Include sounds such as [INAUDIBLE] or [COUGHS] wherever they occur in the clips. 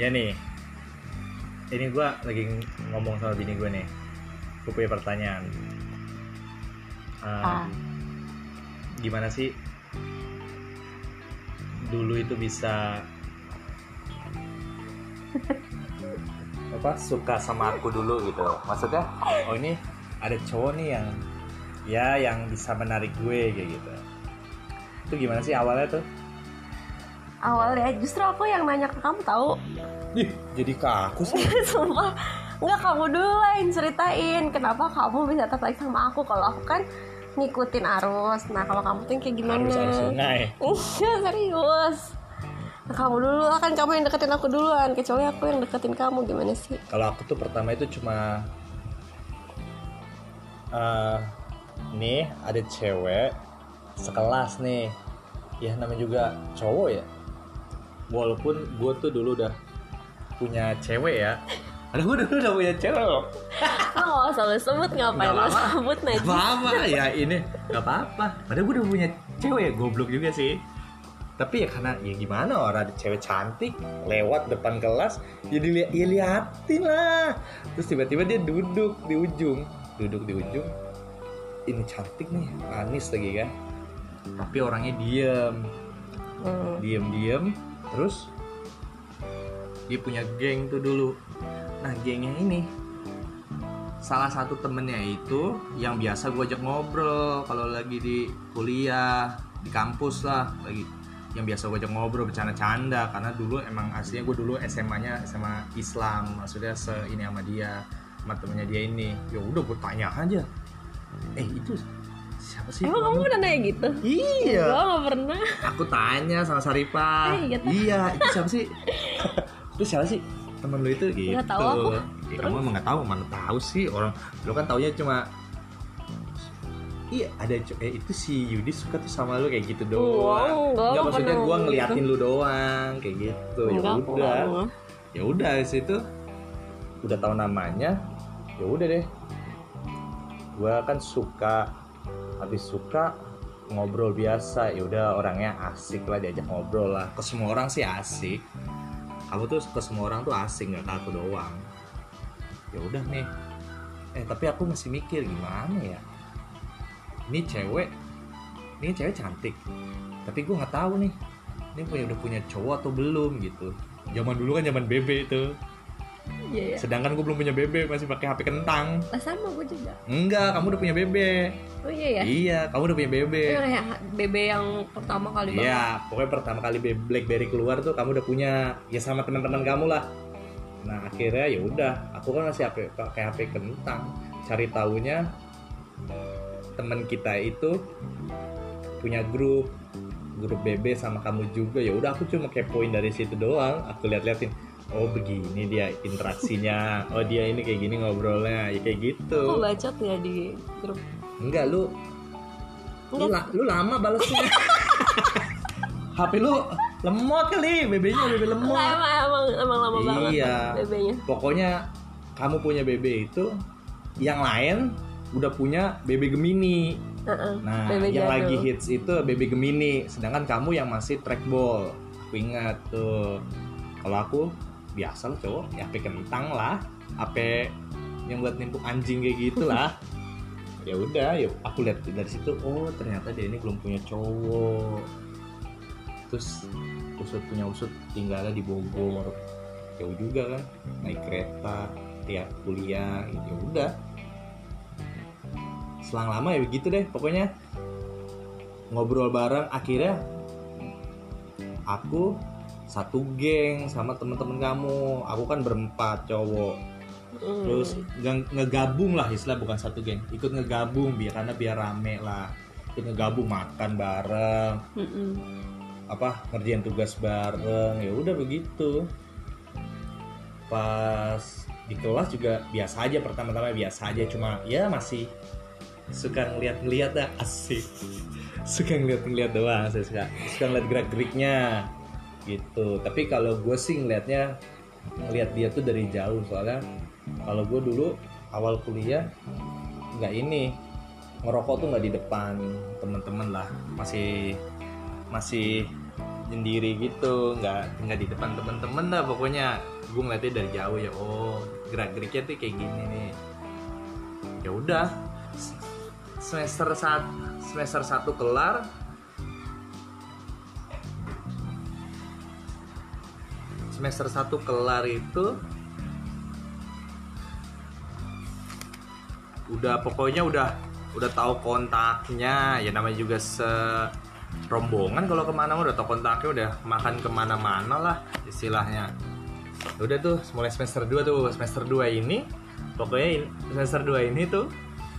ya nih. Ini gue lagi ngomong sama bini gue nih. Gue punya pertanyaan. Uh, Ah. gimana sih dulu itu bisa apa suka sama aku dulu gitu? Maksudnya oh ini ada cowok nih yang ya yang bisa menarik gue kayak gitu. Itu gimana sih awalnya tuh awalnya justru aku yang nanya ke kamu tahu? Ih, jadi kaku sih. [LAUGHS] Sumpah. Nggak kamu dulu lah yang ceritain. Kenapa kamu bisa tertarik sama aku? Kalau aku kan ngikutin arus. Nah kalau kamu tuh kayak gimana? Harus harus sungai. Iya serius. Nah, kamu dulu lah. Kan kamu yang deketin aku duluan. Kecuali aku yang deketin kamu. Gimana sih? Kalau aku tuh pertama itu cuma eh nih ada cewek sekelas nih. Ya namanya juga cowok ya walaupun gue tuh dulu udah punya cewek ya. Ada gue dulu udah punya cewek loh. Oh, nggak usah lu sebut ngapain apa-apa. sebut Gak najis apa-apa. Ya ini gak apa-apa. Padahal gue udah punya cewek ya goblok juga sih. Tapi ya karena ya gimana orang ada cewek cantik lewat depan kelas ya dilihat ya liatin lah. Terus tiba-tiba dia duduk di ujung. Duduk di ujung. Ini cantik nih manis lagi kan. Tapi orangnya diem. Hmm. diem diem terus? Dia punya geng tuh dulu. Nah gengnya ini. Salah satu temennya itu yang biasa gue ajak ngobrol kalau lagi di kuliah di kampus lah lagi. Yang biasa gue ajak ngobrol bercanda-canda karena dulu emang aslinya gue dulu SMA-nya SMA Islam maksudnya se ini sama dia sama temennya dia ini. Ya udah gue tanya aja. Eh itu siapa sih? Emang kamu udah nanya gitu? Iya. Gua nggak pernah. Aku tanya sama Saripah. Eh, gitu. iya itu siapa sih? [LAUGHS] Itu siapa sih? Temen lu itu gitu. Nggak tahu aku. ya, kamu emang nggak tahu mana tahu sih orang. Lu kan taunya cuma iya ada eh itu si Yudi suka tuh sama lu kayak gitu doang. Enggak, Nggak, maksudnya pernah gua gitu. ngeliatin lu doang kayak gitu. Ya udah. ya udah di situ udah tahu namanya ya udah deh. Gua kan suka habis suka ngobrol biasa ya udah orangnya asik lah diajak ngobrol lah. Ke semua orang sih asik. Kamu tuh ke semua orang tuh asik nggak ke aku doang. Ya udah nih. Eh tapi aku masih mikir gimana ya? Ini cewek ini cewek cantik. Tapi gue nggak tahu nih ini punya udah punya cowok atau belum gitu. Zaman dulu kan zaman BB itu iya ya sedangkan gue belum punya BB masih pakai HP kentang. Lah sama gue juga. Enggak kamu udah punya BB oh iya ya iya kamu udah punya BB Itu yang bebe yang pertama kali banget. Iya, pokoknya pertama kali Be- BlackBerry keluar tuh kamu udah punya. Ya sama teman-teman kamu lah. Nah akhirnya ya udah, aku kan masih HP pakai HP kentang. Cari tahunya teman kita itu punya grup. Grup BB sama kamu juga. Ya udah aku cuma kepoin dari situ doang. Aku lihat-liatin oh begini dia interaksinya. Oh dia ini kayak gini ngobrolnya. Ya kayak gitu. Kok bacot ya di grup? Enggak lu lu, Enggak. la- lu lama balasnya. HP lu lemot kali BB-nya BB lemot. Enggak emang emang emang lama banget Iya. bebenya pokoknya kamu punya BB itu yang lain udah punya BB Gemini. Heeh, nah BB yang jadul. lagi hits itu BB Gemini sedangkan kamu yang masih trackball. Aku ingat tuh. Kalau aku biasa lah cowok. Ya HP kentang lah. HP yang buat nimpuk anjing kayak gitu lah. [LAUGHS] Ya udah yuk aku lihat dari situ oh ternyata dia ini belum punya cowok. Terus usut punya usut tinggalnya di Bogor. Jauh juga kan naik kereta tiap kuliah ya udah. Selang lama ya begitu deh pokoknya. Ngobrol bareng akhirnya aku satu geng sama temen-temen kamu. Aku kan berempat cowok. Hmm. terus nge- ngegabung lah istilah bukan satu geng. Ikut ngegabung biar karena biar rame lah. Ikut ngegabung makan bareng. Mm-mm. apa ngerjain tugas bareng. Ya udah begitu. Pas di kelas juga biasa aja pertama-tama biasa aja. Cuma ya masih suka ngeliat-ngeliat dah asik. [LAUGHS] Suka ngeliat-ngeliat doang saya suka. Suka ngeliat gerak-geriknya gitu. Tapi kalau gue sih ngeliatnya ngeliat dia tuh dari jauh. Soalnya kalau gue dulu awal kuliah nggak ini ngerokok tuh nggak di depan temen-temen lah. Masih masih sendiri gitu. Nggak nggak di depan temen-temen dah pokoknya. Gue ngeliatnya dari jauh ya oh gerak geriknya tuh kayak gini nih. Ya udah semester saat semester satu kelar semester satu kelar itu udah pokoknya udah udah tahu kontaknya. Ya namanya juga se rombongan kalau ke mana udah tahu kontaknya udah makan ke mana-mana lah istilahnya. Udah tuh mulai semester 2 tuh semester 2 ini pokoknya semester 2 ini tuh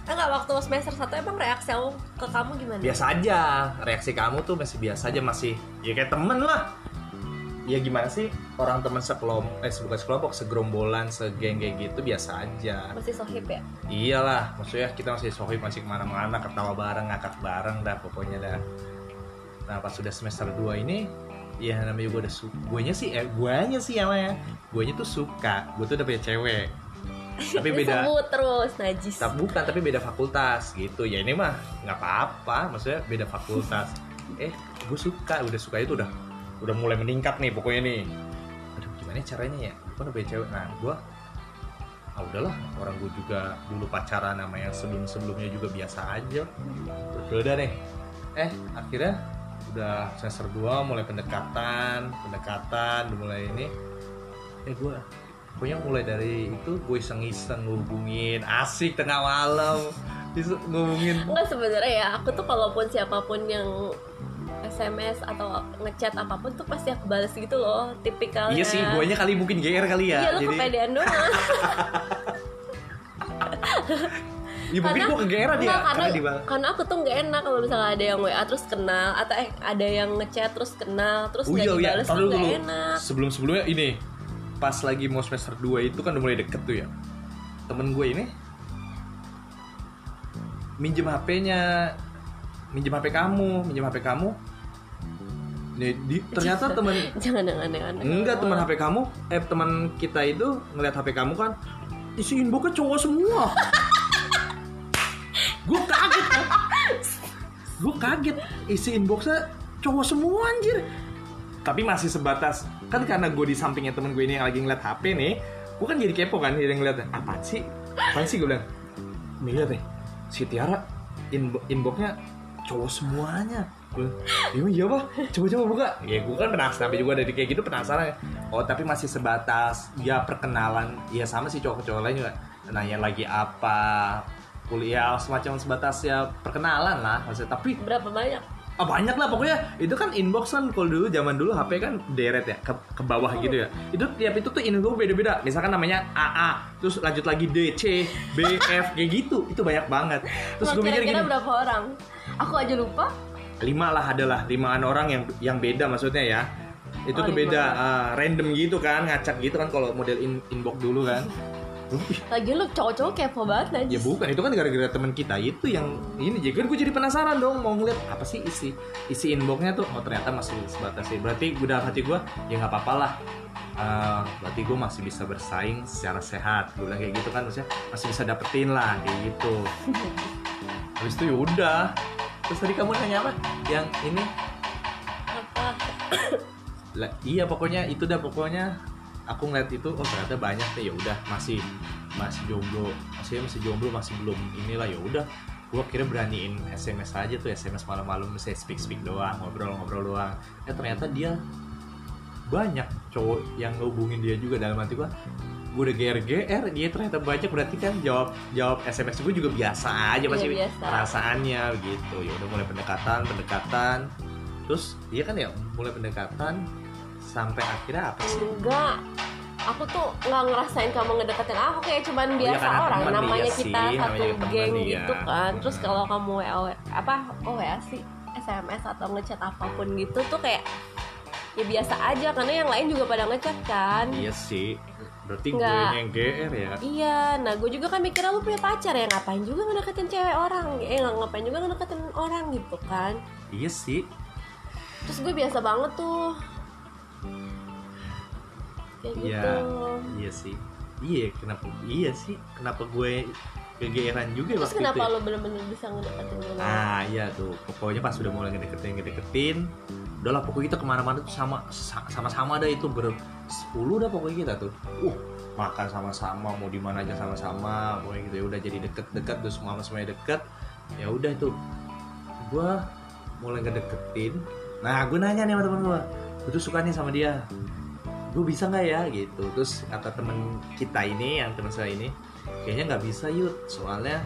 enggak waktu semester satu emang reaksi aku ke kamu gimana? Biasa aja reaksi kamu tuh masih biasa aja masih ya kayak temen lah ya gimana sih orang teman sekelompok eh bukan sekelompok segerombolan segeng kayak gitu biasa aja. Masih sohib ya? Iyalah maksudnya kita masih sohib masih ke mana-mana ketawa bareng ngakak bareng dah pokoknya dah. Nah pas sudah semester 2 ini ya namanya gue udah suka guanya sih eh guanya sih namanya. Guanya tuh suka gue tuh udah punya cewek. Tapi [LAUGHS] beda terus najis. Tapi bukan tapi beda fakultas gitu. Ya ini mah nggak apa-apa maksudnya beda fakultas. Eh gue suka udah suka itu udah udah mulai meningkat nih pokoknya nih. Aduh gimana caranya ya? Gue punya cewek. Nah gue ah udahlah. Orang gue juga dulu pacaran sama yang sebelum sebelumnya juga biasa aja. Terus udah nih eh akhirnya udah semester 2 mulai pendekatan pendekatan udah mulai ini. Eh gue pokoknya mulai dari itu gue iseng-iseng ngehubungin asik tengah malam. Bisa ngehubungin Enggak sebenarnya ya, aku tuh kalaupun siapa pun yang SMS atau ngechat apa pun tuh pasti aku balas gitu loh, tipikalnya. iya sih guanya kali mungkin GR kali ya Iya, lu jadi kepedean doang. [LAUGHS] ya mungkin gue ke GR dia enggak, karena, karena karena aku tuh nggak enak kalau misalnya ada yang WA terus kenal atau eh ada yang ngechat terus kenal terus Oh nggak iya iya, dibales tahu tuh nggak enak. Sebelum sebelumnya ini pas lagi mau semester 2 itu kan udah mulai deket tuh ya. Temen gue ini minjem HP-nya, minjem HP kamu, minjem HP kamu. Nih, di, ternyata temen [LAUGHS] Jangan yang aneh-aneh. enggak teman HP kamu, eh teman kita itu ngeliat HP kamu kan isi inboxnya cowok semua. [LAUGHS] gue kaget kan. Gue kaget isi inboxnya cowok semua anjir. Tapi masih sebatas kan karena gue di sampingnya temen gue ini yang lagi ngeliat HP nih, gue kan jadi kepo kan jadi ngeliat apa sih, apa sih gue bilang, nih lihat nih si Tiara inbo- inboxnya cowok semuanya. Gue, iya iya pak, coba-coba buka. Ya gue kan penasaran, tapi juga dari kayak gitu penasaran. Oh tapi masih sebatas ya perkenalan, ya sama sih cowok-cowok lain juga. Nanya lagi apa, kuliah semacam sebatas ya perkenalan lah maksudnya. Tapi Berapa banyak? Ah, banyak lah pokoknya itu kan inbox kan kalau dulu zaman dulu HP kan deret ya ke, ke bawah gitu ya itu tiap itu tuh inbox beda-beda misalkan namanya AA terus lanjut lagi D C B F kayak gitu itu banyak banget terus gue mikir gini berapa orang? Aku aja lupa. Lima lah adalah limaan orang yang yang beda maksudnya ya. Itu Oh, tuh beda ah, random gitu kan ngacak gitu kan kalau model in, inbox dulu kan. Lagi lu cowok-cowok kepo banget ya najis. bukan itu kan gara-gara teman kita itu yang ini jadi kan gue jadi penasaran dong mau ngeliat apa sih isi isi inboxnya tuh. Oh ternyata masih sebatas sih berarti gue dalam hati gue ya nggak apa-apa lah. Eh, berarti gue masih bisa bersaing secara sehat. Gue bilang kayak gitu kan maksudnya masih bisa dapetin lah kayak gitu. [LAUGHS] Habis itu ya udah terus tadi kamu nanya apa? Yang ini. Apa? lah, iya pokoknya itu dah pokoknya aku ngeliat itu oh ternyata banyak deh ya udah masih masih jomblo masih masih jomblo masih belum inilah ya udah. Gua kira beraniin SMS aja tuh SMS malam-malam saya speak speak doang ngobrol-ngobrol doang. Ya ternyata dia banyak cowok yang ngehubungin dia juga dalam hati gua gue udah GR GR dia ternyata banyak berarti kan jawab jawab SMS gue juga biasa aja Iya, masih biasa. perasaannya gitu ya udah mulai pendekatan pendekatan terus dia kan ya mulai pendekatan sampai akhirnya apa sih Enggak. Aku tuh nggak ngerasain kamu ngedeketin aku kayak cuman Oh, iya, biasa karena orang namanya iya kita sih, satu namanya geng iya. gitu kan. Terus Hmm. kalau kamu WA apa oh WA sih SMS atau ngechat apa pun gitu tuh kayak ya biasa aja karena yang lain juga pada ngechat kan. iya sih. Berarti gue yang GR ya? Iya, nah gue juga kan mikirnya lu punya pacar ya? Ngapain juga ngedeketin cewek orang, eh ngapain juga ngedeketin orang? Gitu kan. iya sih. Terus gue biasa banget tuh, kayak Iya. gitu. iya sih. Iya kenapa? Iya sih. Kenapa gue kegeeran juga terus waktu kenapa itu ya. lo bener-bener bisa ngedeketin gue ah iya tuh. Pokoknya pas udah mulai ngedeketin ngedeketin udahlah pokoknya kita ke mana-mana tuh sama sa- sama-sama ada itu ber 10 dah pokoknya kita tuh. Uh makan sama-sama mau di mana aja sama-sama pokoknya gitu. Ya udah jadi deket-deket terus semua semuanya deket. Ya udah tuh gua mulai ngedeketin. Nah gue nanya nih sama temen gue gue tuh suka nih sama dia. Gue bisa nggak ya? Gitu. Terus kata temen kita ini yang teman saya ini kayaknya nggak bisa yuk soalnya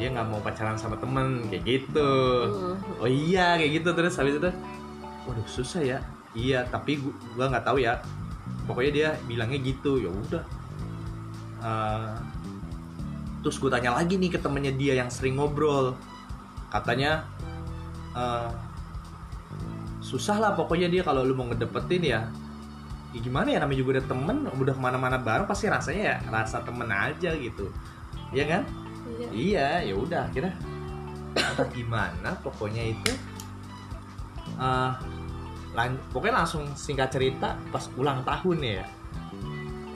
dia nggak mau pacaran sama temen. Kayak gitu. Hmm. oh iya kayak gitu terus. Habis itu waduh susah ya. Iya tapi gua, nggak tahu ya. Pokoknya dia bilangnya gitu ya udah. Eh, terus gue tanya lagi nih ke temennya dia yang sering ngobrol. Katanya eh, susah lah pokoknya dia kalau lu mau ngedepetin ya. Ya gimana ya namanya juga udah temen udah ke mana-mana bareng pasti rasanya ya rasa temen aja gitu. Iya kan? Iya. iya ya udah akhirnya. Entah [COUGHS] gimana pokoknya itu? Eh lan- pokoknya langsung singkat cerita pas ulang tahun ya.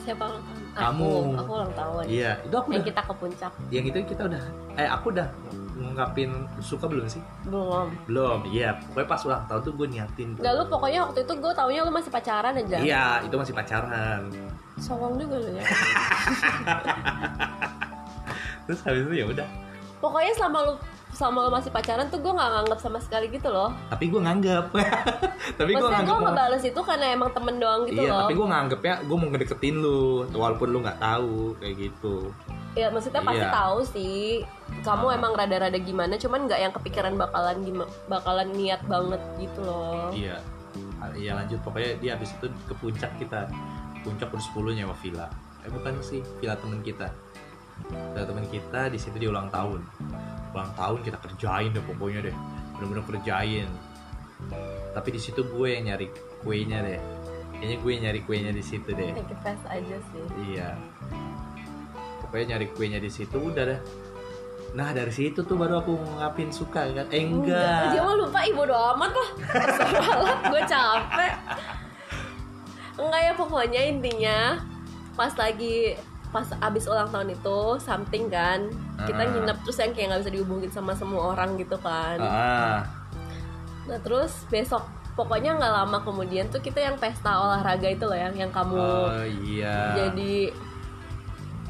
Siapa ulang tahun? Kamu. aku aku ulang tahun. Iya itu aku yang udah kita ke puncak. yang itu kita udah eh aku udah ngungkapin suka belum sih? Belum. Belum iya. Pokoknya pas ulang tahun tuh gue niatin. Gak lu pokoknya waktu itu gue taunya lu masih pacaran aja. Iya itu masih pacaran. Songong juga lu ya? [LAUGHS] Terus habis itu ya udah. Pokoknya selama lu selama lu masih pacaran tuh gue nggak nganggap sama sekali gitu loh tapi gue nganggap [LAUGHS] tapi gue nganggap gue ngebales itu karena emang temen doang gitu iya loh tapi gue nganggapnya gue mau ngedeketin lu walaupun lu nggak tahu kayak gitu Ya maksudnya pasti Iya. tahu sih Kamu Ah. emang rada-rada gimana Cuman nggak yang kepikiran bakalan gima- bakalan niat banget gitu loh Iya. Ah, Iya lanjut pokoknya dia habis itu ke puncak kita. Puncak udah 10 nyewa villa. Eh bukan sih, villa temen kita. Villa temen kita di situ dia ulang tahun. Ulang tahun kita kerjain deh pokoknya deh. Bener-bener kerjain. Tapi di situ gue yang nyari kuenya deh. Kayaknya gue yang nyari kuenya di situ deh. Take fast aja sih Iya. Pokoknya nyari kuenya di situ udah deh. Nah dari situ tuh baru aku ngungkapin suka kan? Eh enggak. Dia mah lupa ibu doa amat lah gue capek Enggak ya pokoknya intinya Pas lagi Pas abis ulang tahun itu Something kan Kita Ah. nginep terus yang kayak gak bisa dihubungin sama semua orang gitu kan Ah, Nah terus besok Pokoknya nggak lama kemudian tuh kita yang pesta olahraga itu loh yang yang kamu oh iya. jadi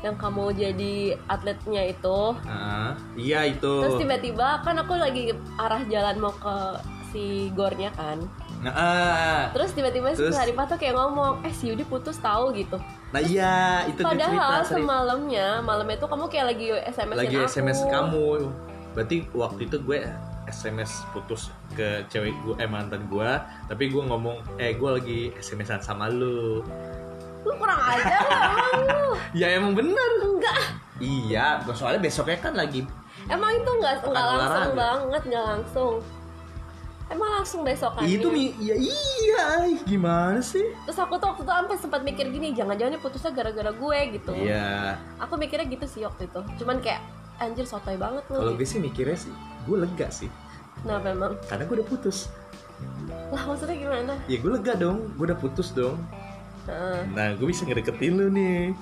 yang kamu jadi atletnya itu Ah, iya itu. terus tiba-tiba kan aku lagi arah jalan mau ke si gornya kan Nah, ah. terus tiba-tiba si? Saripah tuh kayak ngomong eh si Yudi putus tahu gitu nah iya itu dia cerita padahal sering. semalamnya malam itu kamu kayak lagi SMS lagi aku SMS kamu. Berarti waktu itu gue SMS putus ke cewek gue eh mantan gue, tapi gue ngomong eh gue lagi SMS-an sama lu. lu kurang aja lu [LAUGHS] Ya emang bener. enggak Iya, soalnya besoknya kan lagi emang itu enggak enggak Pekan langsung banget enggak langsung emang langsung besokannya itu mi ya iya gimana sih? terus aku tuh waktu itu sampai sempat mikir gini jangan-jangan putusnya gara-gara gue gitu Iya. aku mikirnya gitu sih waktu itu cuman kayak anjir sotoy banget Kalau lu gue sih mikirnya sih, gue lega sih, nah memang karena gue udah putus. lah maksudnya gimana Ya gue lega dong, gue udah putus dong. Heeh. Nah, gue bisa ngedeketin lu nih.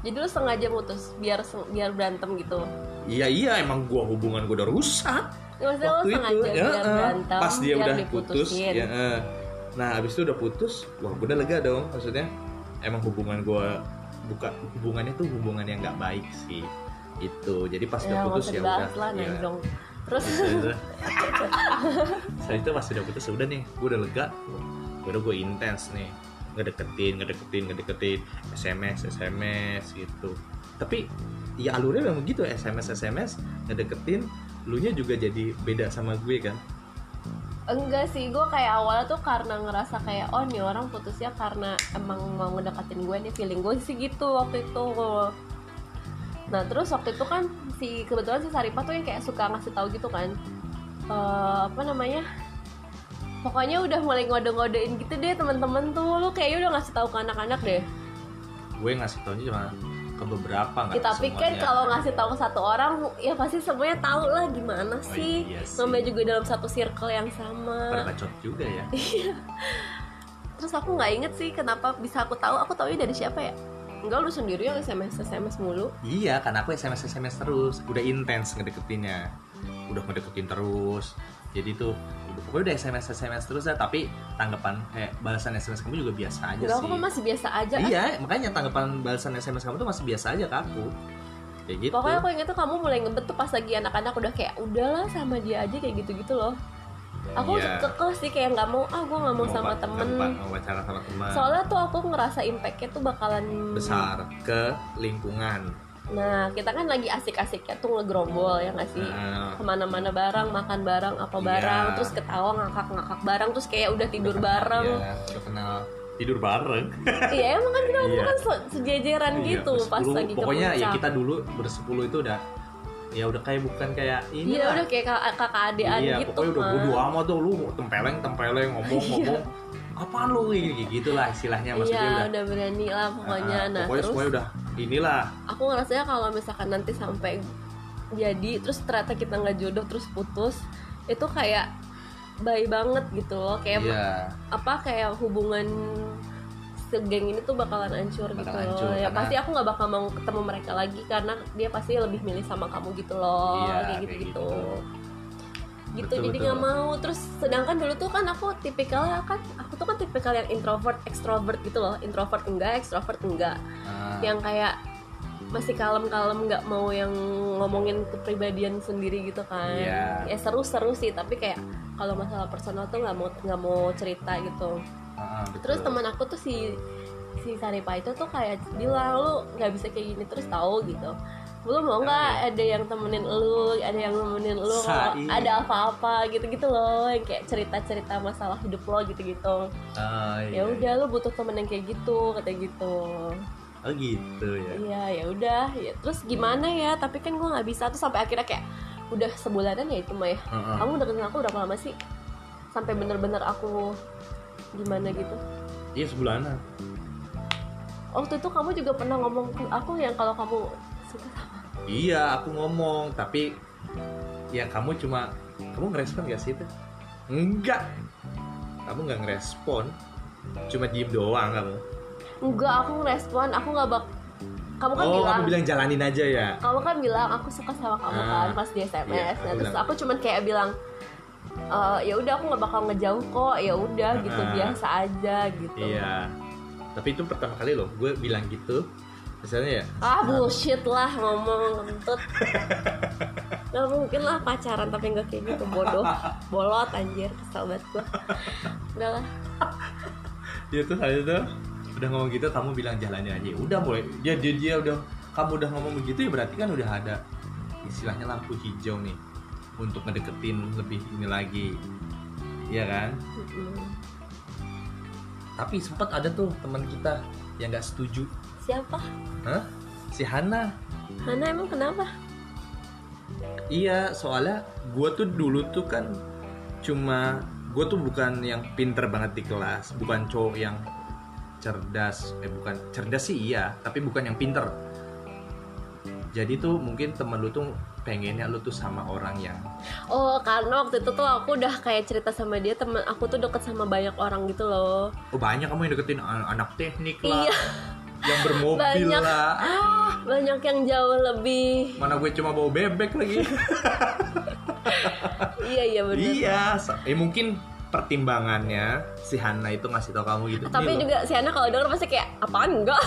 jadi lu sengaja putus biar biar berantem gitu Iya iya emang gua hubungan gua udah rusak maksudnya waktu itu. sengaja Ya, berantem pas dia udah putus, ya. Nah abis itu udah putus, wah gua udah lega dong. Maksudnya emang hubungan gua buka hubungannya tuh hubungan yang nggak baik sih. Itu jadi pas ya udah putus ya udah. lah ya. Terus Setelah itu pas udah putus udah nih, gua udah lega. Udah gue intens nih ngedeketin, ngedeketin, ngedeketin, SMS, SMS gitu. Tapi ya alurnya memang gitu, SMS, SMS, ngedeketin, lu nya juga jadi beda sama gue kan. enggak sih gue kayak awalnya tuh karena ngerasa kayak oh nih orang putusnya karena emang mau ngedekatin gue nih feeling gue sih gitu waktu itu. Nah terus waktu itu kan si kebetulan si Saripah tuh yang kayak suka ngasih tahu gitu kan. Eh, apa namanya? Pokoknya udah mulai ngode-ngodein gitu deh teman-teman tuh. Lu kayaknya udah ngasih tahu ke anak-anak deh. Gue ngasih taunya cuma ke beberapa nggak Ya, tapi kan kalau ngasih tahu satu orang ya pasti semuanya tahu lah gimana Oh, sih. iya sih. namanya juga dalam satu circle yang sama. Bacot juga ya. terus aku nggak inget sih kenapa bisa aku tahu. Aku tahu dari siapa ya? Enggak lu sendiri yang sms sms mulu. Iya karena aku sms sms terus. Udah intens ngedeketinnya. Udah ngedeketin terus jadi tuh udah pokoknya udah sms sms terus ya tapi tanggapan eh balasan sms kamu juga biasa aja Enggak, sih aku mah masih biasa aja iya makanya tanggapan balasan sms kamu tuh masih biasa aja ke aku kayak gitu Pokoknya aku inget tuh kamu mulai ngebet tuh pas lagi anak-anak udah kayak udahlah sama dia aja kayak gitu-gitu loh. Aku Iya. kekeh sih kayak nggak mau ah gue nggak mau sama pa- temen. mau pacaran sama teman Soalnya tuh aku ngerasa impactnya tuh bakalan besar ke lingkungan Nah kita kan lagi asik-asiknya tuh ngegrombol ya nggak sih? Nah, Ke mana-mana bareng, makan bareng, apa Iya. bareng, terus ketawa ngakak-ngakak bareng, terus kayak udah tidur udah kenal, bareng. iya, udah kenal tidur bareng [LAUGHS] Iya emang kan kita Iya. kan se- sejajaran Iya, gitu pas lagi ke pokoknya ya kita dulu bersepuluh itu udah ya udah kayak bukan kayak ini Iya lah. udah kayak kakak, adean iya, gitu pokoknya udah bodo amat tuh lu tempeleng tempeleng ngomong ngomong apaan lu gitu lah istilahnya maksudnya Iya udah udah berani lah pokoknya. Ah, nah pokoknya terus semuanya udah inilah. Aku ngerasanya kalau misalkan nanti sampai jadi terus ternyata kita nggak jodoh terus putus itu kayak baik banget gitu loh. Kayak iya. apa kayak hubungan segeng ini tuh bakalan hancur Bakal gitu hancur, loh. ya karena- pasti aku nggak bakal mau ketemu mereka lagi karena dia pasti lebih milih sama kamu gitu loh Iya, kayak kayak gitu. Gitu Betul, jadi nggak mau. Terus sedangkan dulu tuh kan aku tipikalnya kan aku tuh kan tipikal yang introvert extrovert gitu loh. Introvert enggak extrovert enggak. Ah, yang kayak masih kalem-kalem nggak mau yang ngomongin kepribadian sendiri gitu kan Iya. ya seru-seru sih tapi kayak kalau masalah personal tuh nggak mau nggak mau cerita gitu ah, betul. terus teman aku tuh si si Saripa itu tuh kayak bilang lu nggak bisa kayak gini terus tahu gitu lu mau nggak ada yang temenin lu ada yang nemenin lu Sai. ada apa-apa gitu-gitu loh yang kayak cerita-cerita masalah hidup lo gitu-gitu Ah, ya iya. udah lu butuh temen yang kayak gitu kata gitu oh gitu ya. Iya ya udah. Ya terus gimana ya? Tapi kan gue nggak bisa tuh sampai akhirnya kayak udah sebulanan ya itu mah ya. Heeh. kamu deketin aku berapa lama sih? Sampai bener-bener aku gimana gitu? Iya sebulanan. Waktu itu kamu juga pernah ngomong ke aku yang kalau kamu suka sama iya aku ngomong tapi ya kamu cuma kamu ngerespon gak sih itu? Enggak. Kamu nggak ngerespon. Cuma diem doang kamu enggak aku ngerespon aku nggak bak kamu kan oh bilang, kamu bilang jalanin aja ya? Kamu kan bilang aku suka sama kamu Ah, kan pas di SMS iya, nah aku terus bilang. aku cuman kayak bilang "Eh, ya udah aku nggak bakal ngejauh kok ya udah gitu Ah. biasa aja gitu. Iya. Tapi itu pertama kali loh gue bilang gitu. Misalnya ya? Ah bullshit lah ngomong kentut [LAUGHS] Gak mungkin lah pacaran tapi nggak kayak gitu bodoh. Bolot anjir kesel banget gue udah lah. Dia tuh saya tuh udah ngomong gitu kamu bilang jalannya aja. Udah mulai dia dia, dia udah kamu udah ngomong begitu ya berarti kan udah ada istilahnya lampu hijau nih untuk ngedeketin lebih ini lagi. Iya kan? Tapi sempat ada tuh teman kita yang nggak setuju. Siapa? Hah? si Hana. Hana emang kenapa? Iya soalnya gue tuh dulu tuh kan cuma gue tuh bukan yang pinter banget di kelas bukan cowok yang cerdas eh bukan cerdas sih iya tapi bukan yang pinter. Jadi tuh mungkin temen lu tuh pengennya lu tuh sama orang yang oh karena waktu itu tuh aku udah kayak cerita sama dia teman aku tuh deket sama banyak orang gitu loh. Oh banyak kamu yang deketin an- anak teknik lah Iya. yang bermobil Banyak. lah. Ah, banyak yang jauh lebih. Mana gue cuma bawa bebek lagi. [LAUGHS] Iya iya bener. Iya eh mungkin pertimbangannya si Hana itu ngasih tau kamu gitu tapi juga si Hana kalau denger pasti kayak apaan enggak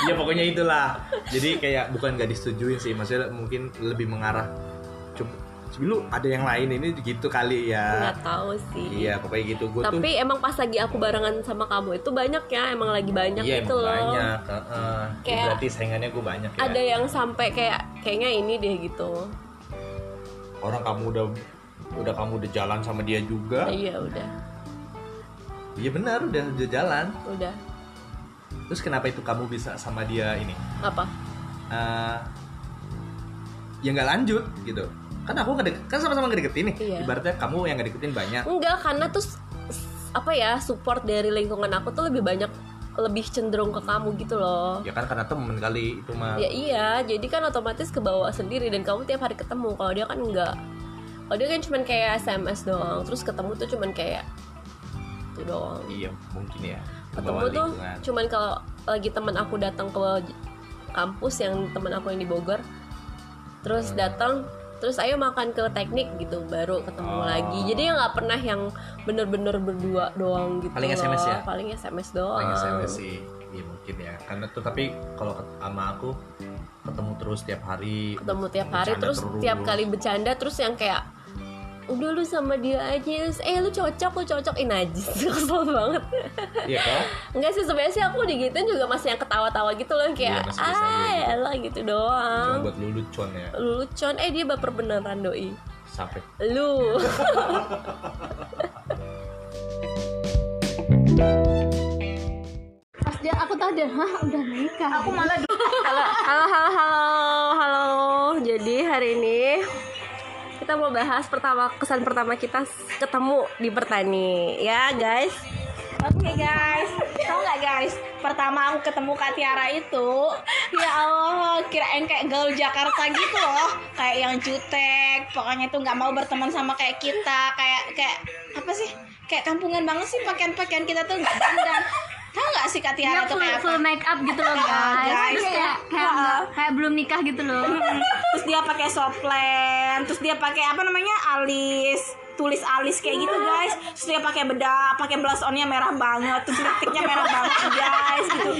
Iya [LAUGHS] pokoknya itulah. Jadi kayak bukan gak disetujuin sih, maksudnya mungkin lebih mengarah. Coba, lu ada yang lain ini gitu kali ya. nggak tahu sih Iya pokoknya gitu. Gue tuh. tapi emang pas lagi aku barengan sama kamu itu banyak ya emang lagi banyak Iya gitu emang loh banyak. heeh. Kayak- Berarti saingannya gue banyak ya. ada yang sampai kayak kayaknya ini deh gitu Orang kamu udah udah kamu udah jalan sama dia juga. iya udah Iya benar udah udah jalan. udah Terus kenapa itu kamu bisa sama dia ini? apa Eh ya nggak lanjut gitu. Kan aku ngedek, kan sama-sama ngedeketin nih. Iya. Ibaratnya kamu yang ngedeketin banyak. enggak karena tuh apa ya support dari lingkungan aku tuh lebih banyak lebih cenderung ke kamu gitu loh Ya kan karena temen kali itu mah. ya iya jadi kan otomatis ke bawah sendiri dan kamu tiap hari ketemu kalau dia kan enggak kalau dia kan cuman kayak SMS doang terus ketemu tuh cuman kayak itu doang Iya mungkin ya. ketemu tuh cuman kalau lagi teman aku datang ke kampus yang teman aku yang di Bogor terus Hmm. datang terus ayo makan ke teknik gitu baru ketemu Oh. lagi jadi ya nggak pernah yang bener-bener berdua doang gitu Paling loh. SMS ya? paling SMS doang Paling SMS sih Iya mungkin ya Karena tuh tapi kalau sama aku Ketemu terus tiap hari ketemu tiap hari bercanda terus tiap kali bercanda terus yang kayak udah lu sama dia aja eh lu cocok lu cocok ini najis [LAUGHS] kesel banget. Iya kan? enggak sih sebenarnya sih aku digituin juga masih yang ketawa-tawa gitu loh kayak Iya, ah gitu. elah gitu Cuma doang buat lu lucon ya. Lucuan eh dia baper beneran doi. Sampai lu. [LAUGHS] Pas dia aku tahu dia, hah udah nikah. Aku malah halo [LAUGHS] halo halo halo halo. Jadi hari ini kita mau bahas pertama kesan pertama kita ketemu di Pertani ya guys Oke guys, tau nggak guys? Pertama aku ketemu Kak Tiara itu, ya Allah, kirain kayak gaul Jakarta gitu loh, kayak yang jutek, pokoknya tuh nggak mau berteman sama kayak kita, kayak kayak apa sih? Kayak kampungan banget sih pakaian-pakaian kita tuh nggak dandan. Tahu nggak sih Kak Tiara tuh full, kayak full make up gitu loh [LAUGHS] guys, guys. kayak kayak, Ah. kayak belum nikah gitu loh [LAUGHS] terus dia pakai soplen, terus dia pakai apa namanya alis, tulis alis kayak gitu guys. Terus dia pakai bedak, pakai blush onnya merah banget, terus lipstiknya merah banget guys gitu.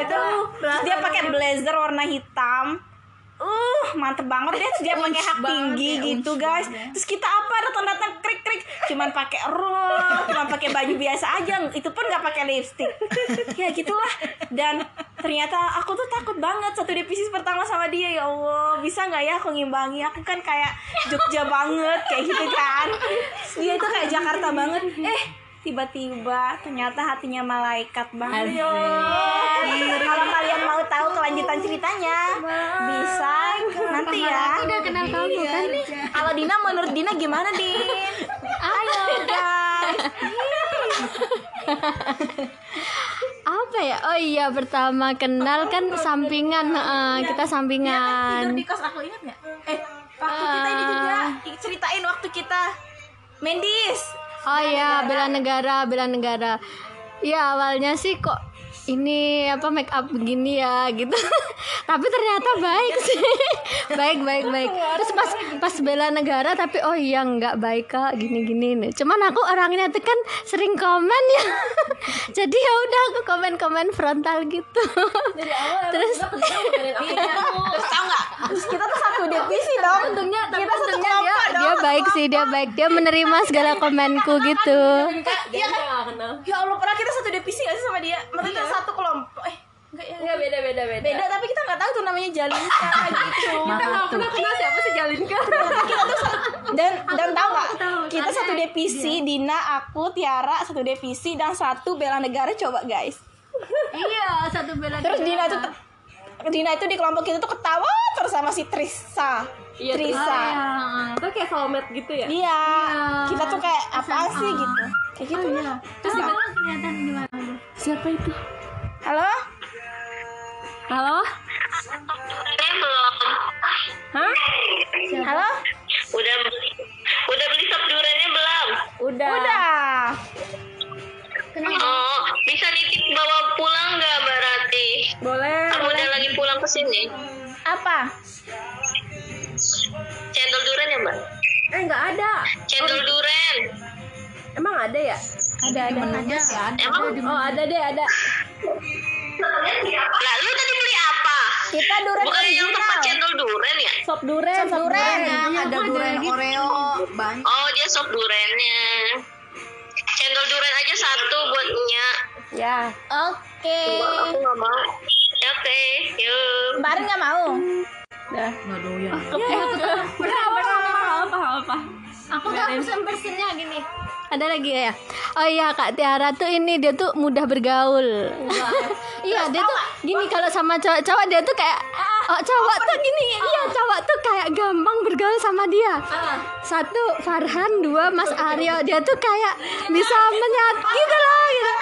Itu terus dia pakai blazer warna hitam. Uh, mantep banget deh. Terus dia pakai hak tinggi gitu guys. Terus kita apa datang-datang krik krik, cuman pakai rok, cuman pakai baju biasa aja. Itu pun nggak pakai lipstick. ya gitulah. Dan ternyata aku tuh takut banget satu divisi pertama sama dia ya Allah bisa nggak ya aku ngimbangi aku kan kayak Jogja banget kayak gitu kan dia itu kayak Jakarta banget eh tiba-tiba ternyata hatinya malaikat banget. Ya Allah. kalau kalian mau tahu kelanjutan ceritanya bisa nanti ya. Udah kenal kamu kan. Kalau Dina menurut Dina gimana Din? Ayo guys. Apa ya? Oh iya pertama kenal kan sampingan. Heeh, kita tidur sampingan. Di kos aku ingat nggak? Eh waktu kita ini juga ceritain waktu kita Mendis oh iya bela negara. bela negara ya awalnya sih kok ini apa make up begini ya gitu. [LAUGHS] Tapi ternyata baik sih. [LAUGHS] Baik baik baik. Terus pas pas bela negara tapi oh iya nggak baik kak. Gini gini nih. Cuman aku orangnya tuh kan sering komen ya. [LAUGHS] Jadi ya udah aku komen komen frontal gitu. Terus terus tau nggak? Terus kita tuh satu divisi dong. Untungnya tapi kita satu untungnya dia dia baik sih dia baik. Dia menerima segala komenku gitu. Dia kan? Kenal ya Allah pernah kita satu divisi gak sih sama dia? Maksudnya kita satu kelompok. Eh enggak ya Enggak beda beda beda. Beda tapi kita nggak tahu tuh namanya Jalinka [LAUGHS] gitu. Kita nggak pernah kenal siapa sih Jalinka. Kita tuh dan dan tahu nggak? kita satu divisi Dina aku Tiara satu divisi dan satu bela negara coba guys. Iya satu bela terus Dina itu Dina itu di kelompok kita tuh ketawa terus sama si Trisa Iya, Trisa itu kayak soulmate gitu ya? Iya, kita tuh kayak apa sih gitu. Kayak gitu lah. terus itu kelihatan gimana? Siapa itu Halo? halo belum. hah Halo? Udah udah beli sop duriannya belum? udah Udah. Oh, bisa nitip bawa pulang nggak Mbak Rati? boleh Aku udah lagi pulang ke sini. Apa? Cendol durian ya Mbak? eh nggak ada Cendol durian. emang ada ya Ada ada ada. Emang? oh ada deh ada Lah lu tadi beli apa? Kita durian Bukan yang tempat cendol durian ya? sop duren Sop duren. ada durian oreo Oh dia sop duriannya. Cendol durian aja satu buat Nya. ya Oke. Aku nggak mau. Ya, Oke, yuk. Mbak Arin nggak mau. udah Oke, aku [LAUGHS] tuh apa apa apa apa aku tuh pesen pesennya gini ada lagi ya? Oh iya kak Tiara tuh ini dia tuh mudah bergaul. Iya dia tuh gini kalau sama cowok-cowok dia tuh kayak oh cowok tuh gini. Iya cowok tuh kayak gampang bergaul sama dia. Satu Farhan. Dua Mas Aryo. Dia tuh kayak bisa menyat gitu loh gitu.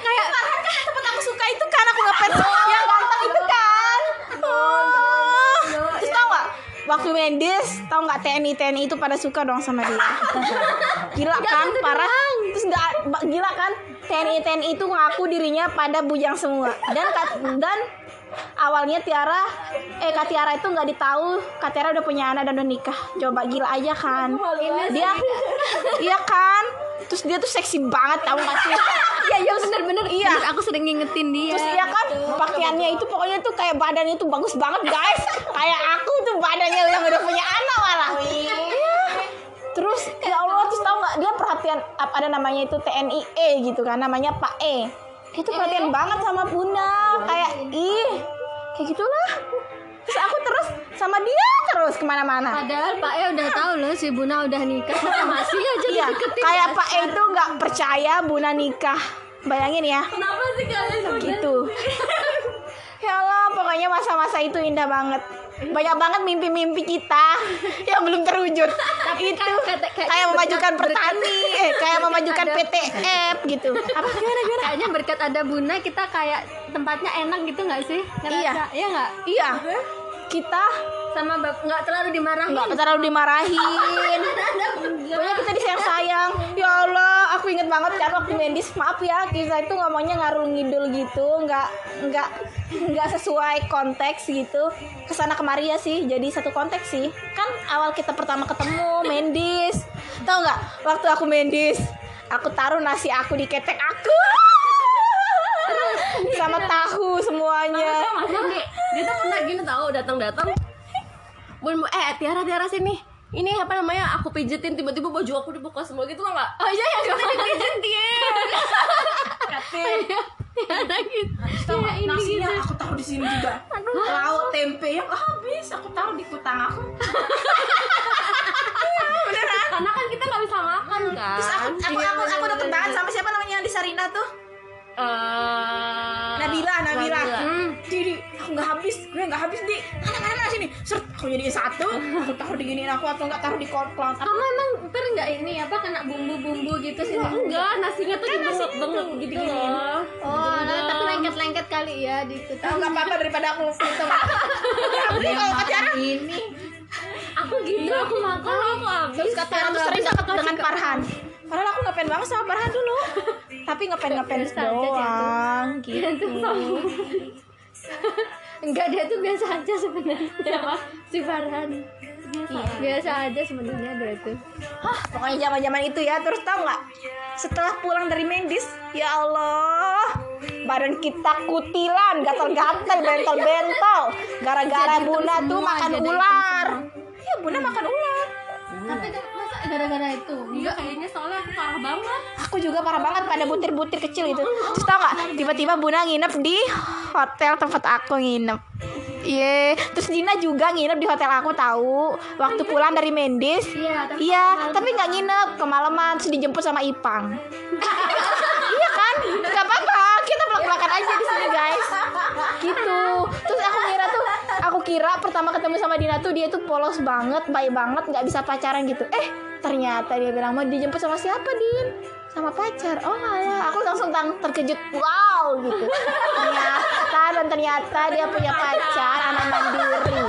Kayak Farhan kan tempat aku suka itu kan aku ngefans. Yang ganteng itu kan. Oh. Tau waktu Mendes tahu nggak TNI TNI itu pada suka dong sama dia? [LAUGHS] Gila kan parah. terus nggak gila kan? TNI TNI itu ngaku dirinya pada bujang semua. Dan dan awalnya Tiara eh Kak Tiara itu nggak ditahu Kak Tiara udah punya anak dan udah nikah. Coba gila aja kan. Dia [LAUGHS] iya kan? Terus dia tuh seksi banget tahu nggak sih? [LAUGHS] Iya iya bener-bener. Iya. Bener, aku sering ngingetin dia. Terus dia kan pakaiannya itu pokoknya tuh kayak badannya tuh bagus banget guys. [LAUGHS] Kayak aku tuh badannya yang udah punya anak malah. Iya. Terus ya Allah terus tau gak dia perhatian apa ada namanya itu TNI E gitu kan? Namanya Pak E Dia tuh perhatian banget sama Bunda. Kayak ih kayak gitulah. Terus aku terus sama dia terus ke mana-mana. Padahal Pak E udah tahu loh si Buna udah nikah masih aja Iya deketin kayak Pak E itu nggak percaya Bunda nikah. Bayangin ya. Kenapa sih kalian gitu. [LAUGHS] ya Allah pokoknya masa-masa itu indah banget banyak banget mimpi-mimpi kita [LAUGHS] yang belum terwujud itu kata- kayak kayak memajukan petani eh kayak [LAUGHS] memajukan ada- PTF gitu apa gimana [LAUGHS] gimana Kayaknya berkat ada Buna kita kayak tempatnya enak gitu nggak sih? Ngerasa, Iya. Iya nggak? iya kita Sama bap- nggak terlalu dimarahin. nggak terlalu dimarahin. Pokoknya kita disayang sayang ya Allah aku inget banget kan waktu Mendis maaf ya kita itu ngomongnya ngarung ngidul gitu nggak nggak nggak sesuai konteks gitu. Ke sana kemari ya sih jadi satu konteks sih. Kan awal kita pertama ketemu Mendis. Tau nggak? Waktu aku Mendis aku taruh nasi aku di ketek aku. Sama tahu semuanya. Tau gak sih, Di? Dia tuh pernah gini tau datang-datang Bun, eh Tiara Tiara sini. Ini apa namanya aku pijitin tiba-tiba baju aku dibuka semua gitu nggak? Oh iya ya kita dipijitin Tiara gitu. Tahu nggak, nasinya aku taruh di sini juga. Lauk tempe yang habis. Aku taruh di kutang aku. karena kan kita nggak bisa makan kan Terus aku aku aku, aku deket banget sama siapa namanya? Yang di Sarina tuh? Eh, Nabila, Nabila. Nabila. Hmm. Di, di, aku nggak habis, gue nggak habis di. Mana mana mana sini. Seret, aku jadiin satu. Aku taruh di giniin aku atau nggak taruh di cloud. Kamu emang per nggak ini apa kena bumbu-bumbu gitu sih? enggak nasinya tuh dibengek bengek gitu loh Oh, nah, tapi lengket-lengket kali ya di itu. Tahu nggak apa-apa daripada aku gitu. Aku nih kalau pacaran. Ini aku gitu aku makan aku habis Terus kata sering deket dengan Farhan. Padahal aku ngefans banget sama Farhan dulu. Tapi dia tuh. doang gitu. enggak dia tuh biasa aja sebenarnya. Si Farhan. Biasa aja sebenarnya dia tuh. Hah, pokoknya zaman zaman itu ya. Terus tau nggak? Setelah pulang dari Mendis, ya Allah, badan kita kutilan, gatal-gatal, bentol-bentol. Gara-gara hitam tuh semua, makan ular. Iya, Bunda makan ular. Tapi kan masa gara-gara itu? iya kayaknya soalnya aku parah banget Aku juga parah banget pada butir-butir kecil gitu. Terus tau gak? Tiba-tiba Bunda nginep di hotel tempat aku nginep. Iya, terus Dina juga nginep di hotel aku tahu. Waktu pulang dari Mendis. Iya, tapi Iya, tapi nggak nginep kemalaman terus dijemput sama Ipang. [LAUGHS] iya kan? Gak apa-apa, kita belak-belakan aja di sini guys. Gitu. Terus aku kira tuh, aku kira pertama ketemu sama Dina tuh dia tuh polos banget, baik banget, nggak bisa pacaran gitu. Eh, ternyata dia bilang mau dijemput sama siapa Din? Sama pacar. Oh alah, aku langsung tang terkejut. Wow gitu. Ternyata dan ternyata dia punya pacar anak mandiri.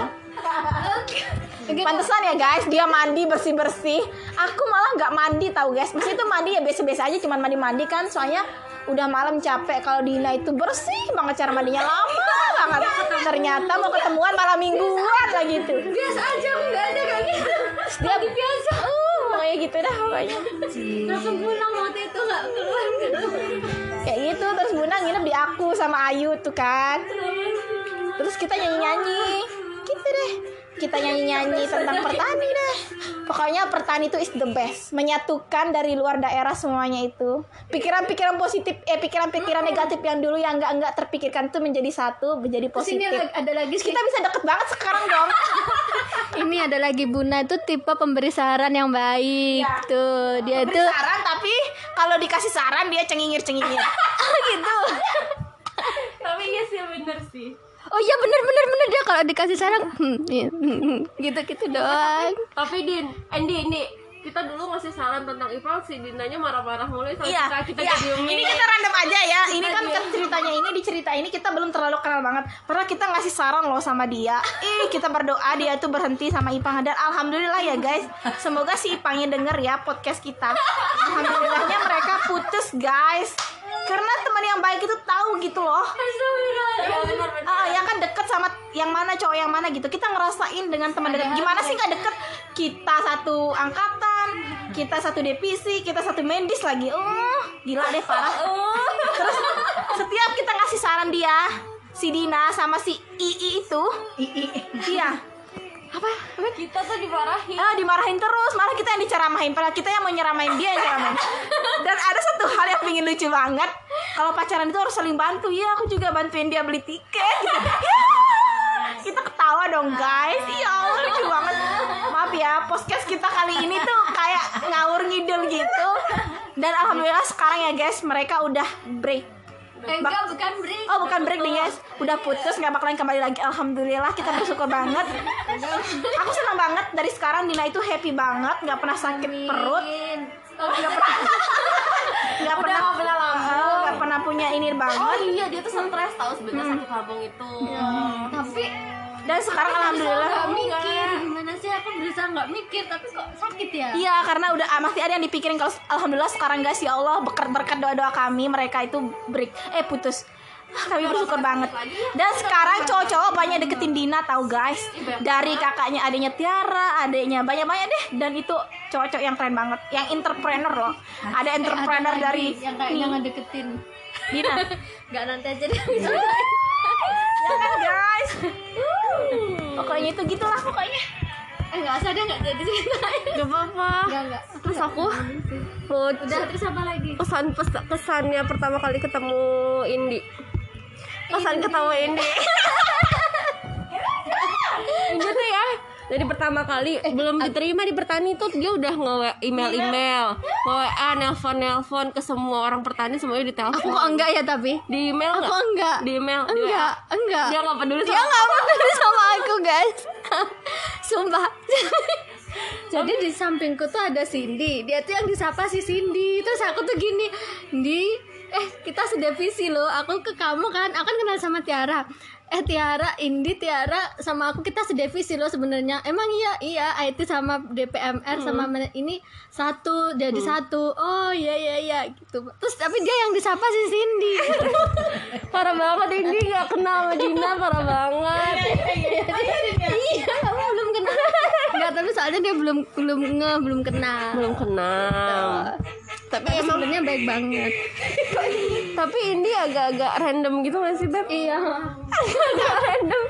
Pantesan ya guys, dia mandi bersih-bersih. Aku malah nggak mandi tahu guys. Meski itu mandi ya biasa-biasa aja, cuman mandi-mandi kan. Soalnya udah malam capek. Kalau Dina itu bersih banget cara mandinya lama banget. Ternyata mau ketemuan malam mingguan lah gitu. biasa aja aku nggak ada kayak gitu. Dia biasa. Pokoknya gitu dah pokoknya. Langsung pulang waktu itu nggak keluar Kayak gitu terus Bunda nginep di aku sama Ayu tuh kan. Terus kita nyanyi-nyanyi. Gitu deh. Kita nyanyi-nyanyi tentang pertani deh. Pokoknya pertani itu is the best. Menyatukan dari luar daerah semuanya itu. Pikiran-pikiran positif, eh pikiran-pikiran negatif yang dulu yang enggak enggak terpikirkan tuh menjadi satu, menjadi Terus ini positif. lag- ada lagi Kita bisa deket banget sekarang dong. [LAUGHS] ini ada lagi Buna itu tipe pemberi saran yang baik Iya. tuh dia Beri tuh saran tapi kalau dikasih saran dia cengingir-cengingir. [LAUGHS] gitu. [LAUGHS] tapi iya sih bener sih oh iya bener bener bener. Dia kalau dikasih saran hmm, iya, hmm, hmm, gitu gitu doang tapi din Andi ini kita dulu ngasih saran tentang Ipal si Dinanya marah-marah mulai sama Iya, kita kita iya. Ini kita random aja ya. Ini kan ceritanya ini di cerita ini kita belum terlalu kenal banget. Padahal kita ngasih saran loh sama dia. Ih, kita berdoa dia tuh berhenti sama Ipang dan alhamdulillah ya guys. Semoga si Ipangnya denger ya podcast kita. Alhamdulillahnya mereka putus guys. Karena teman yang baik itu tahu gitu loh. Ah, yang kan deket sama yang mana cowok yang mana gitu. Kita ngerasain dengan teman dekat. Gimana sih nggak deket? Kita satu angkatan, kita satu divisi, kita satu mendis lagi. Oh, gila deh parah. Terus setiap kita ngasih saran dia, si Dina sama si Ii itu, Ii, iya. Apa? Apa? kita tuh dimarahin. Ah, dimarahin terus, malah kita yang diceramahin, padahal kita yang mau nyeramahin dia yang nyeramahin. Dan ada satu hal yang pingin lucu banget, kalau pacaran itu harus saling bantu. Ya, aku juga bantuin dia beli tiket. Gitu. Ya, kita ketawa dong guys. Iya, Allah, lucu banget. Maaf ya, podcast kita kali ini tuh kayak ngawur ngidul gitu. Dan alhamdulillah sekarang ya guys, mereka udah break. Eh, enggak bukan break Oh bukan break nih guys Udah putus nggak bakalan kembali lagi Alhamdulillah kita bersyukur banget Aku senang banget Dari sekarang Dina itu happy banget nggak pernah sakit perut nggak pernah nggak pernah nggak pernah. Eh, nggak pernah punya ini Oh banget. iya dia tuh stres tahu sebenarnya sakit lambung itu. tapi dan sekarang alhamdulillah. nggak mikir. Gimana sih? Aku berusaha nggak mikir tapi kok sakit ya? Iya karena udah ah, masih ada yang dipikirin kalau alhamdulillah sekarang guys ya Allah berkat berkat doa doa kami mereka itu break. Eh putus. Ah, kami bersyukur banget. dan sekarang cowok-cowok banyak deketin Dina tahu guys. Dari kakaknya adiknya Tiara adiknya banyak banyak deh. Dan itu cowok-cowok yang keren banget. Yang entrepreneur loh. Ada entrepreneur Ada dari yang kayak yang Dina. [LAUGHS] Nggak nanti aja deh. [LAUGHS] Ya kan guys. Pokoknya itu gitulah pokoknya. Eh nggak usah deh nggak jadi ceritain Gak apa-apa. nggak nggak. Terus aku udah terus apa lagi? Pesan pes- kesannya pertama kali ketemu Indi. Kesan ketemu Indi. Indi [LAUGHS] dari pertama kali belum diterima di pertani tuh dia udah nge email email nge WA nelpon nelpon ke semua orang pertani semuanya ditelepon. Aku enggak ya tapi? Di email aku nggak? enggak. Di email di enggak WA. enggak. Dia nggak peduli dia sama nggak peduli sama aku guys. [LAUGHS] Sumpah. [LAUGHS] Jadi di sampingku tuh ada Cindy. Dia tuh yang disapa si Cindy. Terus aku tuh gini di eh kita sedevisi loh. Aku ke kamu kan aku kan kenal sama Tiara eh Tiara Indi Tiara sama aku kita sedevisi loh sebenarnya. Emang iya? Iya IT sama DPMR sama mana- ini satu jadi satu. Oh iya iya iya gitu. Terus tapi dia yang disapa si Cindy. [LAUGHS] Parah banget Indi nggak kenal sama Dina parah banget. Iya kamu belum kenal. Nggak tapi soalnya dia belum belum nge belum kenal. Belum kenal tapi emang sebenarnya baik banget. [LAUGHS] Tapi Indi agak-agak random gitu gak sih Beb? iya. Agak random.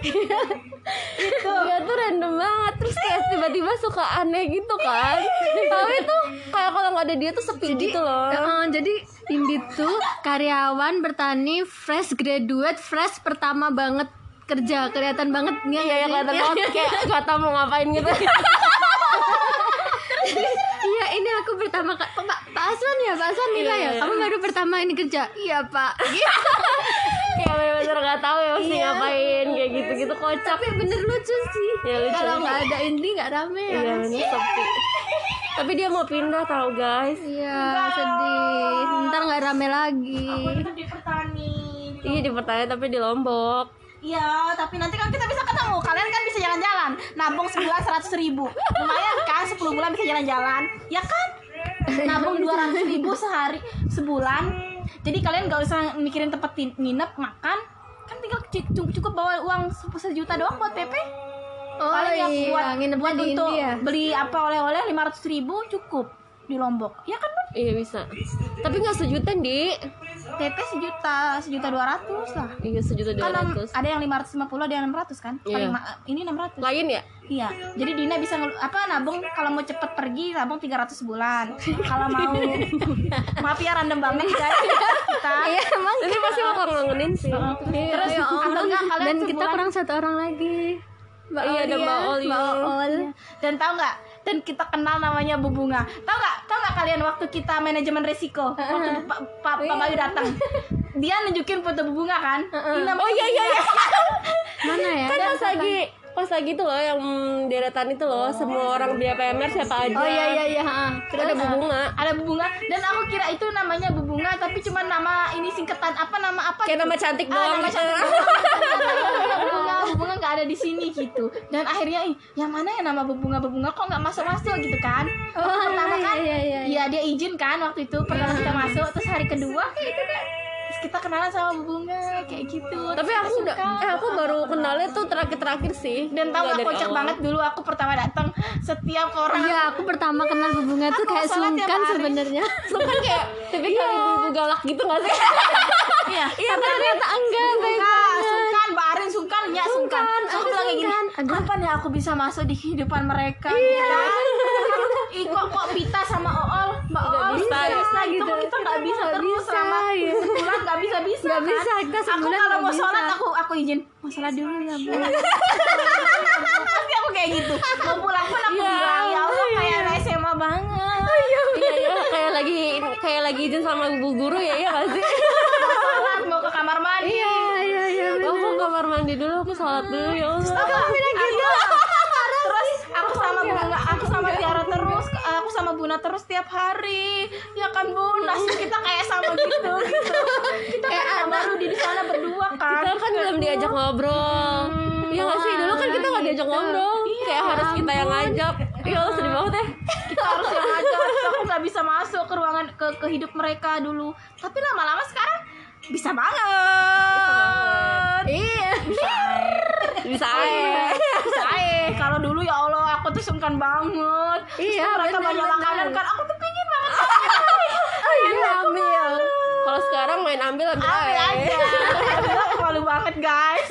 Itu dia tuh random banget. Terus kayak tiba-tiba suka aneh gitu kan. Tapi tuh kayak kalau nggak ada dia tuh sepi gitu loh. Eh, jadi Indi tuh karyawan bertani fresh graduate fresh pertama banget kerja. Kelihatan banget iya ya kelihatan banget. Kayak gak tau mau ngapain gitu. iya [LAUGHS] ini aku pertama kak Pak Pak Aswan ya? Pak Aswan nilai ya Iya. kamu baru pertama ini kerja? Iya Pak. [LAUGHS] Kayak bener-bener gak tahu ya mesti ngapain kayak gitu-gitu kocak. tapi bener lucu sih. Ya, lucu. kalau nggak ada Indi nggak rame ya iya ini sepi tapi dia mau pindah tau guys. Iya sedih. Ntar nggak rame lagi. Di petani iya di pertanyaan tapi di Lombok Iya, tapi nanti kan kita bisa ketemu. Kalian kan bisa jalan-jalan. Nabung sebulan seratus ribu. Lumayan kan, 10 bulan bisa jalan-jalan. Ya kan? Nabung dua ratus ribu sehari sebulan. Jadi kalian gak usah mikirin tempat nginep, makan. Kan tinggal cukup, bawa uang se- sejuta doang buat PP. oh Paling yang iya buat, nginepnya buat di untuk Indi ya beli apa oleh-oleh lima ratus ribu cukup di Lombok. Ya kan, Bun? iya bisa tapi nggak sejuta di PP sejuta, sejuta dua ratus lah. iya sejuta dua Kan ratus ada yang 550, ada yang 600 kan? Paling Iya. ini 600. lain ya Iya, jadi Dina bisa apa nabung kalau mau cepet pergi nabung 300 sebulan. kalau mau [LAUGHS] maaf ya random banget guys kita. iya emang ini pasti bakal ngangenin sih Terus ya atau Allah. enggak kalian dan kita kurang satu orang lagi Mbak Iya, ada Oli ya, Mbak Oli. Mbak Ol. dan tahu nggak? Dan kita kenal namanya Bu Bunga. Tahu nggak? Tahu nggak kalian waktu kita manajemen risiko waktu Pak Pak Pak Bayu datang. [LAUGHS] Dia nunjukin foto Bu Bunga kan? Ini namanya oh iya iya iya [LAUGHS] mana ya kan pas lagi pas lagi tuh loh yang deretan itu loh semua orang dia PMR siapa aja. Oh iya iya iya terus ada Bu bunga. ada Bu bunga. Dan aku kira itu namanya Bu bunga tapi cuma nama ini singkatan apa nama apa kayak nama cantik Ah, doang nama gitu. cantik [LAUGHS] bunga Bu bunga nggak ada di sini gitu. Dan akhirnya ih yang mana ya nama Bu bunga? Bu bunga kok nggak masuk masuk gitu kan? Oh pertama kan iya iya Iya. dia izin kan waktu itu pertama kita masuk. Terus hari kedua kita kenalan sama Bu bunga kayak gitu tapi aku kita udah suka. eh aku baru kenalnya tuh terakhir-terakhir sih dan tahu Nggak gak dari kocak awal. banget dulu aku pertama datang setiap orang Iya, aku pertama kenal bunga tuh Aku kayak sungkan sebenarnya. [LAUGHS] Lu kan kayak tipikal ibu-ibu galak gitu gak sih? iya [LAUGHS] Iya ternyata enggak Sungkan, sungkan, Mbak Arin sungkan, ya sungkan. Sungkan, Aku aku bilang kayak gini, sungkan. Kapan ya aku bisa masuk di kehidupan mereka? Iya. Ih kok kok Pita sama Ool, Mbak Nggak Ool bisa, bisa, gitu. gitu. Kok kita nggak bisa Nggak terus bisa, selama iya. sebulan nggak bisa bisa. Nggak kan? bisa, kita Aku kalau nggak mau bisa. sholat aku aku izin mau sholat dulu ya bu. Pasti aku kayak gitu. Mau pulang pun aku bilang ya Allah kayak anak SMA banget. Iya iya kayak lagi kayak lagi izin sama bu guru ya iya gak sih? Mau sholat mau ke kamar mandi. Iya iya iya. Aku ke kamar mandi dulu aku sholat dulu ya Allah. Aku gitu. Terus aku sama bunga, aku sama Tiara terus, aku sama Buna terus tiap hari. Ya kan Bu, nasib kita kayak sama gitu gitu. Kita kayak baru di sana berdua kan. Kita kan belum diajak ngobrol. Iya gak sih? Dulu kan kita gak diajak ngobrol. Kayak harus kita yang ngajak. Ya Allah sedih banget ya. kita harus yang aja. Terus aku nggak bisa masuk ke ruangan ke, ke hidup mereka dulu. Tapi lama-lama sekarang bisa banget. Iya. Bisa aja. Bisa eh kalau dulu ya Allah tuh sungkan banget. Terus Iya, mereka banyak makanan kan. Aku tuh pingin banget [LAUGHS] Iya ambil. Kalau sekarang main ambil ambil ambil aja. [LAUGHS] malu banget guys.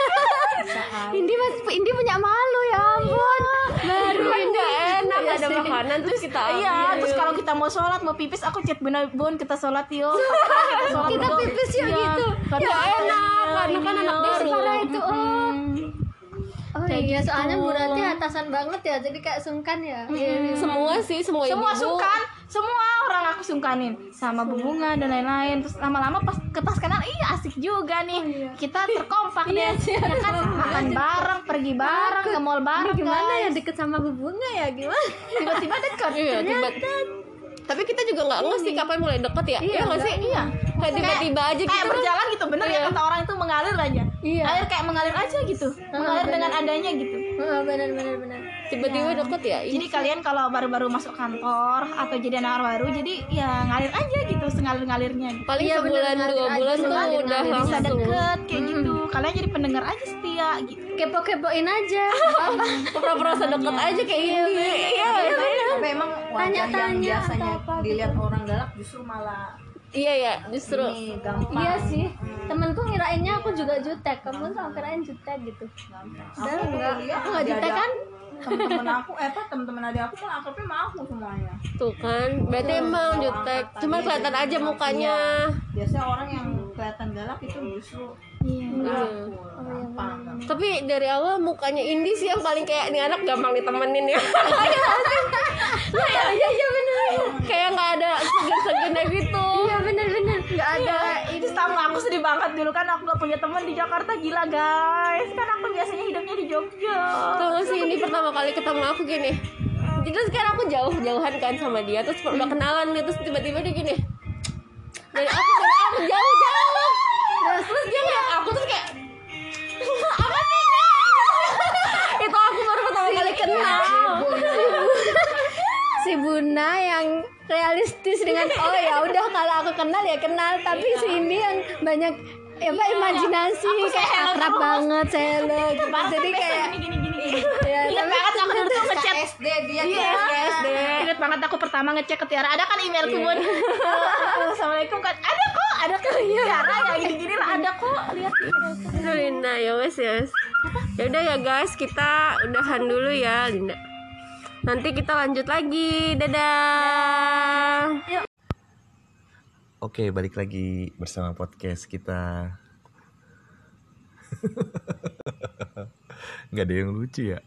Indi mas, Indi punya malu ya ampun. Baru Kan ini. enak Iya ada makanan terus kita ambil. Iya, terus kalau kita mau sholat, mau pipis, aku chat bener bun kita sholat yuk. Kita, pipis yuk Iya. gitu. Ya enak karena ini kan anak baru. Sekarang itu oh. Oh Kayak iya, gitu. soalnya Bu Rati atasan banget ya, jadi kayak sungkan ya. Semua sih semua Semua ibu-ibu. sungkan, semua orang aku sungkanin sama Bu Bunga dan lain-lain. Terus lama-lama pas ke pas kenal, iya asik juga nih. Kita terkompak [LAUGHS] deh. Ya kan makan bareng, pergi bareng, ke mall bareng gimana guys. ya deket sama Bu Bunga ya gimana? Tiba-tiba dekat. Iya, tiba Tapi kita juga nggak ngerti kapan mulai deket ya. Iya nggak sih? Iya. Kayak tiba-tiba aja kayak gitu. berjalan gitu bener ya Iya. kata orang itu mengalir aja Iya. air kayak mengalir aja gitu mengalir dengan adanya gitu Oh, benar benar benar. Tiba-tiba deket ya. jadi kalian kalau baru-baru masuk kantor atau jadi anak baru jadi ya ngalir aja gitu sengalir ngalirnya gitu. Paling Iya, sebulan bener, dua bulan tuh ngalir, udah ngalir. bisa deket kayak gitu kalian jadi pendengar aja setia gitu Kepo-kepoin aja. [LAUGHS] Pura-pura sedekat aja kayak gini. Iya. Tapi emang wajah yang Tanya-tanya biasanya apa dilihat orang galak justru malah Iya ya, justru. ini gampang. Iya sih. Temenku ngirainnya aku juga jutek. Kamu sama kirain jutek gitu. Aku enggak, Aku nggak jutek kan? Temen-temen aku, eh apa temen-temen adik aku kan akrabnya sama aku semuanya. Tuh kan, berarti emang jutek. Cuma kelihatan aja mukanya. Biasanya orang yang kelihatan galak itu justru Iya. gampang. Tapi dari awal mukanya Indi sih yang paling kayak nih anak gampang ditemenin ya. [LAUGHS] Iya iya iya benar. kayak nggak ada segan-segannya gitu. Iya benar benar. Enggak ada ini sama aku sedih banget dulu kan aku gak punya teman di Jakarta gila guys. Kan aku biasanya hidupnya di Jogja. Tau sih ini pertama kali ketemu aku gini. Jadi sekarang aku jauh-jauhan kan sama dia Terus udah kenalan nih Terus tiba-tiba dia gini. Dari aku dari aku jauh-jauh. Terus, terus dia kayak aku terus kayak [LAUGHS] Apa sih Kak?" Itu aku baru pertama kali kenal. Si Buna yang realistis dengan oh ya udah kalau aku kenal ya kenal. Tapi si ini yang banyak ya apa imajinasi. Kayak akrab banget hello gitu. jadi kayak gini gini gini [LAUGHS] ya ingat banget aku dulu ngechat SD dia Iya, SD. Ingat banget aku pertama ngecek ke Tiara, ada kan emailku bun? Eh, [LAUGHS] Assalamualaikum kan, ada kok, ada kok. Tiara ya gini-gini lah, ada kok, lihat. Linda ya wes ya wes. Ya udah ya guys kita udahan dulu ya Linda nanti kita lanjut lagi. Dadah Oke, balik lagi bersama podcast kita. [LAUGHS] Nggak ada yang lucu ya?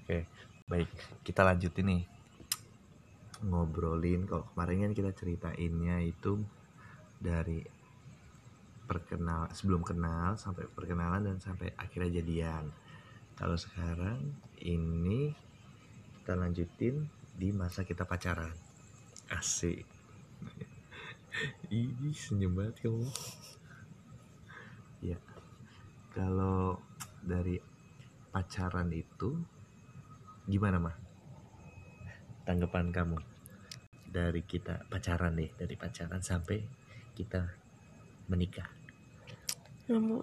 Oke, baik. Kita lanjutin nih. Ngobrolin, kalau kemarin kan kita ceritainnya itu dari perkenal sebelum kenal sampai perkenalan dan sampai akhirnya jadian. kalau sekarang ini kita lanjutin di masa kita pacaran asik Ih, senyum banget kamu. Ya kalau dari pacaran itu gimana mah tanggapan kamu dari kita pacaran deh dari pacaran sampai kita menikah? Nggak mau.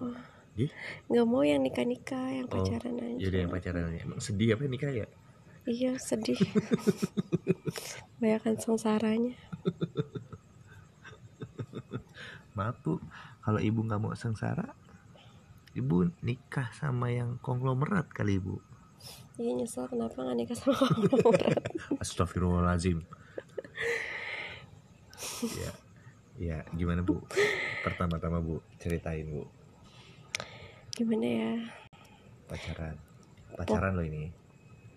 Nggak mau yang nikah nikah yang Oh, pacaran aja. jadi yang pacaran emang sedih apa nikah ya? Iya sedih. [LAUGHS] Bayangkan sengsaranya [LAUGHS] maaf bu kalau ibu nggak mau sengsara ibu nikah sama yang konglomerat kali ibu. Iya nyesel. Kenapa nggak nikah sama konglomerat? [LAUGHS] Astagfirullahaladzim. Ya ya gimana bu? Pertama-tama bu ceritain bu. Gimana ya? Pacaran. Pacaran loh ini.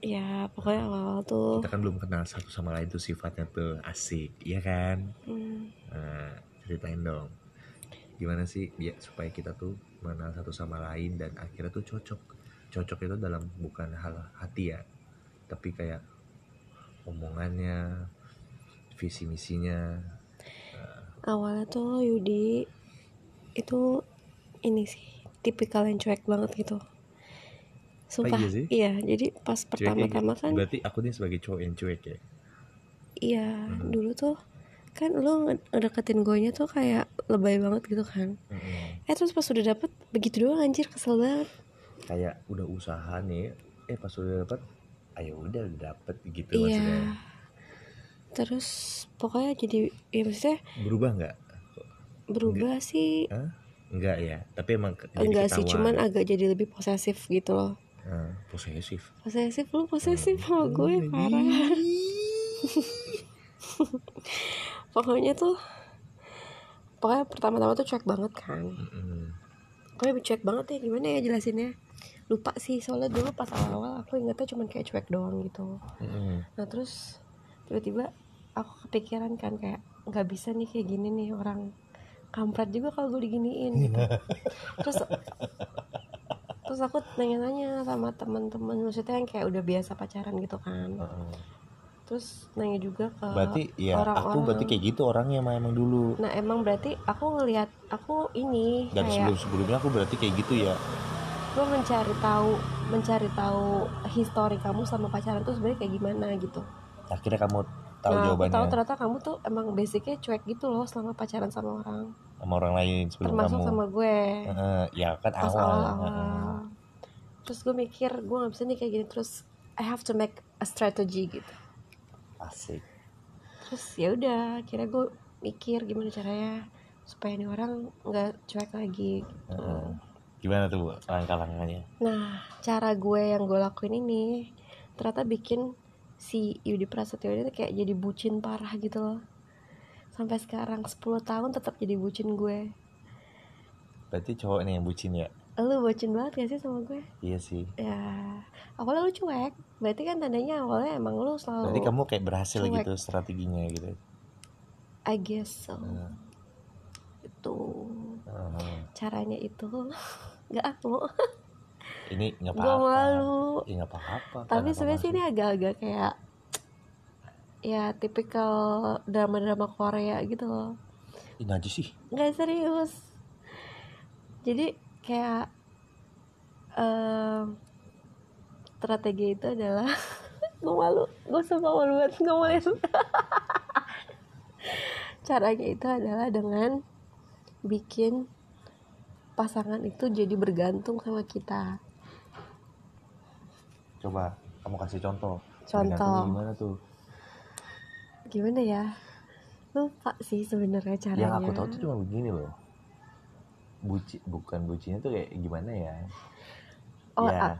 Ya pokoknya awal tuh kita kan belum kenal satu sama lain tuh sifatnya tuh asik iya kan? Hmm, nah, ceritain dong gimana sih ya supaya kita tuh mengenal satu sama lain dan akhirnya tuh cocok. Cocok itu dalam bukan hal hati ya tapi kayak omongannya visi misinya. Awalnya tuh Yudi itu ini sih tipikal yang cuek banget gitu. Sumpah iya sih? iya jadi pas Cuek pertama-tama kan berarti aku nih sebagai cowok yang cuek ya? Iya Mhm. dulu tuh kan lu ngedeketin gue tuh kayak lebay banget gitu kan. Mm-mm. eh terus pas udah dapet begitu doang anjir kesel banget. Kayak udah usaha nih eh pas udah dapet ayo udah dapet gitu iya. maksudnya. Terus pokoknya jadi ya maksudnya berubah nggak? Berubah sih. Enggak ya? Tapi emang enggak sih cuman agak jadi lebih posesif gitu loh. Ah, posesif? Posesif lu posesif sama gue Hmm. parah [LAUGHS] pokoknya tuh pokoknya pertama-tama tuh cuek banget kan. Pokoknya cuek banget ya gimana ya jelasinnya? Lupa sih soalnya dulu pas awal-awal aku ingetnya cuman kayak cuek doang gitu. Nah terus tiba-tiba aku kepikiran kan kayak nggak bisa nih kayak gini nih orang kampret juga kalau gue diginiin gitu. [LAUGHS] Terus terus aku nanya-nanya sama teman-teman maksudnya yang kayak udah biasa pacaran gitu kan. Terus nanya juga ke berarti ya aku orang-orang. berarti kayak gitu orangnya mah emang dulu. Nah emang berarti aku ngelihat aku ini dan kayak sebelum sebelumnya aku berarti kayak gitu ya. Gue mencari tahu mencari tahu histori kamu sama pacaran tuh sebenarnya kayak gimana gitu. Akhirnya kamu tahu nah aku jawabannya. tahu ternyata kamu tuh emang basicnya cuek gitu loh selama pacaran sama orang. Sama orang lain sebelum termasuk kamu. sama gue. Heeh, ya kan pas awal. awal-awal. Heeh. terus gue mikir gue nggak bisa nih kayak gini. Terus I have to make a strategy gitu asik. Terus ya udah kira gue mikir gimana caranya supaya ini orang nggak cuek lagi gitu. Heeh. gimana tuh langkah-langkahnya? Nah cara gue yang gue lakuin ini ternyata bikin si Yudi Prasetyo ini kayak jadi bucin parah gitu loh. Sampai sekarang 10 tahun tetap jadi bucin gue. Berarti cowok nih yang bucin ya lu bucin banget gak sih sama gue? Iya sih. Ya awalnya lu cuek. Berarti kan tandanya awalnya emang lu selalu berarti kamu kayak berhasil cuek. gitu strateginya gitu. I guess so. Heeh. itu. Heeh. caranya itu. [LAUGHS] Nggak aku [LAUGHS] ini nggak gue apa-apa. malu. Ya nggak apa-apa. Tapi sebenarnya sih ini agak-agak kayak ya tipikal drama-drama Korea gitu loh. Ih, najis sih. Nggak serius. Jadi kayak em, strategi itu adalah [LAUGHS] gue malu gue sumpah malu banget boleh [LAUGHS] caranya itu adalah dengan bikin pasangan itu jadi bergantung sama kita. Coba kamu kasih contoh. Contoh. Gimana tuh? Gimana ya? Lupa sih sebenarnya caranya yang aku tahu tuh cuma begini loh buci bukan bucinya tuh kayak gimana ya Oh, ya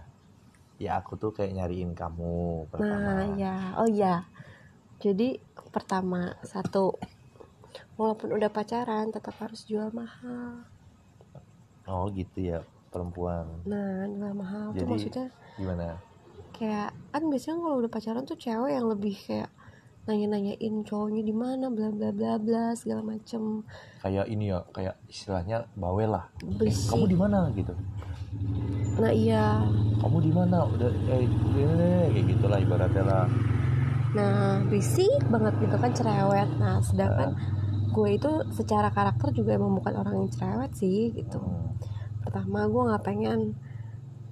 ya aku tuh kayak nyariin kamu pertama Nah, ya. Oh ya. Jadi pertama satu walaupun udah pacaran tetap harus jual mahal. oh gitu ya perempuan Nah, jual mahal tuh Jadi- maksudnya gimana kayak kan biasanya kalau udah pacaran tuh cewek yang lebih kayak nanya-nanyain cowoknya di mana bla bla bla bla segala macem. Kayak ini ya kayak istilahnya bawel lah. Eh, kamu di mana? Gitu. Nah iya. Kamu di mana? Udah eh kayak gitulah ibaratnya lah. Nah berisik banget gitu kan cerewet. Nah sedangkan gue itu secara karakter juga emang bukan orang yang cerewet sih gitu. Hmm. pertama gue nggak pengen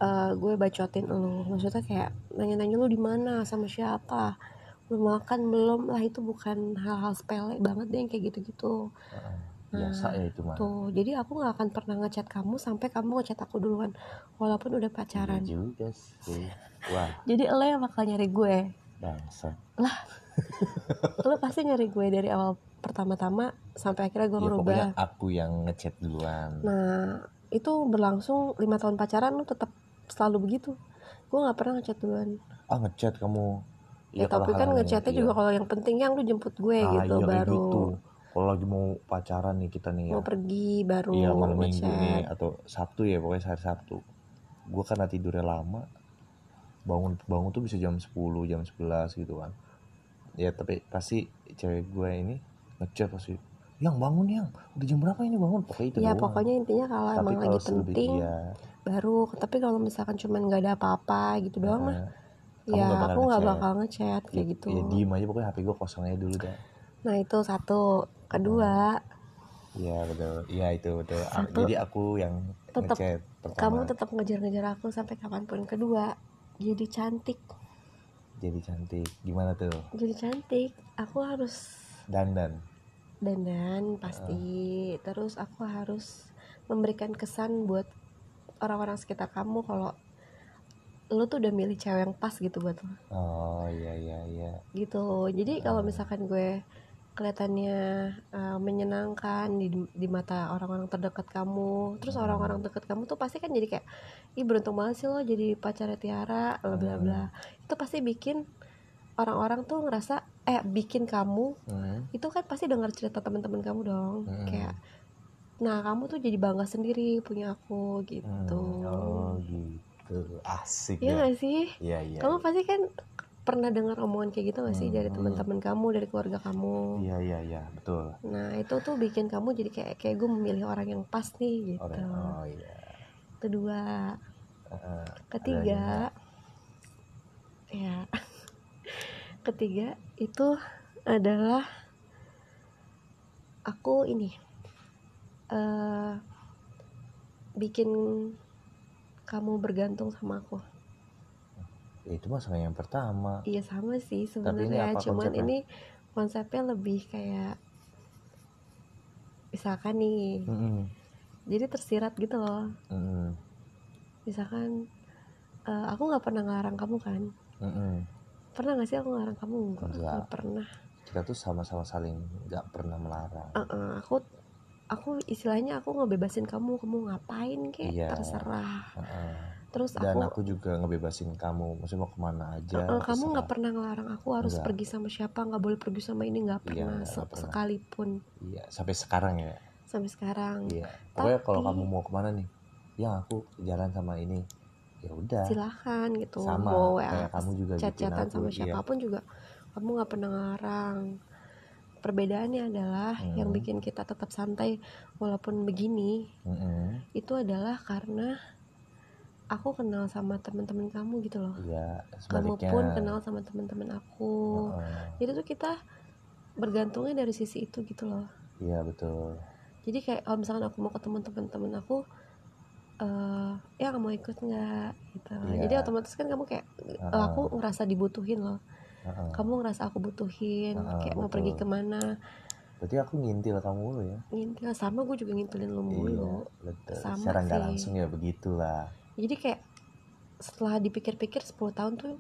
eh, gue bacotin lu. Maksudnya kayak nanya-nanya lu di mana sama siapa lu makan belum. Lah itu bukan hal-hal sepele banget deh yang kayak gitu-gitu. Biasa ya itu mah. tuh. Jadi aku nggak akan pernah ngechat kamu sampai kamu ngechat aku duluan walaupun udah Iya pacaran juga sih. Wah. [LAUGHS] Jadi lo yang bakal nyari gue? Bangsa [LAUGHS] lo pasti nyari gue dari awal pertama-tama sampai akhirnya gue ya pokoknya ngerubah aku yang ngechat duluan. Nah itu berlangsung lima tahun pacaran lo tetap selalu begitu. Gue nggak pernah ngechat duluan. Ah ngechat kamu ya, kalau tapi kan ngechatnya iya. juga kalau yang penting yang lu jemput gue Ah, gitu iya, baru gitu. kalau lagi mau pacaran nih kita nih ya. Mau pergi baru iya malam minggu nih atau Sabtu ya pokoknya hari Sabtu. Gue karena tidurnya lama bangun bangun tuh bisa jam 10 jam 11 gitu kan. Ya tapi pasti cewek gue ini ngechat pasti yang bangun yang. Udah jam berapa ini bangun? Pokoknya itu ya doang. pokoknya intinya kalau tapi emang kalau lagi penting iya, baru. Tapi kalau misalkan cuman nggak ada apa-apa gitu doang mah nah, ya bakal aku nggak bakal ngechat kayak ya, gitu. ya diem aja pokoknya HP gue kosong aja dulu dah. Nah itu satu. Kedua. Iya betul. Iya itu betul. Ah, Satu, jadi aku yang tetep ngechat pertama. kamu tetap ngejar-ngejar aku sampai kapan pun. Kedua jadi cantik. Jadi cantik. Gimana tuh? Jadi cantik. Aku harus dandan. Dandan pasti. Terus aku harus memberikan kesan buat orang-orang sekitar kamu kalau lu tuh udah milih cewek yang pas gitu buat lo oh iya iya iya. Gitu jadi kalau misalkan gue kelihatannya uh, menyenangkan di, di mata orang-orang terdekat kamu terus orang-orang dekat kamu tuh pasti kan jadi kayak ih beruntung banget sih lo jadi pacarnya Tiara bla bla bla. Itu pasti bikin orang-orang tuh ngerasa eh bikin kamu Hmm. itu kan pasti dengar cerita teman-teman kamu dong. Hmm. kayak nah kamu tuh jadi bangga sendiri punya aku gitu. Hmm, oh gitu asik Iya ya. gak sih? Iya iya kamu pasti kan pernah dengar omongan kayak gitu gak sih? Dari Hmm. teman-teman kamu dari keluarga kamu. Iya iya iya. Betul. Nah itu tuh bikin kamu jadi kayak kayak gue memilih orang yang pas nih gitu. Orang oh iya. Kedua. Heeh. ketiga. ya. [LAUGHS] Ketiga itu adalah aku ini eh bikin kamu bergantung sama aku ya itu masalah yang pertama iya sama sih sebenarnya cuman konsepnya? ini konsepnya lebih kayak misalkan nih Mm-mm. jadi tersirat gitu loh Mm-mm. misalkan eh, aku nggak pernah ngelarang kamu kan Mm-mm. pernah nggak sih aku ngelarang kamu enggak Enggak. nggak pernah kita tuh sama-sama saling nggak pernah melarang Eh-eh, aku aku istilahnya aku ngebebasin kamu kamu ngapain kek Iya. terserah Heeh. terus dan aku, aku juga ngebebasin kamu maksudnya mau ke mana aja eh-eh, kamu terserah. nggak pernah ngelarang aku harus Enggak. pergi sama siapa nggak boleh pergi sama ini nggak Iya, pernah nggak se- pernah. sekalipun iya sampai sekarang ya sampai sekarang iya pokoknya kalau Tapi- kamu mau ke mana nih ya aku jalan sama ini ya udah silahkan gitu Sama, mau kayak kamu juga chat-chatan sama iya. siapa pun juga kamu nggak pernah ngelarang perbedaannya adalah yang Hmm. bikin kita tetap santai walaupun begini Mm-mm. itu adalah karena aku kenal sama teman-teman kamu gitu loh iya kamu pun kenal sama teman-teman aku Heeh. jadi tuh kita bergantungnya dari sisi itu gitu loh iya betul jadi kayak kalau misalkan aku mau ketemu teman-teman aku eh ya kamu ikut nggak gitu Iya. jadi otomatis kan kamu kayak Heeh. aku ngerasa dibutuhin loh Heeh. kamu ngerasa aku butuhin Heeh, kayak mau betul. pergi ke mana? Berarti aku ngintil kamu dulu ya? Ngintil sama gue juga ngintilin lo iya mulu betul. Sama secara nggak sih. langsung ya begitulah. Jadi kayak setelah dipikir-pikir 10 tahun tuh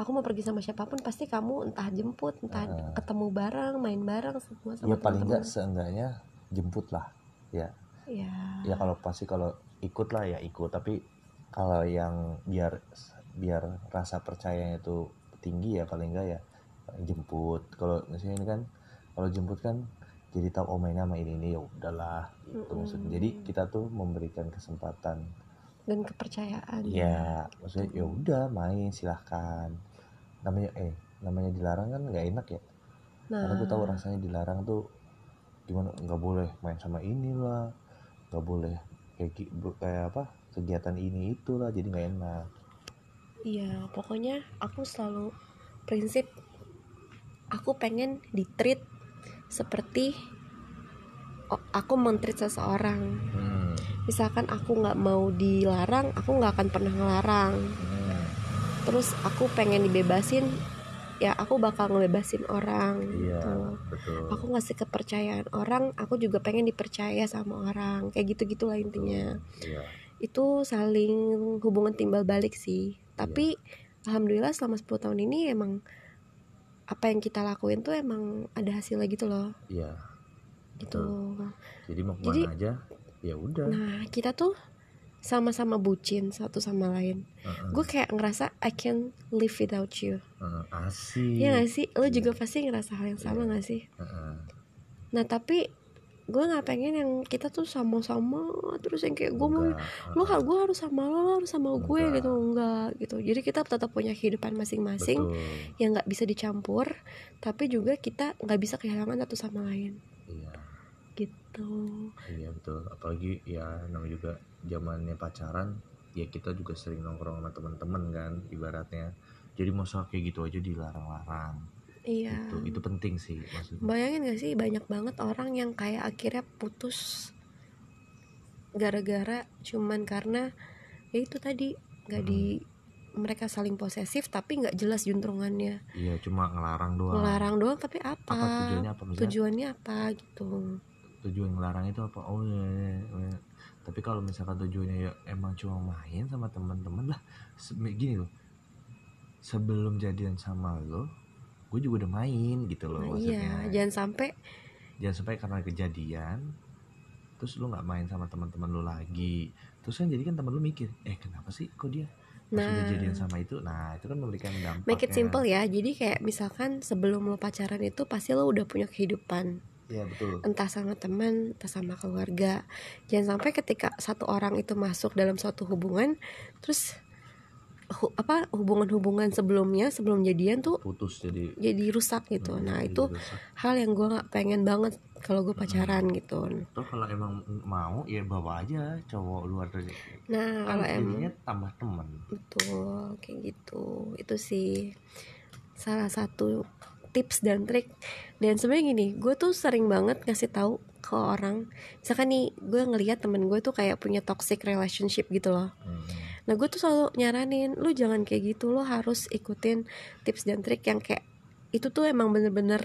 aku mau pergi sama siapa pun pasti kamu entah jemput entah Heeh. ketemu bareng main bareng semua sama ya paling nggak seenggaknya jemput lah ya. Ya ya kalau pasti kalau ikut lah ya ikut. Tapi kalau yang biar biar rasa percayanya itu tinggi ya paling enggak ya jemput. Kalau misalnya ini kan kalau jemput kan jadi tahu oh mainnya sama ini ini ya udahlah gitu Mm-mm. maksudnya. Jadi kita tuh memberikan kesempatan. Dan kepercayaan. Ya maksudnya ya udah main silahkan. Namanya eh namanya dilarang kan nggak enak ya. Nah karena gue tahu rasanya dilarang tuh gimana nggak boleh main sama inilah nggak boleh kayak kayak apa kegiatan ini itulah jadi nggak enak Iya, pokoknya aku selalu prinsip aku pengen di treat seperti aku mentreat seseorang. hmm. Misalkan aku nggak mau dilarang, aku nggak akan pernah ngelarang. Hmm. Terus aku pengen dibebasin, ya aku bakal ngebebasin orang. iya gitu. betul Aku ngasih kepercayaan orang, aku juga pengen dipercaya sama orang. Kayak gitu gitulah intinya. iya Itu saling hubungan timbal balik sih. Tapi alhamdulillah selama 10 tahun ini emang apa yang kita lakuin tuh emang ada hasilnya gitu loh. iya Gitu. jadi mau ke mana Jadi- aja ya udah Nah, kita tuh sama-sama bucin satu sama lain. Heeh, Gue kayak ngerasa I can live without you. heeh, asik Iya gak sih? Lo Iya. juga pasti ngerasa hal yang sama gak sih? Heeh. Nah, tapi gue nggak pengen yang kita tuh sama-sama terus yang kayak gue mau lo gue harus sama lo, lo harus sama gue Enggak. gitu enggak gitu. Jadi kita tetap punya kehidupan masing-masing betul. yang nggak bisa dicampur tapi juga kita nggak bisa kehilangan satu sama lain. Iya. Gitu. Iya betul. Apalagi ya namanya juga zamannya pacaran ya kita juga sering nongkrong sama teman-teman kan ibaratnya. Jadi masa kayak gitu aja dilarang-larang iya. Itu itu penting sih maksudnya. Bayangin gak sih banyak banget orang yang kayak akhirnya putus gara-gara cuman karena ya itu tadi nggak Hmm. di mereka saling posesif tapi nggak jelas juntrungannya. Iya cuma ngelarang doang. Melarang doang tapi apa, apa tujuannya apa misalnya? Tujuannya apa gitu. Tujuan ngelarang itu apa? Oh iya, iya, iya. tapi kalau misalkan tujuannya ya emang cuma main sama teman-teman lah gini loh. Sebelum jadian sama lo gue juga udah main gitu loh Nah, maksudnya. iya jangan sampai jangan sampai karena kejadian terus lu nggak main sama teman-teman lu lagi terus kan jadi kan teman lu mikir eh kenapa sih kok dia pas Nah. udah jadian sama itu? Nah itu kan memberikan dampak make it simple ya jadi kayak misalkan sebelum lo pacaran itu pasti lo udah punya kehidupan. Ya betul. Entah sama teman entah sama keluarga. Jangan sampai ketika satu orang itu masuk dalam suatu hubungan terus hu- apa hubungan-hubungan sebelumnya sebelum jadian tuh putus jadi jadi rusak gitu. Hmm, nah itu rusak. hal yang gue nggak pengen banget kalau gue pacaran gitu. Toh kalau emang mau ya bawa aja cowok luar dari nah kan kalau emang tambah teman betul kayak gitu. Itu sih salah satu tips dan trik. Dan sebenarnya gini gue tuh sering banget ngasih tahu ke orang. Misalkan nih gue ngelihat temen gue tuh kayak punya toxic relationship gitu loh. Hmm. Nah gue tuh selalu nyaranin lu jangan kayak gitu lo harus ikutin tips dan trik yang kayak itu tuh emang bener-bener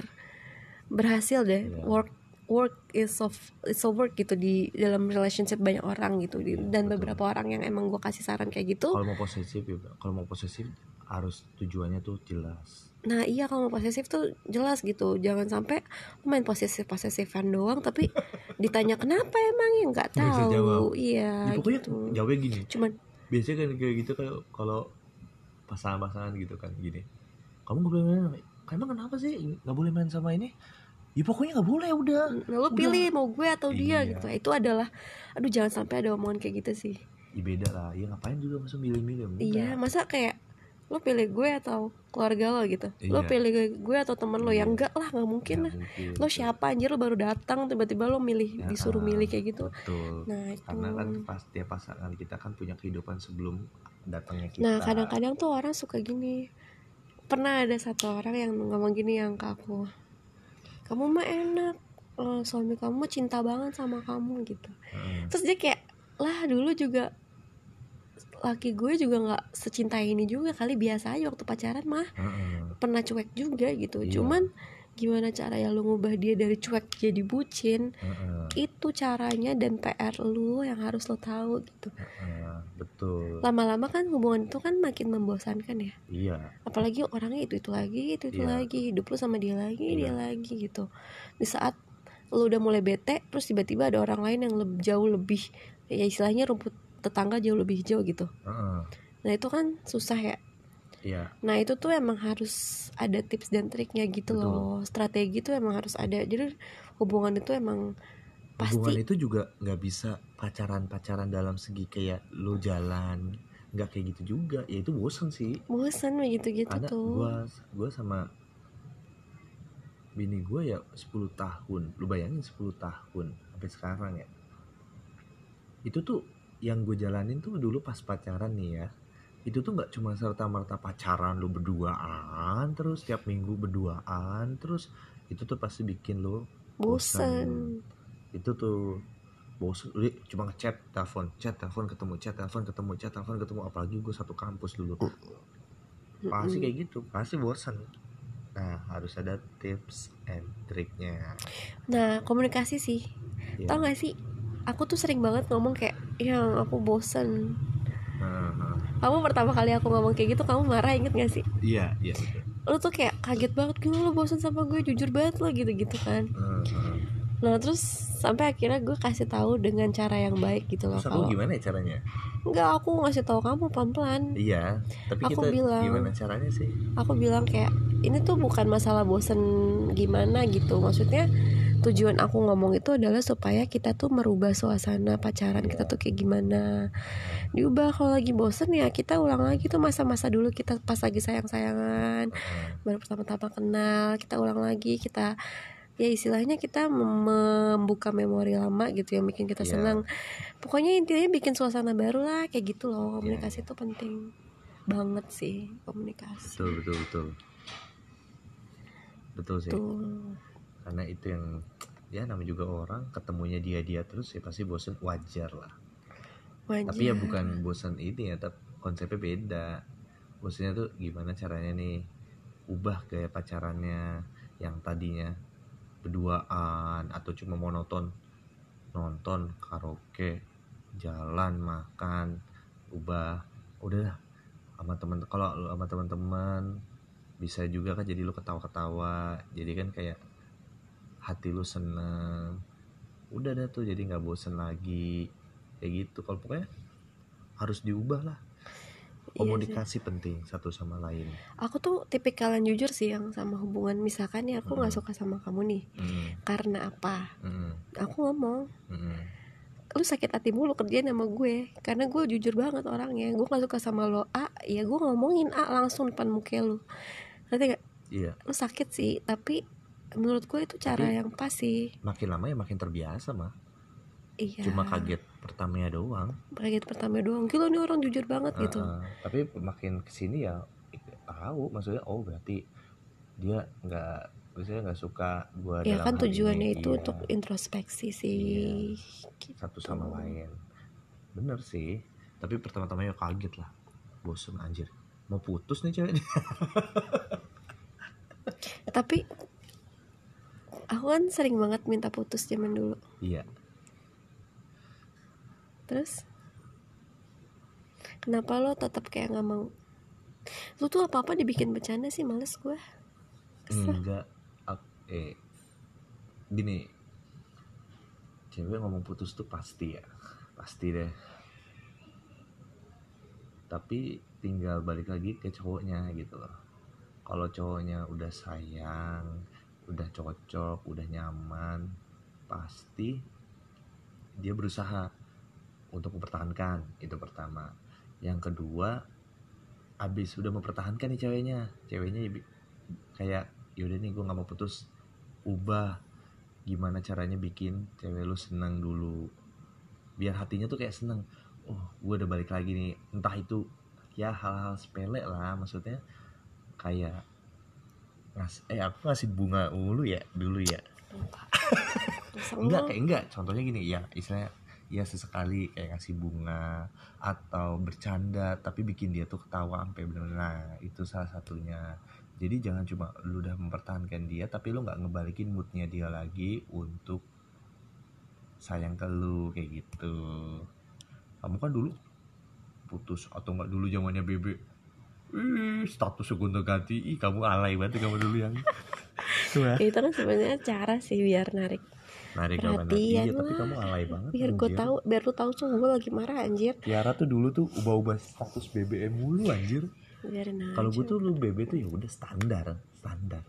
berhasil deh. Iya. work work is of is a work gitu di dalam relationship banyak orang gitu. Iya, dan betul. beberapa orang yang emang gue kasih saran kayak gitu. Kalau mau posesif ya kalau mau posesif harus tujuannya tuh jelas. Nah iya kalau mau posesif tuh jelas gitu. Jangan sampai lu main posesif-posesifan doang Tapi ditanya kenapa emang? Ya nggak tahu. Iya ya, pokoknya gitu. jawabnya gini. Cuman biasanya kan kayak gitu kayak kalau pasangan-pasangan gitu kan gini. Kamu gak boleh main emang kenapa sih nggak boleh main sama ini? Ya pokoknya nggak boleh udah. Nah, Lu pilih mau gue atau dia Iya. gitu. Itu adalah Aduh jangan sampai ada omongan kayak gitu sih. Ya beda lah. Ya ngapain juga masa milih-milih enggak. Iya masa kayak Lu pilih gue atau keluarga lo? Gitu. Lu Iya. pilih gue atau temen lo? Ya Iya. enggak lah nggak mungkin lah. mungkin. Lo siapa? Anjir lo baru datang Tiba-tiba lo milih Ya, Disuruh milih kayak gitu. betul. Nah itu karena kan pas tiap pasangan kita kan punya kehidupan sebelum datangnya kita. Nah kadang-kadang tuh orang suka gini. Pernah ada satu orang yang ngomong gini yang ke aku. Kamu mah enak eh, Suami kamu cinta banget sama kamu gitu. Heeh. Terus dia kayak Lah dulu juga Laki gue juga gak secinta ini juga Kali biasa aja waktu pacaran mah Heeh. Pernah cuek juga gitu Iya. Cuman gimana cara ya lu ngubah dia dari cuek jadi bucin Heeh. Itu caranya dan PR lu yang harus lo tahu gitu Heeh. betul Lama-lama kan hubungan itu kan makin membosankan ya iya apalagi orangnya itu itu lagi itu itu Iya. lagi hidup lu sama dia lagi dia Iya. lagi gitu di saat lu udah mulai bete terus tiba-tiba ada orang lain yang leb- jauh lebih ya istilahnya rumput tetangga jauh lebih hijau gitu. Heeh. nah itu kan susah ya. Iya. Nah itu tuh emang harus ada tips dan triknya gitu Betul. loh strategi tuh emang harus ada. Jadi hubungan itu emang hubungan pasti itu juga nggak bisa pacaran pacaran dalam segi kayak lo jalan nggak kayak gitu juga. Ya itu bosen sih. Bosan begitu gitu karena tuh. gua gua sama bini gua ya 10 tahun. Lu bayangin 10 tahun sampai sekarang ya. Itu tuh yang gue jalanin tuh dulu pas pacaran nih ya. Itu tuh nggak cuma serta merta pacaran lu berduaan terus tiap minggu berduaan terus itu tuh pasti bikin lu bosan. Itu tuh bosan lu cuma ngechat telepon chat telepon ketemu chat telepon ketemu chat telepon ketemu. Apalagi gue satu kampus dulu pasti kayak gitu pasti bosan nah harus ada tips and triknya. Nah komunikasi sih. Ya. tau gak sih aku tuh sering banget ngomong kayak yang aku Heeh. kamu pertama kali aku ngomong kayak gitu kamu marah inget gak sih? Iya iya lu tuh kayak kaget banget gila lu bosan sama gue? Jujur banget lo gitu gitu kan. Heeh. nah terus sampai akhirnya gue kasih tahu dengan cara yang baik gitu loh kalau gimana ya caranya? Enggak aku ngasih tahu kamu pelan pelan iya tapi Aku kita bilang. gimana caranya sih? Aku bilang kayak ini tuh bukan masalah bosen gimana gitu maksudnya tujuan aku ngomong itu adalah supaya kita tuh merubah suasana pacaran kita tuh kayak gimana. Diubah kalau lagi bosen ya kita ulang lagi tuh masa-masa dulu kita pas lagi sayang-sayangan baru pertama-tama kenal kita ulang lagi kita ya istilahnya kita mem- membuka memori lama gitu yang bikin kita Iya. senang. Pokoknya intinya bikin suasana baru lah kayak gitu loh. Iya, komunikasi itu penting banget sih komunikasi. Betul betul betul. Betul sih. Tuh karena itu yang ya namanya juga orang ketemunya dia dia terus ya pasti bosen wajar lah. Wajar tapi ya bukan bosan ini ya tapi konsepnya beda. Bosannya tuh gimana caranya nih ubah gaya pacarannya yang tadinya berduaan atau cuma monoton. Nonton karaoke jalan makan ubah. Udah sama temen kalau sama teman-teman bisa juga kan jadi lu ketawa-ketawa. Jadi kan kayak hati lu seneng. Udah dah tuh jadi nggak bosen lagi. Kayak gitu kalau pokoknya harus diubah lah. Iya komunikasi penting satu sama lain. Aku tuh tipikal yang jujur sih yang sama hubungan. Misalkan nih aku nggak Mm. suka sama kamu nih. Mm, karena apa? Mm, aku ngomong. Mm, lu sakit hati mulu kerjaan sama gue. Karena gue jujur banget orangnya. Gue gak suka sama lo A. Ya gue ngomongin A langsung depan muka lu. Ngerti gak iya. Lu sakit sih tapi menurut gue itu cara Tapi- yang pas sih. makin lama ya makin terbiasa mah. Iya. Cuma kaget pertamanya doang. Kaget pertama doang. Gila nih orang jujur banget gitu. Heeh. tapi makin ke sini ya tahu maksudnya oh berarti dia nggak maksudnya nggak suka gua ya kan tujuannya ini. itu Iya, untuk introspeksi sih. Gitu. satu sama lain. Bener sih. Tapi pertama-tamanya kaget lah. Bosen anjir. Mau putus nih cewek [LAUGHS] tapi aku kan sering banget minta putus zaman dulu. Iya. Terus? Kenapa lo tetap kayak nggak mau? Lu tuh apa apa dibikin bercanda sih males gue. Kesel. enggak ak- eh gini. Cewek ngomong putus tuh pasti ya pasti deh. Tapi tinggal balik lagi ke cowoknya gitu loh. Kalau cowoknya udah sayang udah cocok udah nyaman pasti dia berusaha untuk mempertahankan itu pertama. Yang kedua abis udah mempertahankan nih ceweknya ceweknya kayak yaudah nih gue nggak mau putus ubah gimana caranya bikin cewek lu senang dulu. Biar hatinya tuh kayak seneng oh gue udah balik lagi nih. Entah itu ya hal-hal sepele lah maksudnya kayak eh aku ngasih bunga dulu ya dulu ya. Enggak kayak enggak. Contohnya gini ya istilahnya ya sesekali kayak ngasih bunga atau bercanda tapi bikin dia tuh ketawa sampai bener nah itu salah satunya. Jadi jangan cuma lu udah mempertahankan dia tapi lu nggak ngebalikin moodnya dia lagi untuk sayang ke lu kayak gitu. Kamu kan dulu putus atau nggak dulu zamannya bebe Ih, status gonta ganti ih kamu alay banget kamu dulu yang [LAUGHS] itu kan sebenarnya cara sih biar narik narik kamu Perhatian iya tapi kamu alay banget biar gue tahu biar lu tahu tuh gue lagi marah anjir. Tiara tuh dulu tuh ubah-ubah status BBM mulu anjir. Kalau gue tuh lu BB tuh ya udah standar, standar.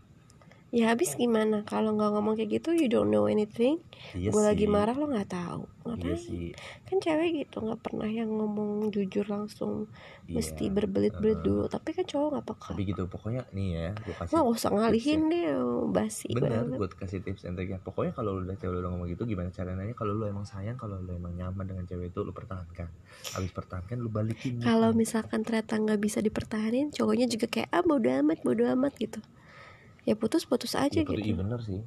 Ya habis gimana kalau nggak ngomong kayak gitu you don't know anything Iya gue lagi marah lo nggak tahu Iya ngapain sih. kan cewek gitu nggak pernah yang ngomong jujur langsung Iya. mesti berbelit-belit Heeh. dulu tapi kan cowok nggak peka Tapi gitu pokoknya nih ya, gue kasih Wah, gak usah ngalihin tips deh, basi ya. Bener, gue kasih tips and triknya. Pokoknya kalau lu udah cewek lu udah ngomong gitu, gimana caranya? Kalau lu emang sayang, kalau lu emang nyaman dengan cewek itu, lu pertahankan. Habis pertahankan, lu balikin. Kalau misalkan ternyata nggak bisa dipertahanin, cowoknya juga kayak ah bodo amat, bodo amat gitu. Ya putus-putus aja ya, betul, iya gitu. bener sih.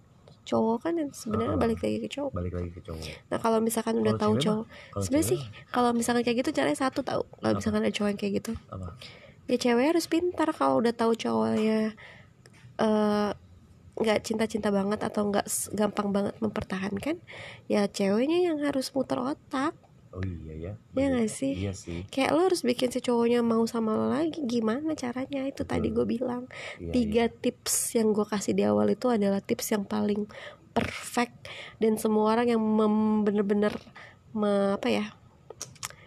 Cowok kan yang sebenarnya Heeh. balik lagi ke cowok. Balik lagi ke cowok. Nah kalau misalkan udah Kalau tahu cowok, sebenarnya sih kalau misalkan kayak gitu caranya satu tahu. Kalau misalkan ada cowok yang kayak gitu, apa? ya cewek harus pintar kalau udah tahu cowoknya eh, nggak cinta-cinta banget atau nggak gampang banget mempertahankan, ya ceweknya yang harus muter otak. Oh iya ya. Iya nggak sih? Iya sih. Kayak lo harus bikin si cowoknya mau sama lo lagi Gimana caranya Itu Betul. tadi gue bilang Iya, Tiga tips yang gue kasih di awal itu adalah tips yang paling perfect Dan semua orang yang bener-bener me- Apa ya iya.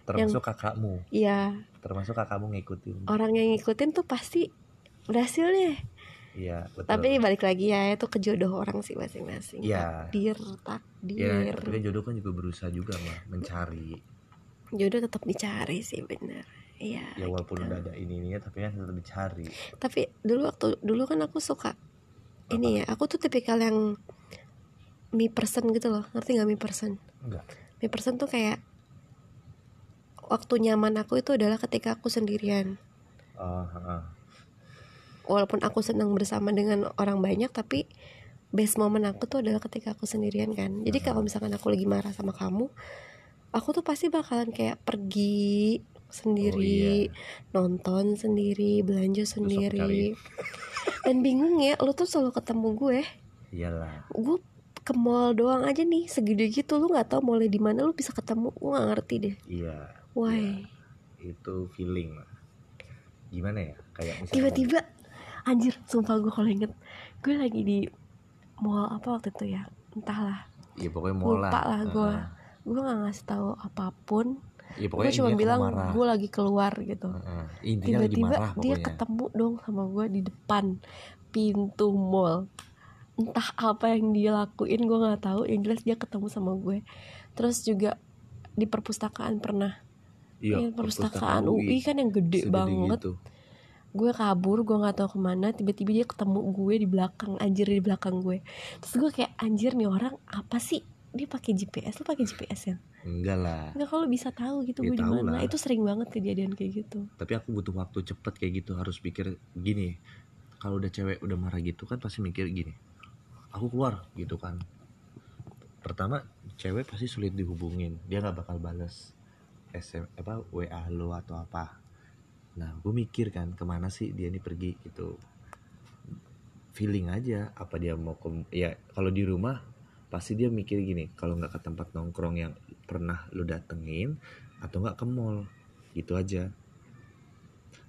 Termasuk kakakmu. Ya Termasuk kakakmu ngikutin. orang yang ngikutin tuh pasti berhasil deh Iya, betul. Tapi balik lagi ya Itu ke jodoh orang sih masing-masing Iya. Takdir ya, Takdir tapi kan jodoh kan juga berusaha juga mah mencari. Jodoh tetap dicari sih bener Iya Ya walaupun gitu. udah ada ini ininya tapi kan tetap dicari. tapi dulu waktu dulu kan aku suka ini ya aku tuh tipikal yang me person gitu loh ngerti nggak me person Enggak. me person tuh kayak waktu nyaman aku itu adalah ketika aku sendirian Oh, heeh. Walaupun aku senang bersama dengan orang banyak tapi best moment aku tuh adalah ketika aku sendirian kan. Jadi kalau misalkan aku lagi marah sama kamu aku tuh pasti bakalan kayak pergi sendiri nonton sendiri belanja sendiri. [LAUGHS] dan bingung ya lu tuh selalu ketemu gue. Iyalah. gue ke mall doang aja nih segede gitu lu nggak tahu mallnya di mana lu bisa ketemu. Gue nggak ngerti deh. Iya. why? Itu feeling. Gimana ya? Kayak tiba-tiba anjir sumpah gue kalau inget gue lagi di mall apa waktu itu ya entahlah. Iya pokoknya mau lupa lah. gue gue nggak ngasih tahu apa pun. Iya gue cuma bilang gue lagi keluar gitu. Lagi tiba-tiba dia ketemu dong sama gue di depan pintu mall. Entah apa yang dia lakuin gue nggak tahu. Yang jelas dia ketemu sama gue. Terus juga di perpustakaan pernah. Iya, Yang perpustakaan UI kan yang gede banget. gitu. Gue kabur gue nggak tahu ke mana tiba-tiba dia ketemu gue di belakang anjir di belakang gue terus gue kayak anjir nih orang apa sih dia pakai GPS lu pakai GPS ya Enggak lah. nggak kalau bisa tahu gitu Ya, gue di mana itu sering banget kejadian kayak gitu Tapi aku butuh waktu cepet kayak gitu harus pikir gini. Kalau udah cewek udah marah gitu kan pasti mikir gini. Aku keluar gitu kan. Pertama cewek pasti sulit dihubungin. Dia nggak bakal bales SM apa WA lo atau apa. Nah, gue mikir kan ke mana sih dia ini pergi gitu. Feeling aja apa dia mau ke ya kalau di rumah pasti dia mikir gini kalau nggak ke tempat nongkrong yang pernah lu datengin atau nggak ke mall gitu aja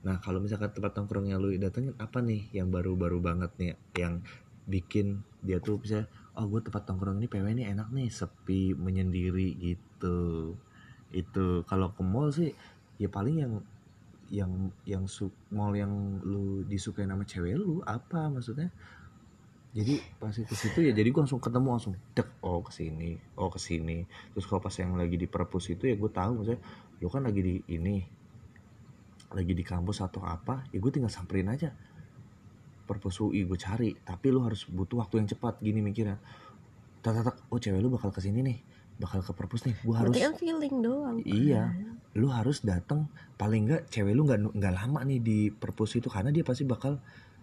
nah kalau misalkan tempat nongkrong yang lu datengin apa nih yang baru-baru banget nih yang bikin dia tuh bisa oh gue tempat nongkrong ini PW ini enak nih sepi menyendiri gitu itu kalau ke mall sih ya paling yang yang yang su mall yang lu disukai nama cewek lu apa maksudnya? Jadi pas ke situ ya jadi gue langsung ketemu langsung dek oh ke sini oh ke sini terus kalau pas yang lagi di perpus itu ya gue tahu maksudnya lu kan lagi di ini lagi di kampus atau apa ya gue tinggal samperin aja. Perpus UI gue cari tapi lu harus butuh waktu yang cepat gini mikirnya. Tak tak oh cewek lu bakal ke sini nih bakal ke perpus nih gue harus kan feeling doang Iya, lu harus datang paling enggak cewek lu nggak nggak lama nih di perpus itu karena dia pasti bakal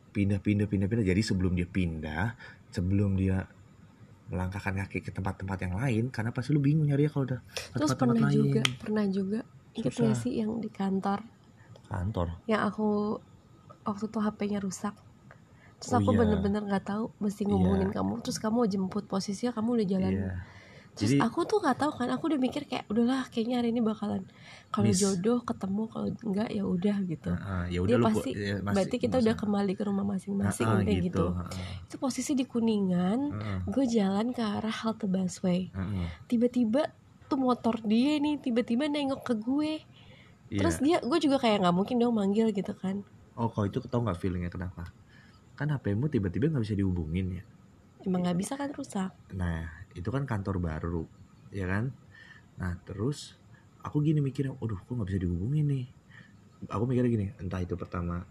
pindah-pindah pindah-pindah. Jadi sebelum dia pindah, sebelum dia melangkahkan kaki ke tempat-tempat yang lain, karena pasti lu bingung nyari ya kalau udah terus tempat-tempat pernah lain. juga pernah juga inget gak sih yang di kantor Kantor. yang aku waktu tuh HP-nya rusak terus Oh aku iya. bener-bener nggak tahu mesti ngomongin kamu terus kamu jemput posisinya kamu udah jalan Iya. Terus Jadi- aku tuh nggak tahu kan aku udah mikir kayak udahlah kayaknya hari ini bakalan kalau jodoh ketemu kalau enggak ya udah gitu. Heeh, ya udah pasti ya, masih- berarti kita nggak udah kembali ke rumah masing-masing Heeh, kayak gitu, heeh, itu posisi di kuningan heeh, gue jalan ke arah halte busway. Heeh. tiba-tiba tuh motor dia nih tiba-tiba nengok ke gue. Iya. terus dia gue juga kayak nggak mungkin dong manggil gitu kan. Oh, kalau itu tau nggak feelingnya kenapa? kan HPmu tiba-tiba nggak bisa dihubungin ya? Emang nggak bisa kan rusak? Nah, itu kan kantor baru, ya kan? Nah, terus aku gini mikirnya, aduh, kok nggak bisa dihubungin nih? Aku mikirnya gini, entah itu pertama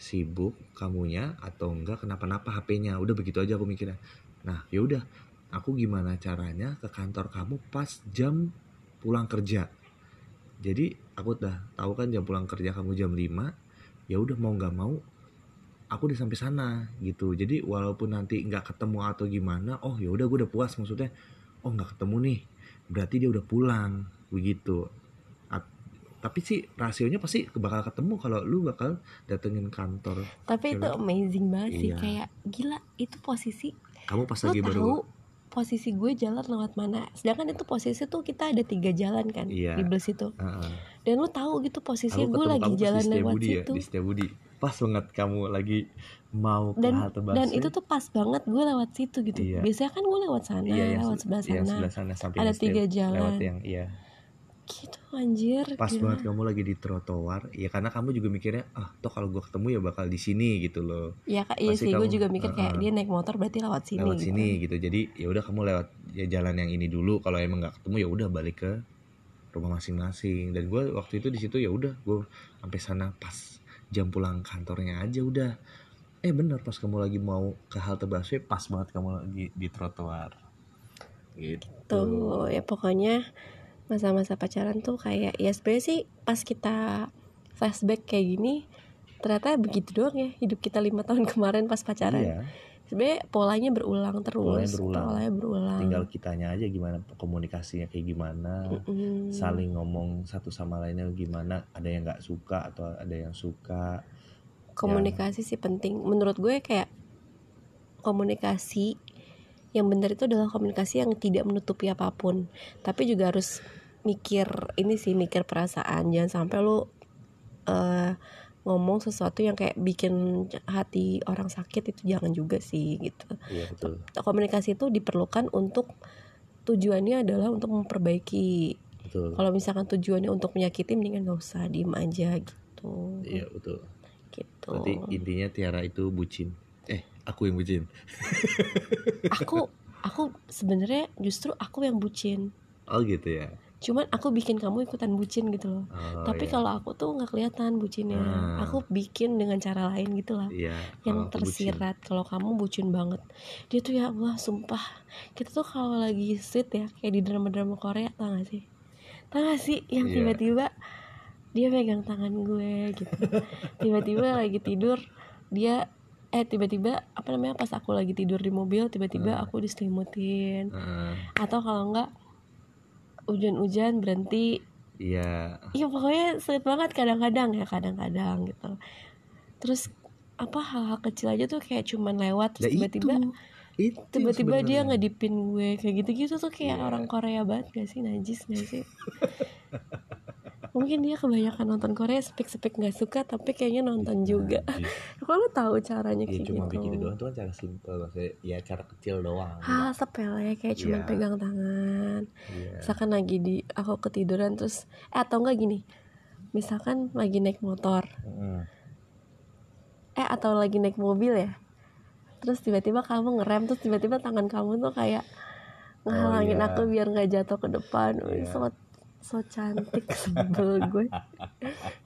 sibuk kamunya atau enggak kenapa-napa HP-nya. Udah begitu aja aku mikirnya. Nah, ya udah, aku gimana caranya ke kantor kamu pas jam pulang kerja. Jadi aku udah tahu kan jam pulang kerja kamu jam 5 ya udah mau nggak mau aku udah sampai sana gitu. Jadi walaupun nanti nggak ketemu atau gimana oh ya udah gue udah puas maksudnya oh nggak ketemu nih berarti dia udah pulang begitu. At- tapi sih rasionya pasti bakal ketemu kalau lu bakal datengin kantor tapi itu amazing banget sih Iya. kayak gila itu posisi kamu pas lagi tahu baru posisi gue jalan lewat mana. Sedangkan itu posisi tuh kita ada tiga jalan kan Iya. di bus itu. Heeh. dan lo tahu gitu posisi gue lagi jalan di lewat ya situ. Di Setiabudi pas banget kamu lagi mau ke dan halte dan busway. itu tuh pas banget gue lewat situ gitu Iya. biasanya kan gue lewat sana iya, yang lewat se- sebelah yang sana sebelah sana sampai Ada tiga jalan. lewat yang iya gitu anjir pas gila. banget kamu lagi di trotoar ya karena kamu juga mikirnya ah toh kalau gue ketemu ya bakal di sini gitu loh ya kak iya Pasti sih gue juga mikir kayak Heeh. dia naik motor berarti lewat sini lewat gitu. sini gitu jadi ya udah kamu lewat ya jalan yang ini dulu kalau emang nggak ketemu ya udah balik ke rumah masing-masing dan gue waktu itu di situ ya udah gue sampai sana pas jam pulang kantornya aja udah. Eh bener pas kamu lagi mau ke halte busway pas banget kamu lagi di trotoar. Gitu. Tuh ya pokoknya masa-masa pacaran tuh kayak ya sebenarnya sih pas kita flashback kayak gini ternyata begitu doang ya hidup kita lima tahun kemarin pas pacaran. Iya sebenarnya polanya berulang terus Polanya berulang. polanya berulang. Tinggal kitanya aja gimana komunikasinya kayak gimana Mm-mm. saling ngomong satu sama lainnya gimana ada yang nggak suka atau ada yang suka. Komunikasi sih penting. Menurut gue kayak komunikasi yang benar itu adalah komunikasi yang tidak menutupi apa pun. Tapi juga harus mikir ini sih mikir perasaan. Jangan sampai lu eh, ngomong sesuatu yang kayak bikin hati orang sakit itu jangan juga sih gitu. Iya betul. Komunikasi itu diperlukan untuk tujuannya adalah untuk memperbaiki. Betul. Kalau misalkan tujuannya untuk menyakiti mendingan gak usah diem aja gitu. Iya betul. Gitu. Berarti intinya Tiara itu bucin. Eh aku yang bucin. Aku aku sebenarnya justru aku yang bucin. Oh gitu ya cuman aku bikin kamu ikutan bucin gitu loh Oh, tapi iya. kalau aku tuh nggak kelihatan bucinnya Ah. aku bikin dengan cara lain gitu lah iya yang tersirat kalau kamu bucin banget dia tuh ya Allah sumpah kita tuh kalau lagi sweet ya kayak di drama-drama Korea tau gak sih tau gak sih yang Iya. tiba-tiba dia megang tangan gue gitu [LAUGHS] tiba-tiba lagi tidur dia eh tiba-tiba apa namanya pas aku lagi tidur di mobil tiba-tiba Hmm. aku diselimutin Heeh. atau kalau enggak hujan-hujan berhenti iya Iya pokoknya sulit banget kadang-kadang ya kadang-kadang gitu. Terus apa hal-hal kecil aja tuh kayak cuman lewat Nah, terus tiba-tiba itu yang tiba-tiba dia ngedipin gue kayak gitu-gitu tuh kayak Iya. orang Korea banget gak sih najis gak sih? [LAUGHS] Mungkin dia kebanyakan nonton Korea sepik-sepik nggak suka tapi kayaknya nonton juga. Najis. [LAUGHS] Kok lu tahu caranya Iya kayak cuma gitu? bikin itu doang tuh kan cara simpel maksudnya ya cara kecil doang Hal sepele kayak cuman Iya. pegang tangan. iya misalkan lagi di aku ketiduran terus eh atau enggak gini misalkan lagi naik motor Heeh. eh atau lagi naik mobil ya terus tiba-tiba kamu ngerem terus tiba-tiba tangan kamu tuh kayak ngehalangin iya. aku biar nggak jatuh ke depan Iya. So cantik [LAUGHS] sebel gue.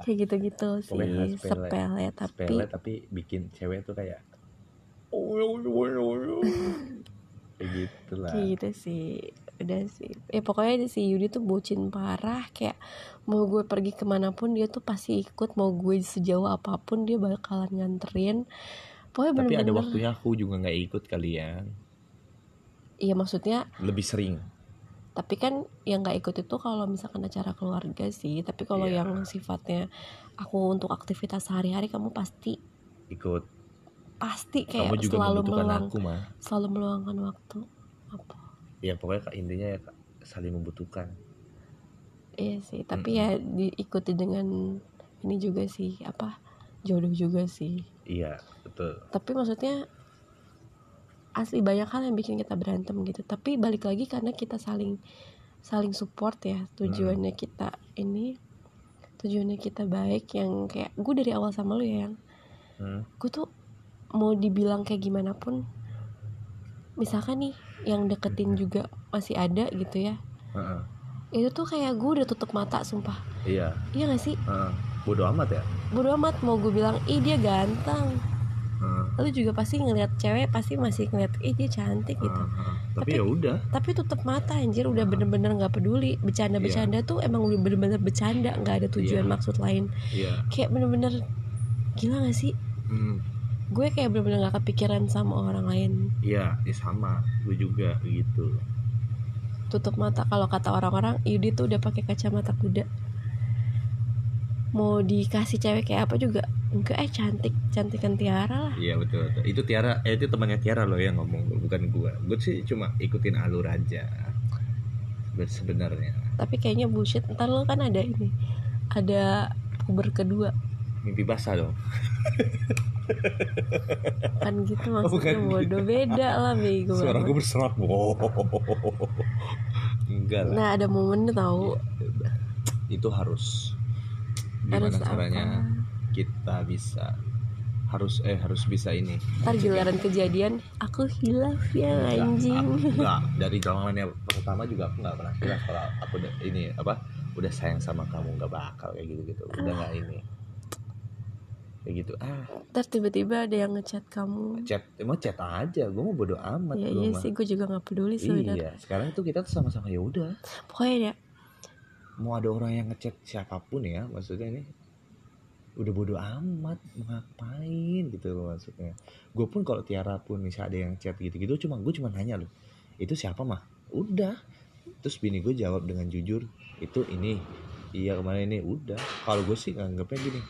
Kayak gitu-gitu sih Pokoknya sepele. sepele tapi sepele tapi bikin cewek tuh kayak kayak gitu lah kayak gitu sih udah sih. Ya pokoknya si Yudi tuh bucin parah kayak mau gue pergi ke mana pun dia tuh pasti ikut. Mau gue sejauh apa pun dia bakalan nganterin. Pokoknya tapi ada bener-bener waktunya aku juga nggak ikut kalian. Iya maksudnya lebih sering tapi kan yang nggak ikut itu kalau misalkan acara keluarga sih. Tapi kalau Iya. yang sifatnya aku untuk aktivitas sehari-hari kamu pasti ikut. Pasti kayak kamu juga selalu meluang aku mah selalu meluangkan waktu. Apa? Ya pokoknya Kak, intinya ya Kak, saling membutuhkan. Iya sih, tapi ya diikuti dengan ini juga sih apa jodoh juga sih. iya betul. Tapi maksudnya asli banyak hal yang bikin kita berantem gitu. Tapi balik lagi karena kita saling saling support ya tujuannya kita ini tujuannya kita baik yang kayak gue dari awal sama lu ya yang Hmm. gue tuh mau dibilang kayak gimana pun misalkan nih yang deketin juga masih ada gitu ya Heeh. itu tuh kayak gue udah tutup mata sumpah iya iya gak sih Heeh. bodoh amat ya bodo amat mau gue bilang ih dia ganteng Lu juga pasti ngeliat cewek pasti masih ngeliat ih dia cantik gitu. Heeh. tapi Tapi- ya udah. tapi tutup mata anjir udah bener-bener nggak peduli. Bercanda-bercanda tuh emang udah bener-bener bercanda nggak ada tujuan Iya. maksud lain. Iya. Kayak bener-bener gila gak sih? Hmm. gue kayak bener-bener gak kepikiran sama orang lain. Iya ya sama. Gue juga gitu. Tutup mata kalau kata orang-orang Yudi tuh udah pakai kacamata kuda mau dikasih cewek kayak apa juga enggak eh cantik cantikan Tiara lah Iya betul, betul. Itu Tiara, eh itu temannya Tiara loh yang ngomong, bukan gua. Gue sih cuma ikutin alur aja. Seben- Sebenarnya tapi kayaknya bullshit ntar lo kan ada ini ada puber kedua mimpi basah dong. [LAUGHS] kan gitu maksudnya bukan bodoh beda lah bego [LAUGHS] Suara gue berserak. Wow. [LAUGHS] Enggak lah. nah ada momennya tahu Ya. Itu harus gimana harus caranya apa kita bisa harus eh harus bisa ini. ntar giliran kejadian aku hilaf ya anjing. enggak. [LAUGHS] Dari zamannya pertama juga aku nggak pernah kira kalau aku udah ini apa udah sayang sama kamu nggak bakal kayak gitu gitu udah nggak ini. Kayak gitu ah. Ntar tiba-tiba ada yang ngechat kamu. Chat emang chat aja gue mau bodo amat ya iya mah. sih gue juga nggak peduli sebenarnya. Iya sekarang itu kita tuh sama-sama ya udah. Pokoknya ya mau ada orang yang ngechat siapa pun ya maksudnya ini udah bodo amat ngapain gitu loh maksudnya. Gue pun kalau Tiara pun misalnya ada yang chat gitu-gitu cuma gue cuma nanya loh itu siapa mah? Udah. Terus bini gue jawab dengan jujur itu ini iya kemarin ini. Udah. Kalau gue sih nganggapnya gini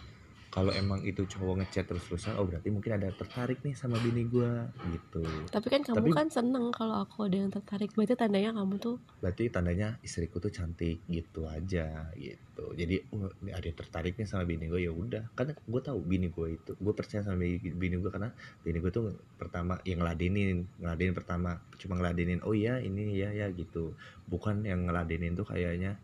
kalau emang itu cowok ngechat terus-terusan oh berarti mungkin ada tertarik nih sama bini gue gitu. Tapi kan kamu Tapi- kan seneng kalau aku ada yang tertarik. Berarti tandanya kamu tuh berarti tandanya istriku tuh cantik gitu aja gitu. Jadi oh, ini ada yang tertarik nih sama bini gue ya udah. Karena gue tahu bini gue itu gue percaya sama bini, bini gue karena bini gue tuh pertama yang ngeladenin ngeladenin pertama. Cuma ngeladenin oh iya ini ya ya gitu. Bukan yang ngeladenin tuh kayaknya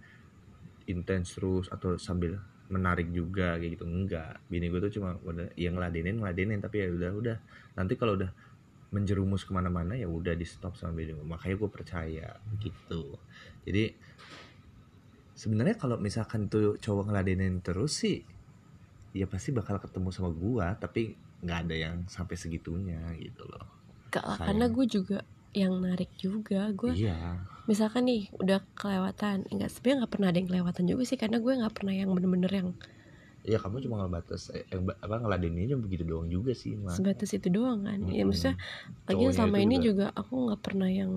intens terus atau sambil menarik juga kayak gitu. Enggak. Bini gue tuh cuma udah yang ngeladenin ngeladenin. Tapi ya udah udah. Nanti kalau udah menjerumus ke mana-mana ya udah di stop sama bini gue makanya gue percaya gitu. Jadi sebenarnya kalau misalkan tuh cowok ngeladenin terus sih ya pasti bakal ketemu sama gua. Tapi nggak ada yang sampai segitunya gitu loh. Gak lah karena gue juga yang narik juga. Gue iya. misalkan nih udah kelewatan. Enggak sebenarnya nggak pernah ada yang kelewatan juga sih karena gue nggak pernah yang bener-bener yang iya kamu cuma ngebatas eh, apa ngeladeninnya begitu doang juga sih mah sebatas itu doang kan. Ya Mm-mm. maksudnya lagi selama ini juga- juga aku nggak pernah yang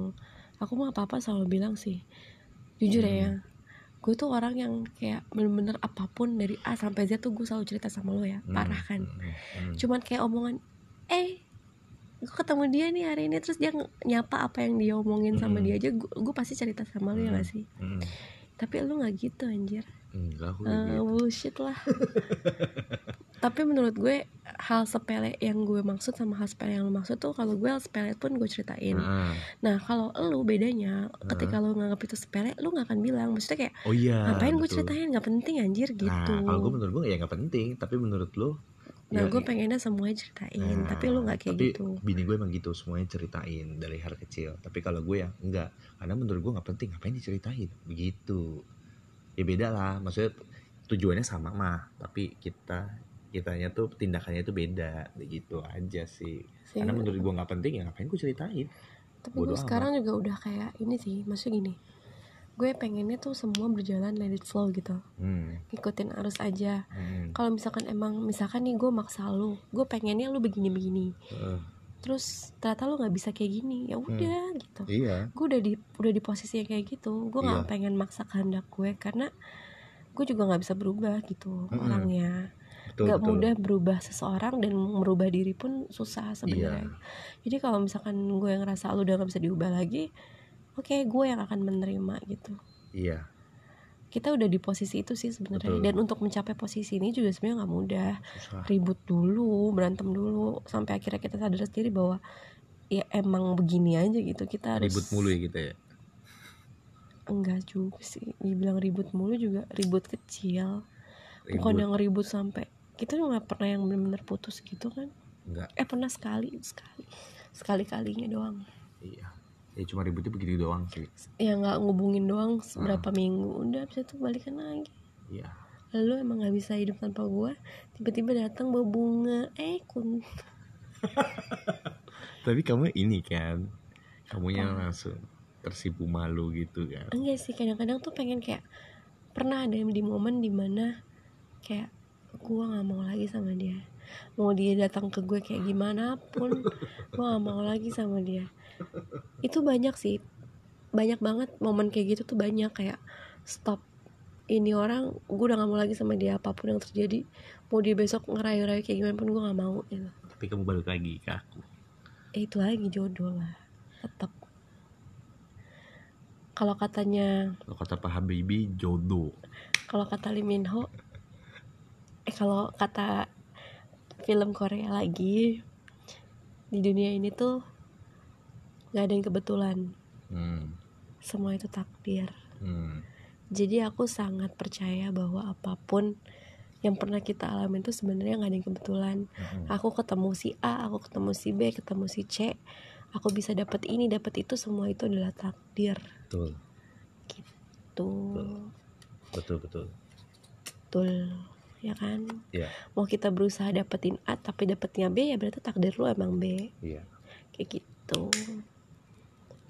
aku mah apa apa selalu bilang sih jujur Hmm. ya gue tuh orang yang kayak bener-bener apa pun dari A sampai Z tuh gue selalu cerita sama lo ya Hmm, parah kan? Hmm, hmm. cuman kayak omongan eh gue ketemu dia nih hari ini terus dia nyapa apa yang dia omongin sama Hmm. dia aja. Gue, gue pasti cerita sama lu ya gak sih? Hmm, tapi lu nggak gitu anjir. Enggak aku Eh, gitu. bullshit lah. [LAUGHS] Tapi menurut gue hal sepele yang gue maksud sama hal sepele yang lu maksud tuh kalau gue hal sepele pun gue ceritain. Nah, nah kalau lu bedanya ketika lu nganggap itu sepele lu nggak akan bilang. Maksudnya kayak oh iya ngapain gue betul. ceritain? Nggak penting anjir gitu. nah kalau gue menurut gue ya nggak penting. Tapi menurut lo nah ya, gue pengennya semuanya ceritain Nah, tapi lu nggak kayak tapi gitu. bini gue emang gitu semuanya ceritain dari hal kecil. Tapi kalau gue ya enggak. Karena menurut gue nggak penting ngapain diceritain? Begitu ya beda lah maksudnya tujuannya sama mah tapi kita kitanya tuh tindakannya itu beda. Begitu aja sih. Sih. Karena menurut gue nggak penting ya ngapain gue ceritain? Tapi bodo gue sekarang juga udah kayak ini sih maksudnya gini gue pengennya tuh semua berjalan let it flow gitu. Hmm, ikutin arus aja. Hmm, kalau misalkan emang misalkan nih gue maksa lu gue pengennya lu begini begini eh, terus ternyata lu nggak bisa kayak gini ya udah gitu. Iya. Gue udah di udah di posisi yang kayak gitu. Gue nggak Iya. pengen maksa kehendak gue karena gue juga nggak bisa berubah gitu Mm-mm. orangnya. Betul nggak betul. mudah berubah seseorang dan merubah diri pun susah sebenarnya. Iya. jadi kalau misalkan gue ngerasa lu udah nggak bisa diubah lagi oke gue yang akan menerima gitu. Iya. Kita udah di posisi itu sih sebenarnya. Dan untuk mencapai posisi ini juga sebenarnya nggak mudah. Susah. Ribut dulu berantem dulu sampai akhirnya kita sadar sendiri bahwa ya emang begini aja gitu. Kita harus ribut mulu ya kita ya? Enggak juga sih. Dibilang ribut mulu juga ribut kecil. Bukan ribut. yang ribut sampai kita juga nggak pernah yang benar-benar putus gitu kan? Enggak. Eh pernah sekali sekali. Sekali kalinya doang. Iya ya cuma ributnya begitu doang sih. Ya nggak ngubungin doang berapa minggu. Udah abis itu balikan lagi. Iya. Lalu emang nggak bisa hidup tanpa gua. Tiba-tiba datang bawa bunga eh kun [LAUGHS] tapi kamu ini kan kamunya langsung tersipu malu gitu kan? Enggak sih kadang-kadang tuh pengen kayak pernah ada di momen di mana kayak gua nggak mau lagi sama dia. Mau dia datang ke gue kayak gimana pun [LAUGHS] gua nggak mau lagi sama dia itu banyak sih. Banyak banget momen kayak gitu tuh banyak kayak stop ini orang gue udah gak mau lagi sama dia apa pun yang terjadi mau dia besok ngerayu-rayu kayak gimana pun gue gak mau gitu. Tapi kamu balik lagi ke aku. Eh, itu lagi jodoh lah. Tetap kalau katanya kalau kata Pak Habibie jodoh. Kalau kata Lee Min Ho eh kalau kata film Korea lagi di dunia ini tuh nggak ada yang kebetulan. Hmm. semua itu takdir. Hmm. jadi aku sangat percaya bahwa apa pun yang pernah kita alami itu sebenarnya nggak ada yang kebetulan. Hmm. aku ketemu si A aku ketemu si B ketemu si C aku bisa dapat ini dapat itu semua itu adalah takdir. Betul. Tuh betul betul. Betul ya kan? Iya. mau kita berusaha dapetin A tapi dapetnya B ya berarti takdir lu emang B. Iya. Kayak gitu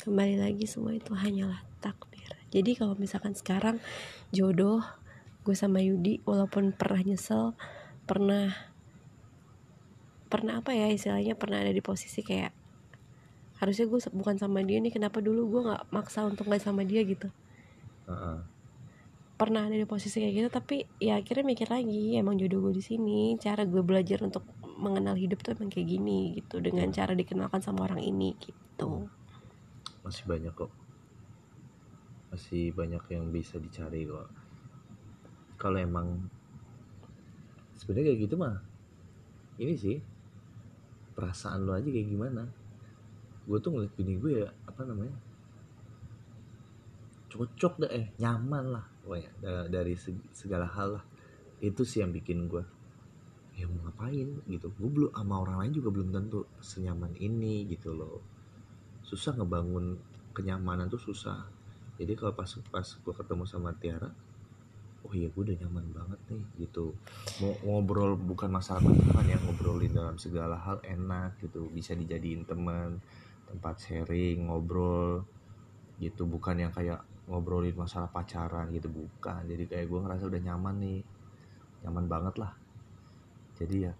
kembali lagi semua itu hanyalah takdir. Jadi kalau misalkan sekarang jodoh gue sama Yudi walaupun pernah nyesel pernah pernah apa ya istilahnya pernah ada di posisi kayak harusnya gue bukan sama dia nih kenapa dulu gue nggak maksa untuk nggak sama dia gitu. Heeh. pernah ada di posisi kayak gitu tapi ya akhirnya mikir lagi emang jodoh gue di sini cara gue belajar untuk mengenal hidup tuh emang kayak gini gitu dengan cara dikenalkan sama orang ini gitu masih banyak kok. Masih banyak yang bisa dicari kok. Kalau emang sebenarnya kayak gitu mah ini sih perasaan lo aja kayak gimana. Gue tuh ngeliat bini gue ya apa namanya cocok deh eh nyaman lah pokoknya Da- dari seg- segala hal lah. Itu sih yang bikin gue ya mau ngapain? gitu. Gue belum sama orang lain juga belum tentu senyaman ini gitu loh susah ngebangun kenyamanan tuh susah. Jadi kalau pas pas gue ketemu sama Tiara oh iya gue udah nyaman banget nih gitu. Mau ngobrol bukan masalah pacaran ya ngobrolin dalam segala hal enak gitu. Bisa dijadiin teman tempat sharing ngobrol gitu. Bukan yang kayak ngobrolin masalah pacaran gitu bukan. Jadi kayak gue ngerasa udah nyaman nih. Nyaman banget lah. Jadi ya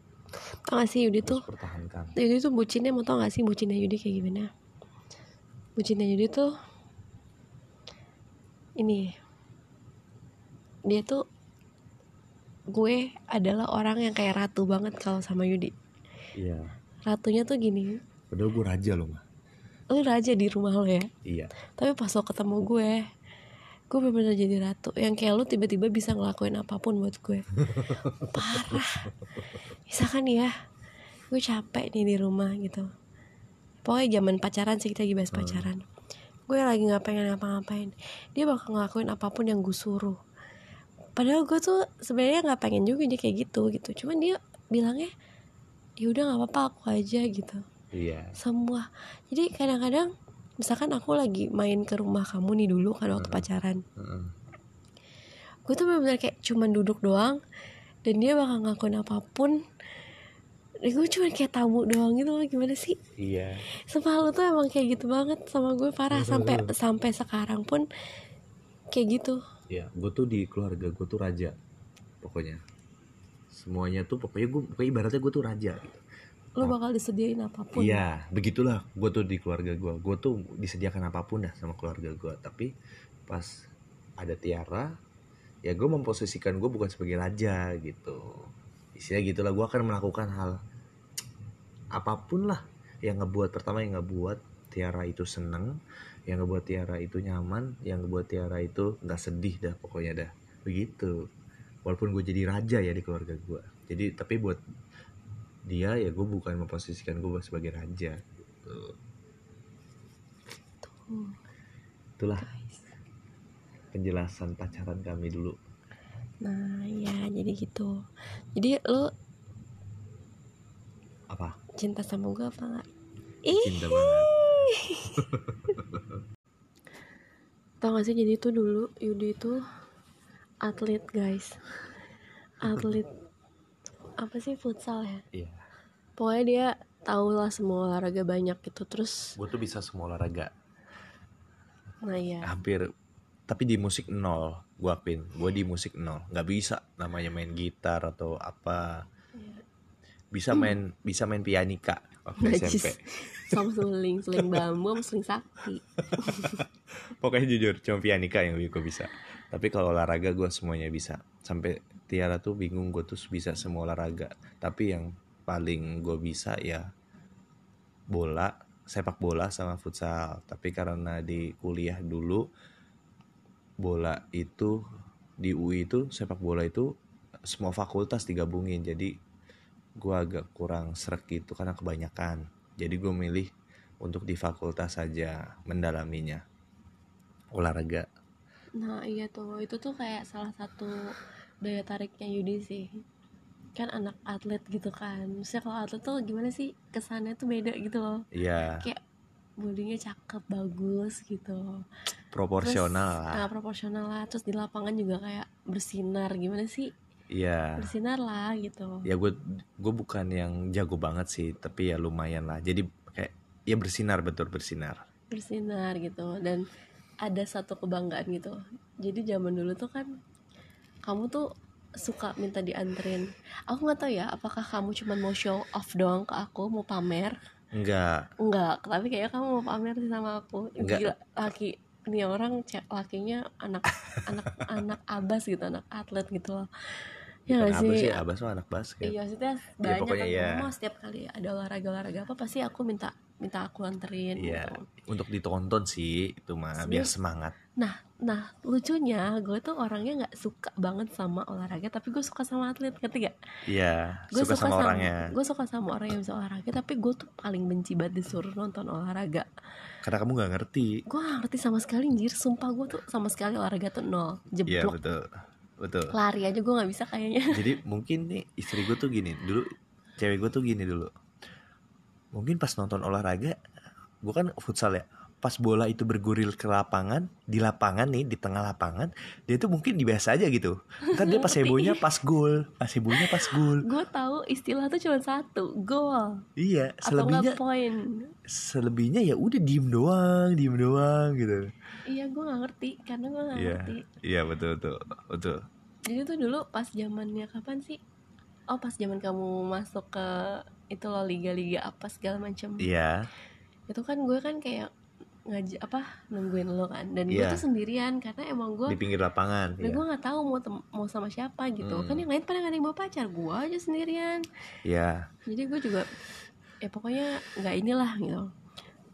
tau gak sih Yudi tuh pertahankan Yudi tuh bucinnya mau tau gak sih bucinnya Yudi kayak gimana bucinnya Yudi tuh ini dia tuh gue adalah orang yang kayak ratu banget kalau sama Yudi. Iya. Ratunya tuh gini. Padahal gue raja loh mah lu raja di rumah lo ya? Iya. Tapi pas lo ketemu gue gue bener-bener jadi ratu yang kayak lu tiba-tiba bisa ngelakuin apa pun buat gue. [LAUGHS] Parah. Misalkan ya gue capek nih di rumah gitu pokoknya zaman pacaran sih kita lagi bahas pacaran. Gue lagi nggak pengen ngapa-ngapain. Dia bakal ngelakuin apa pun yang gue suruh. Padahal gue tuh sebenarnya nggak pengen juga dia kayak gitu gitu. Cuman dia bilangnya ya udah nggak apa-apa aku aja gitu. Iya. Semua. Jadi kadang-kadang misalkan aku lagi main ke rumah kamu nih dulu kan waktu pacaran. Heeh. gue tuh bener-bener kayak cuman duduk doang dan dia bakal ngelakuin apa pun gue cuma kayak tamu doang gitu loh gimana sih iya Sumpah lu tuh emang kayak gitu banget sama gue parah sampai sampai sekarang pun kayak gitu Iya, gue tuh di keluarga gue tuh raja, pokoknya. Semuanya tuh pokoknya gue, pokoknya ibaratnya gue tuh raja. Gitu. lu bakal disediain apa pun Iya, begitulah gue tuh di keluarga gue. Gue tuh disediakan apa pun dah sama keluarga gue. Tapi pas ada Tiara, ya gue memposisikan gue bukan sebagai raja gitu. Isinya gitulah, gue akan melakukan hal apa pun lah yang ngebuat pertama yang ngebuat Tiara itu seneng, yang ngebuat Tiara itu nyaman, yang ngebuat Tiara itu nggak sedih dah pokoknya dah begitu. Walaupun gue jadi raja ya di keluarga gue. Jadi tapi buat dia ya gue bukan memposisikan gue sebagai raja gitu. Itulah penjelasan pacaran kami dulu. nah ya jadi gitu jadi lu Apa? cinta sama gue apa enggak ih. cinta banget. [LAUGHS] Tau gak sih jadi itu dulu Yudi itu atlet guys. Atlet apa sih futsal ya? Iya. Pokoknya dia tahu lah semua olahraga banyak gitu terus gue tuh bisa semua olahraga. Nah iya. Hampir tapi di musik nol gue akuin gue di musik nol. Nggak bisa namanya main gitar atau apa bisa main bisa main pianika waktu Najis. SMP sama seling seling bambu sama seling sakti. [LAUGHS] Pokoknya jujur cuma pianika yang gue bisa. Tapi kalau olahraga gue semuanya bisa. Sampai Tiara tuh bingung gue tuh bisa semua olahraga. Tapi yang paling gue bisa ya bola sepak bola sama futsal. Tapi karena di kuliah dulu bola itu di UI itu sepak bola itu semua fakultas digabungin. Jadi gue agak kurang serak gitu karena kebanyakan. Jadi gue milih untuk di fakultas saja mendalaminya. Olahraga. Nah iya tuh. Itu tuh kayak salah satu daya tariknya Yudi sih. Kan anak atlet gitu kan. Maksudnya kalau atlet tuh gimana sih? Kesannya tuh beda gitu loh. Ya kayak bodinya cakep bagus gitu. Proporsional terus, lah. Nah, proporsional lah. Terus di lapangan juga kayak bersinar. Gimana sih iya. Bersinar lah gitu. Ya gue gue bukan yang jago banget sih tapi ya lumayan lah. Jadi kayak ya bersinar betul bersinar. Bersinar gitu. Dan ada satu kebanggaan gitu. Jadi zaman dulu tuh kan kamu tuh suka minta dianterin. Aku nggak tahu ya apakah kamu cuma mau show off doang ke aku mau pamer? Enggak enggak tapi kayaknya kamu mau pamer sih sama aku. Enggak. gila laki ini orang cek lakinya anak anak anak abas gitu anak atlet gitu loh ya bukan abas sih sih abas tuh anak basket Iya, maksudnya banyak pokoknya kan iya. mau setiap kali ada olahraga-olahraga apa pasti aku minta minta aku anterin Iya. gitu. untuk ditonton sih itu mah biar Sebenarnya- semangat Nah, nah lucunya gue tuh orangnya nggak suka banget sama olahraga, tapi gue suka sama atlet, ngerti gak? iya Gue suka, sama, orangnya Gue suka sama orang yang bisa olahraga, tapi gue tuh paling benci banget disuruh nonton olahraga. karena kamu nggak ngerti Gue gak ngerti sama sekali, anjir. Sumpah gue tuh sama sekali olahraga tuh nol, iya jeblok. betul betul. Lari aja gue nggak bisa kayaknya. [LAUGHS] jadi mungkin nih istri gue tuh gini dulu cewek gue tuh gini dulu. Mungkin pas nonton olahraga gue kan futsal ya pas bola itu berguril ke lapangan di lapangan nih di tengah lapangan dia tuh mungkin biasa aja gitu. Ntar dia pas [LAUGHS] hebohnya pas gol pas hebohnya pas gol. Gue tahu istilah tuh cuma satu, gol. Iya atau selebihnya nggak poin. selebihnya ya udah diem doang diem doang gitu. Iya, gue nggak ngerti karena gue nggak iya ngerti. iya betul betul betul Jadi tuh dulu pas zamannya kapan sih? Oh pas zaman kamu masuk ke itu loh liga-liga apa segala macam. iya Itu kan gue kan kayak ngaj apa nungguin lo kan dan gue Iya. tuh sendirian karena emang gue di pinggir lapangan dan iya. gue nggak tahu mau mau sama siapa gitu Hmm. kan yang lain pada nggak ada yang bawa pacar gue aja sendirian iya jadi gue juga ya pokoknya nggak inilah gitu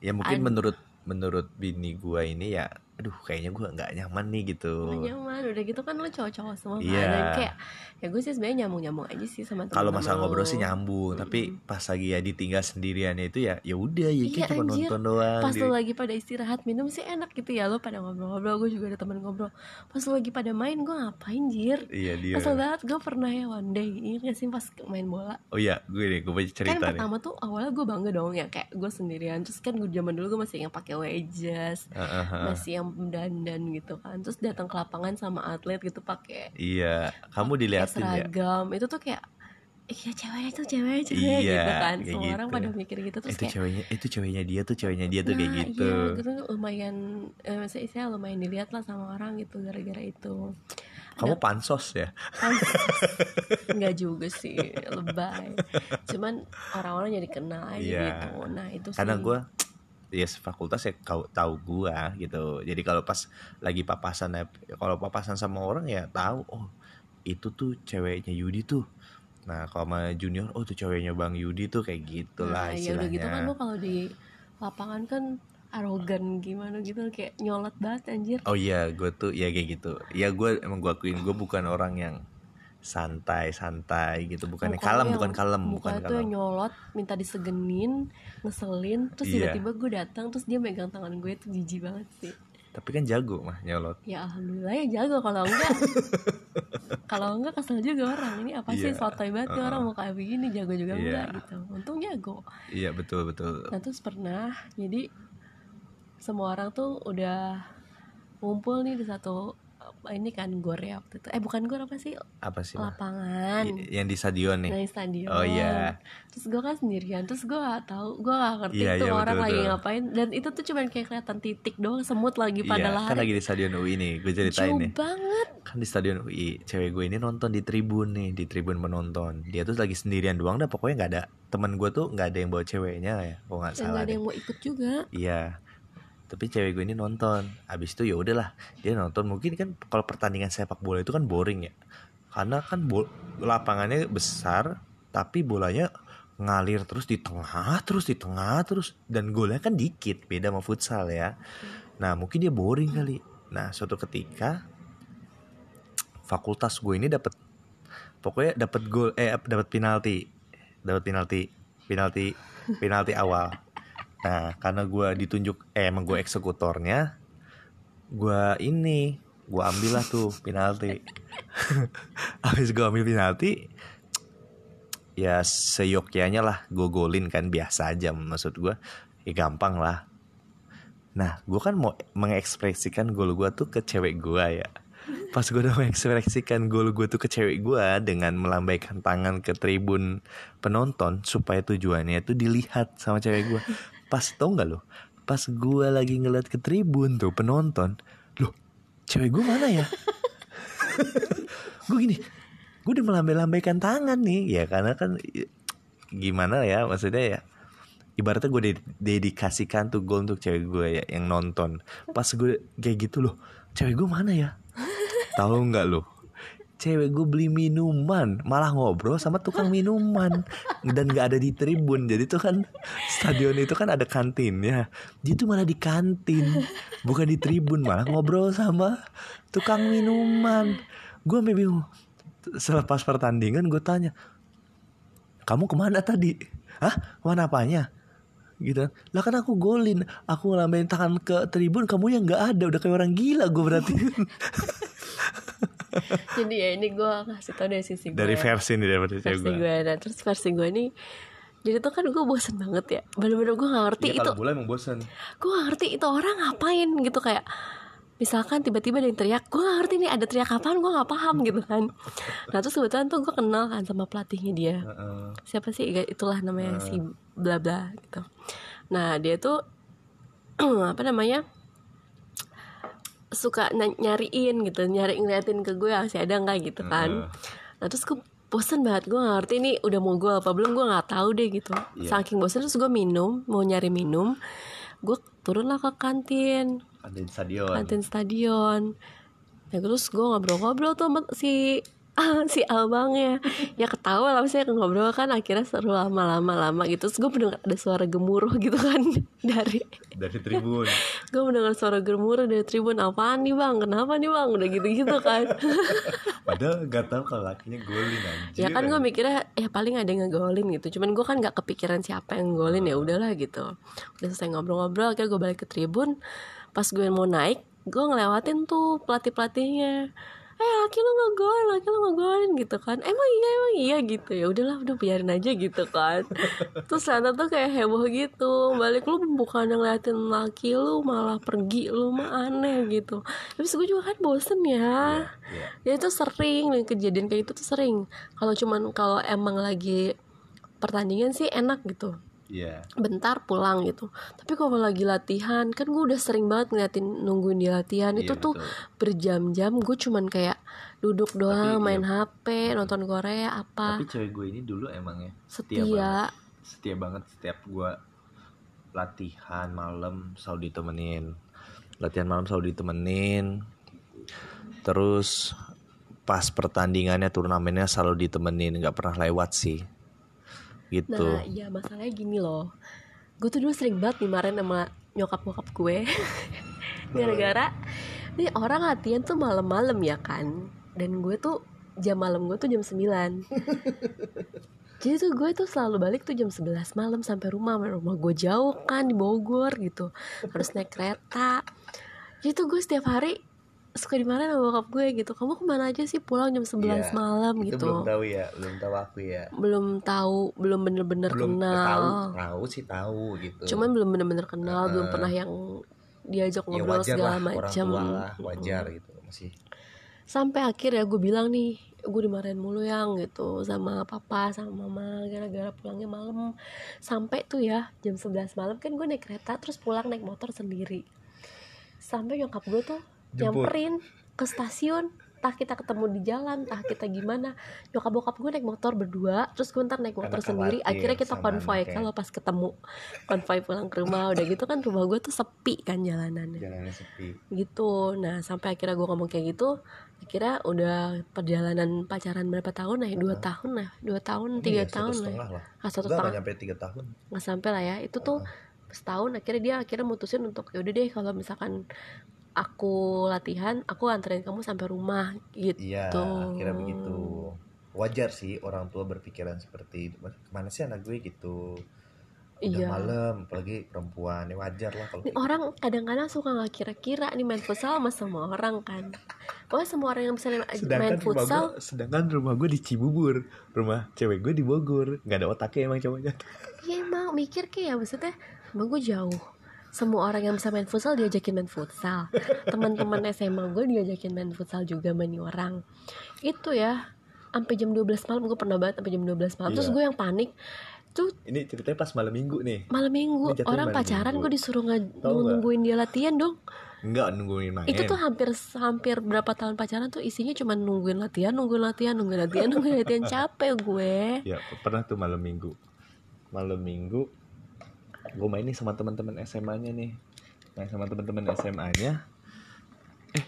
ya mungkin Ad- menurut menurut bini gua ini ya aduh kayaknya gua nggak nyaman nih gitu. Nggak nyaman udah gitu kan lo cowok-cowok semua kan. Iya. dan kayak ya gue sih sebenarnya nyambung-nyambung aja sih sama kalau teman-teman masalah ngobrol sih nyambung tapi pas lagi ya ditinggal sendiriannya itu ya ya udah ya Iya, cuma anjir. nonton doang pas lo lagi pada istirahat minum sih enak gitu ya lo pada ngobrol-ngobrol gue juga ada teman ngobrol. Pas lo lagi pada main gue ngapain jir? Iya dia. Kesel banget gue pernah ya one day ini gak sih pas main bola? Oh iya gue nih gue baca kan cerita nih. pertama tuh awalnya gue bangga dong ya kayak gue sendirian terus kan gue zaman dulu gue masih yang pakai wedges heeh. masih yang dandan gitu kan. Terus datang ke lapangan sama atlet gitu pakai iya kamu pakai diliatin ya? seragam. Itu tuh kayak iya cewek itu cewek cewek Iya, gitu kan. kayak semua orang gitu. pada mikir gitu. Terus itu kayak ceweknya itu ceweknya dia tuh ceweknya dia tuh kayak Nah, gitu. iya, gitu. Lumayan eh, saya lumayan dilihat lah sama orang gitu gara-gara itu. Kamu pansos ya? [LAUGHS] Nggak juga sih lebay. Cuman orang-orang jadi kenal aja Iya. gitu nah itu karena sih. gue ya fakultas ya kau tahu gua gitu. Jadi kalau pas lagi papasan ya kalau papasan sama orang ya tahu oh itu tuh ceweknya Yudi tuh. Nah kalau sama junior oh tuh ceweknya bang Yudi tuh kayak gitulah nah, ya istilahnya udah gitu kan lo kalau di lapangan kan arogan gimana gitu kayak nyolot banget anjir. Oh iya gue tuh ya kayak gitu. Ya gue emang gue akuin gue bukan orang yang santai santai gitu bukan Muka kalem lo bukan yang- kalem bukan tuh yang kalem nyolot minta disegenin ngeselin terus Iya. tiba-tiba gue datang terus dia megang tangan gue itu jijik banget sih tapi kan jago mah nyolot ya alhamdulillah ya jago kalau enggak [LAUGHS] kalau enggak kesel juga orang ini apa sih Iya. sotoy banget nih Uh-uh. orang mau kayak begini jago juga Iya. enggak gitu untung jago iya betul betul nah terus pernah jadi semua orang tuh udah ngumpul nih di satu ini kan gor ya waktu itu. Eh bukan gor apa sih? Apa sih lapangan. Y- yang di stadion nih? Nah di stadion. Oh iya. Terus gue kan sendirian terus gue gak tahu gue gak ngerti Iya, tuh iya, orang betul, lagi betul. ngapain. Dan itu tuh cuman kayak kelihatan titik doang semut lagi pada iya kan lari. lagi di stadion UI nih gue ceritain jauh nih. banget. Kan di stadion UI cewek gue ini nonton di tribun nih di tribun penonton. Dia tuh lagi sendirian doang dah pokoknya nggak ada temen gue tuh nggak ada yang bawa ceweknya ya kalau nggak salah gak ada deh. yang mau ikut juga. Iya tapi cewek gue ini nonton. Abis itu ya udahlah dia nonton. Mungkin kan kalau pertandingan sepak bola itu kan boring ya. Karena kan lapangannya besar tapi bolanya ngalir terus di tengah terus di tengah terus. Dan golnya kan dikit beda sama futsal ya. Nah mungkin dia boring kali. Nah suatu ketika fakultas gue ini dapat pokoknya dapat gol eh dapat penalti. Dapat penalti penalti penalti awal nah karena gue ditunjuk eh emang gue eksekutornya gue ini gue ambil lah tuh penalti. [LAUGHS] Habis gue ambil penalti ya seyogyanya lah gue golin kan biasa aja maksud gue ya gampang lah. Nah gue kan mau mengekspresikan gol gue tuh ke cewek gue ya. Pas gue udah mengekspresikan gol gue tuh ke cewek gue dengan melambaikan tangan ke tribun penonton supaya tujuannya tuh dilihat sama cewek gue pas tau nggak lo? Pas gue lagi ngeliat ke tribun tuh penonton. Loh cewek gue mana ya? [LAUGHS] Gue gini gue udah melambai-lambaikan tangan nih. Ya karena kan gimana ya maksudnya ya ibaratnya gue de- dedikasikan tuh gol untuk cewek gue ya yang nonton. Pas gue kayak gitu loh cewek gue mana ya? [LAUGHS] Tahu nggak lo cewek gue beli minuman malah ngobrol sama tukang minuman. Dan nggak ada di tribun jadi tuh kan stadion itu kan ada kantinnya. Dia tuh malah di kantin bukan di tribun malah ngobrol sama tukang minuman. Gue bingung. Selepas pertandingan gue tanya kamu ke mana tadi? Hah? Ke mana apanya gitu. Lah kan aku golin aku ngelambain tangan ke tribun kamu yang nggak ada udah kayak orang gila gue berarti. [LAUGHS] Jadi ya ini gue kasih tau dari sisi gue dari versi nih dari versi versi gue gue nah terus versi gue nih jadi tuh kan gue bosen banget ya. Bener-bener gue gak ngerti Iya itu kalau bola emang bosan gue gak ngerti itu orang ngapain gitu kayak misalkan tiba-tiba ada yang teriak gue gak ngerti nih ada teriak apaan gue gak paham [LAUGHS] gitu kan. Nah terus kebetulan tuh gue kenal kan sama pelatihnya dia. Siapa sih? Ya, itulah namanya si bla bla gitu. Nah dia tuh [CLEARS THROAT] apa namanya suka nyariin gitu nyari ngeliatin ke gue masih ada nggak gitu kan. Nah terus gue bosen banget gue gak ngerti ini udah mau gue apa belum gue nggak tahu deh gitu. Iya. saking bosen terus gue minum mau nyari minum gue turun lah ke kantin. Di stadion. Kantin stadion. Ya terus gue ngobrol-ngobrol tuh sama si si abangnya ya. Ketawa lah misalnya ngobrol kan akhirnya seru lama-lama lama gitu. Terus gue mendengar ada suara gemuruh gitu kan [LAUGHS] dari dari tribun. Gue mendengar suara gemuruh dari tribun apaan nih bang? Kenapa nih bang? Udah gitu gitu kan. [LAUGHS] Padahal gak tahu kalau lakinya golin ya anjir kan gue mikirnya ya paling ada yang ngegolin gitu. Cuman gue kan nggak kepikiran siapa yang ngegolin ya udahlah gitu. Udah selesai ngobrol-ngobrol akhirnya gue balik ke tribun. Pas gue mau naik gue ngelewatin tuh pelatih pelatihnya eh laki lu ngegolin laki lu ngegolin gitu kan. Emang iya emang iya gitu. Ya udahlah udah biarin aja gitu kan. [LAUGHS] Terus ternyata tuh kayak heboh gitu. Balik lu bukan ngeliatin laki lu malah pergi lu mah aneh gitu. Terus gue juga kan bosen ya. Ya itu sering nih kejadian kayak itu tuh sering. Kalau cuman kalau emang lagi pertandingan sih enak gitu Iya. bentar pulang gitu. Tapi kalau lagi latihan kan gue udah sering banget ngeliatin nungguin dia latihan. Iya, itu tuh betul. berjam-jam gue cuman kayak duduk doang Tapi, main iya. HP nonton Korea apa. Tapi cewek gue ini dulu emang ya setia, banget. setia banget setiap gue latihan malam selalu ditemenin. Latihan malam selalu ditemenin. Terus pas pertandingannya turnamennya selalu ditemenin. Nggak pernah lewat sih gitu. Nah iya masalahnya gini loh. Gue tuh dulu sering banget dimarahin sama nyokap nyokap gue. [LAUGHS] Gara-gara nih orang latihan tuh malam-malam ya kan? Dan gue tuh jam malam gue tuh jam 9 [LAUGHS] jadi tuh gue tuh selalu balik tuh jam 11 malam sampai rumah. Rumah gue jauh kan di Bogor gitu. Harus naik kereta. Jadi tuh gue setiap hari suka dimarahin sama bokap gue gitu. Kamu ke mana aja sih? Pulang jam 11 Iya, malam itu gitu. belum tahu ya belum tahu aku ya. Belum tahu belum bener-bener belum kenal. tahu tahu sih tahu gitu. Cuman belum bener-bener kenal belum Heeh. pernah yang diajak ya ngobrol wajar segala lah orang macam tua lah wajar gitu masih. Sampai akhirnya gue bilang nih gue dimarahin mulu yang gitu sama papa sama mama gara-gara pulangnya malam. Sampai tuh ya jam 11 malam kan gue naik kereta terus pulang naik motor sendiri. Sampai nyokap gue tuh. Nyamperin ke stasiun entah kita ketemu di jalan entah kita gimana. Nyokap bokap gue naik motor berdua terus gue ntar naik Karena motor sendiri khawatir akhirnya kita konvoy. kalau pas ketemu konvoy pulang ke rumah udah gitu kan rumah gue tuh sepi kan jalanannya. Jalannya sepi. Gitu. Nah sampai akhirnya gue ngomong kayak gitu akhirnya udah perjalanan pacaran berapa tahun lah ya? Dua tahun lah dua tahun tiga Iya, tahun lah. Ya. ah, satu Enggak, nggak setengah. nyampe tiga tahun. Nggak sampai lah ya. Itu tuh setahun akhirnya dia akhirnya mutusin untuk yaudah deh kalau misalkan aku latihan aku anterin kamu sampai rumah gitu. Iya kira begitu. Wajar sih orang tua berpikiran seperti itu. Ke mana sih anak gue gitu. Udah Iya. malam apalagi perempuan. Ya wajar lah kalau orang kadang-kadang suka nggak kira-kira nih main futsal sama semua orang kan. Pokoknya semua orang yang bisa gitu. main sedangkan rumah futsal gue sedangkan rumah gue di Cibubur. Rumah cewek gue di Bogor. Nggak ada otaknya emang cowoknya. Iya emang mikir kayak ya maksudnya emang gue jauh semua orang yang bisa main futsal diajakin main futsal. Teman-teman SMA gue diajakin main futsal juga main orang. Itu ya sampai jam 12 malam gue pernah banget sampai jam 12 malam. Terus Iya. gue yang panik. Tuh ini ceritanya pas malam minggu nih. malam minggu. Orang malam pacaran gue disuruh nge- nungguin dia latihan dong. Nggak nungguin main. Itu tuh hampir hampir berapa tahun pacaran tuh isinya cuma nungguin latihan nungguin latihan nungguin latihan nungguin latihan. Capek gue. Ya pernah tuh malam minggu. Malam minggu gue main nih sama teman-teman SMA-nya nih. Main sama teman-teman SMA-nya eh.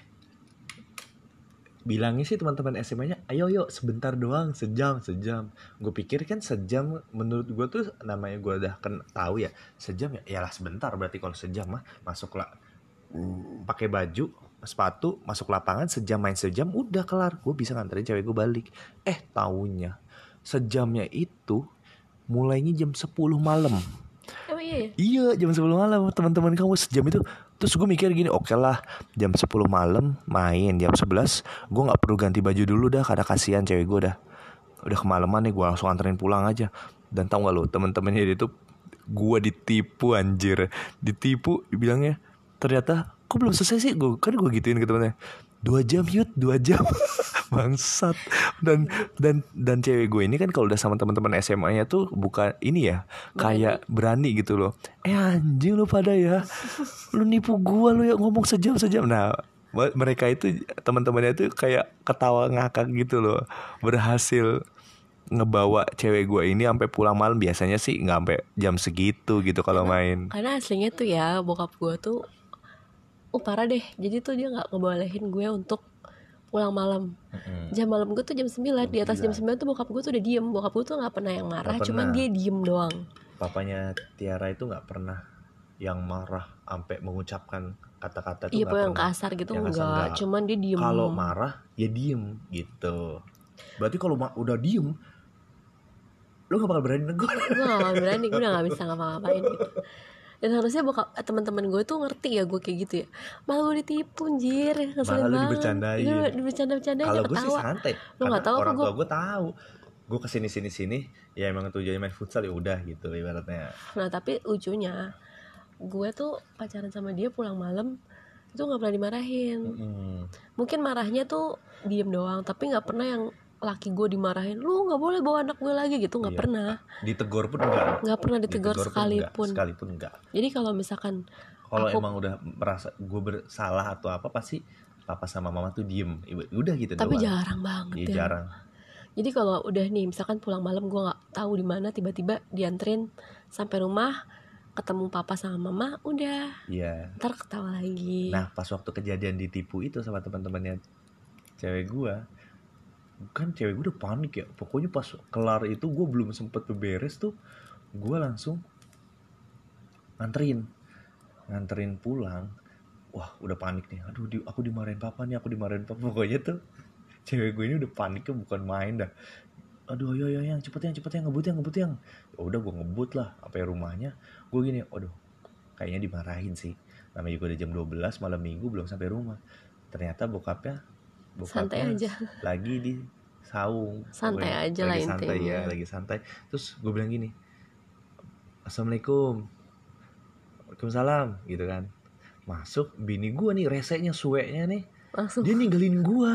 Bilangnya sih teman-teman SMA-nya ayo yuk sebentar doang sejam sejam. Gue pikir kan sejam menurut gue tuh namanya gue udah kan tahu ya sejam ya yalah sebentar berarti kalau sejam mah masuk lah pakai baju sepatu masuk lapangan sejam main sejam udah kelar. Gue bisa nganterin cewek gue balik. Eh taunya sejamnya itu mulainya jam 10 malam iya ya Iya jam 10 malam teman-teman kamu sejam itu. Terus gue mikir gini oke lah jam 10 malam main. Jam 11 Gue gak perlu ganti baju dulu dah karena kasihan cewek gue dah. Udah kemalaman nih gue langsung anterin pulang aja. Dan tau gak lo temen-temennya dia tuh Gue ditipu anjir. Ditipu dibilangnya Ternyata kok belum selesai sih? Gue Kan gue gituin ke temennya Dua jam yud dua jam [LAUGHS] Bangsat Dan dan dan cewek gue ini kan kalau udah sama teman-teman SMA-nya tuh bukan ini ya kayak berani gitu loh. Eh anjing lu pada ya. Lu nipu gua lu ya ngomong sejam sejam. Nah, me- mereka itu teman-temannya itu kayak ketawa ngakak gitu loh. Berhasil ngebawa cewek gue ini sampai pulang malam biasanya sih nggak sampai jam segitu gitu kalau main. karena aslinya tuh ya bokap gue tuh oh parah deh. Jadi tuh dia nggak ngebolehin gue untuk pulang malam. Jam malam gue tuh jam 9 di atas jam 9 tuh bokap gue tuh udah diem. Bokap gue tuh nggak pernah yang marah Nggak cuman pernah. dia diem doang. Papanya Tiara itu nggak pernah yang marah sampai mengucapkan kata-kata tuh iya yang pernah. kasar gitu Yang enggak nggak. cuman dia diem. Kalau marah ya diem gitu. Berarti kalau udah diem lu gak bakal berani negur gue gak berani. Gue udah gak bisa ngapa-ngapain gitu [LAUGHS] dan harusnya bokap eh, teman-teman gue tuh ngerti ya gue kayak gitu ya. Malah gue ditipu anjir. Malah lu banget. dibercandain. Iya, dibercanda-bercandain kalau dia gue sih santai. Lu nggak tahu apa orang tua gue tahu. Gue ke sini sini sini ya emang tujuannya main futsal ya udah gitu ibaratnya. Nah tapi lucunya gue tuh pacaran sama dia pulang malam itu nggak pernah dimarahin. Mm. Mungkin marahnya tuh diem doang, tapi nggak pernah yang laki gue dimarahin. Lu nggak boleh bawa anak gue lagi gitu, nggak Iya. pernah. ditegur pun enggak Nggak pernah ditegur pun sekalipun. enggak. sekalipun enggak Jadi kalau misalkan kalau Aku- emang udah merasa gue bersalah atau apa pasti papa sama mama tuh diem udah gitu tapi doang. jarang banget Iya, ya. jarang Jadi kalau udah nih misalkan pulang malam gue nggak tahu di mana tiba-tiba dianterin sampai rumah ketemu papa sama mama udah iya ntar ketawa lagi. Nah pas waktu kejadian ditipu itu sama teman-temannya cewek gua kan cewek gue udah panik ya. Pokoknya pas kelar itu gue belum sempet beberes tuh gue langsung nganterin. Nganterin pulang. Wah udah panik nih. Aduh di, aku dimarahin papa nih aku dimarahin papa. Pokoknya tuh cewek gue ini udah paniknya bukan main dah. Aduh ayo ayo yang cepet yang cepet yang ngebut yang ngebut yang. Ya udah gue ngebut lah sampai rumahnya. Gue gini aduh kayaknya dimarahin sih. Namanya juga udah jam 12 malam minggu belum sampai rumah. Ternyata bokapnya Santai bokapnya aja. lagi di saung. Santai Pokoknya aja lah lagi santai intinya. ya lagi santai. Terus gue bilang gini assalamualaikum. Waalaikumsalam gitu kan. Masuk bini gue nih resenya sueknya nih. Langsung. Dia ninggalin gue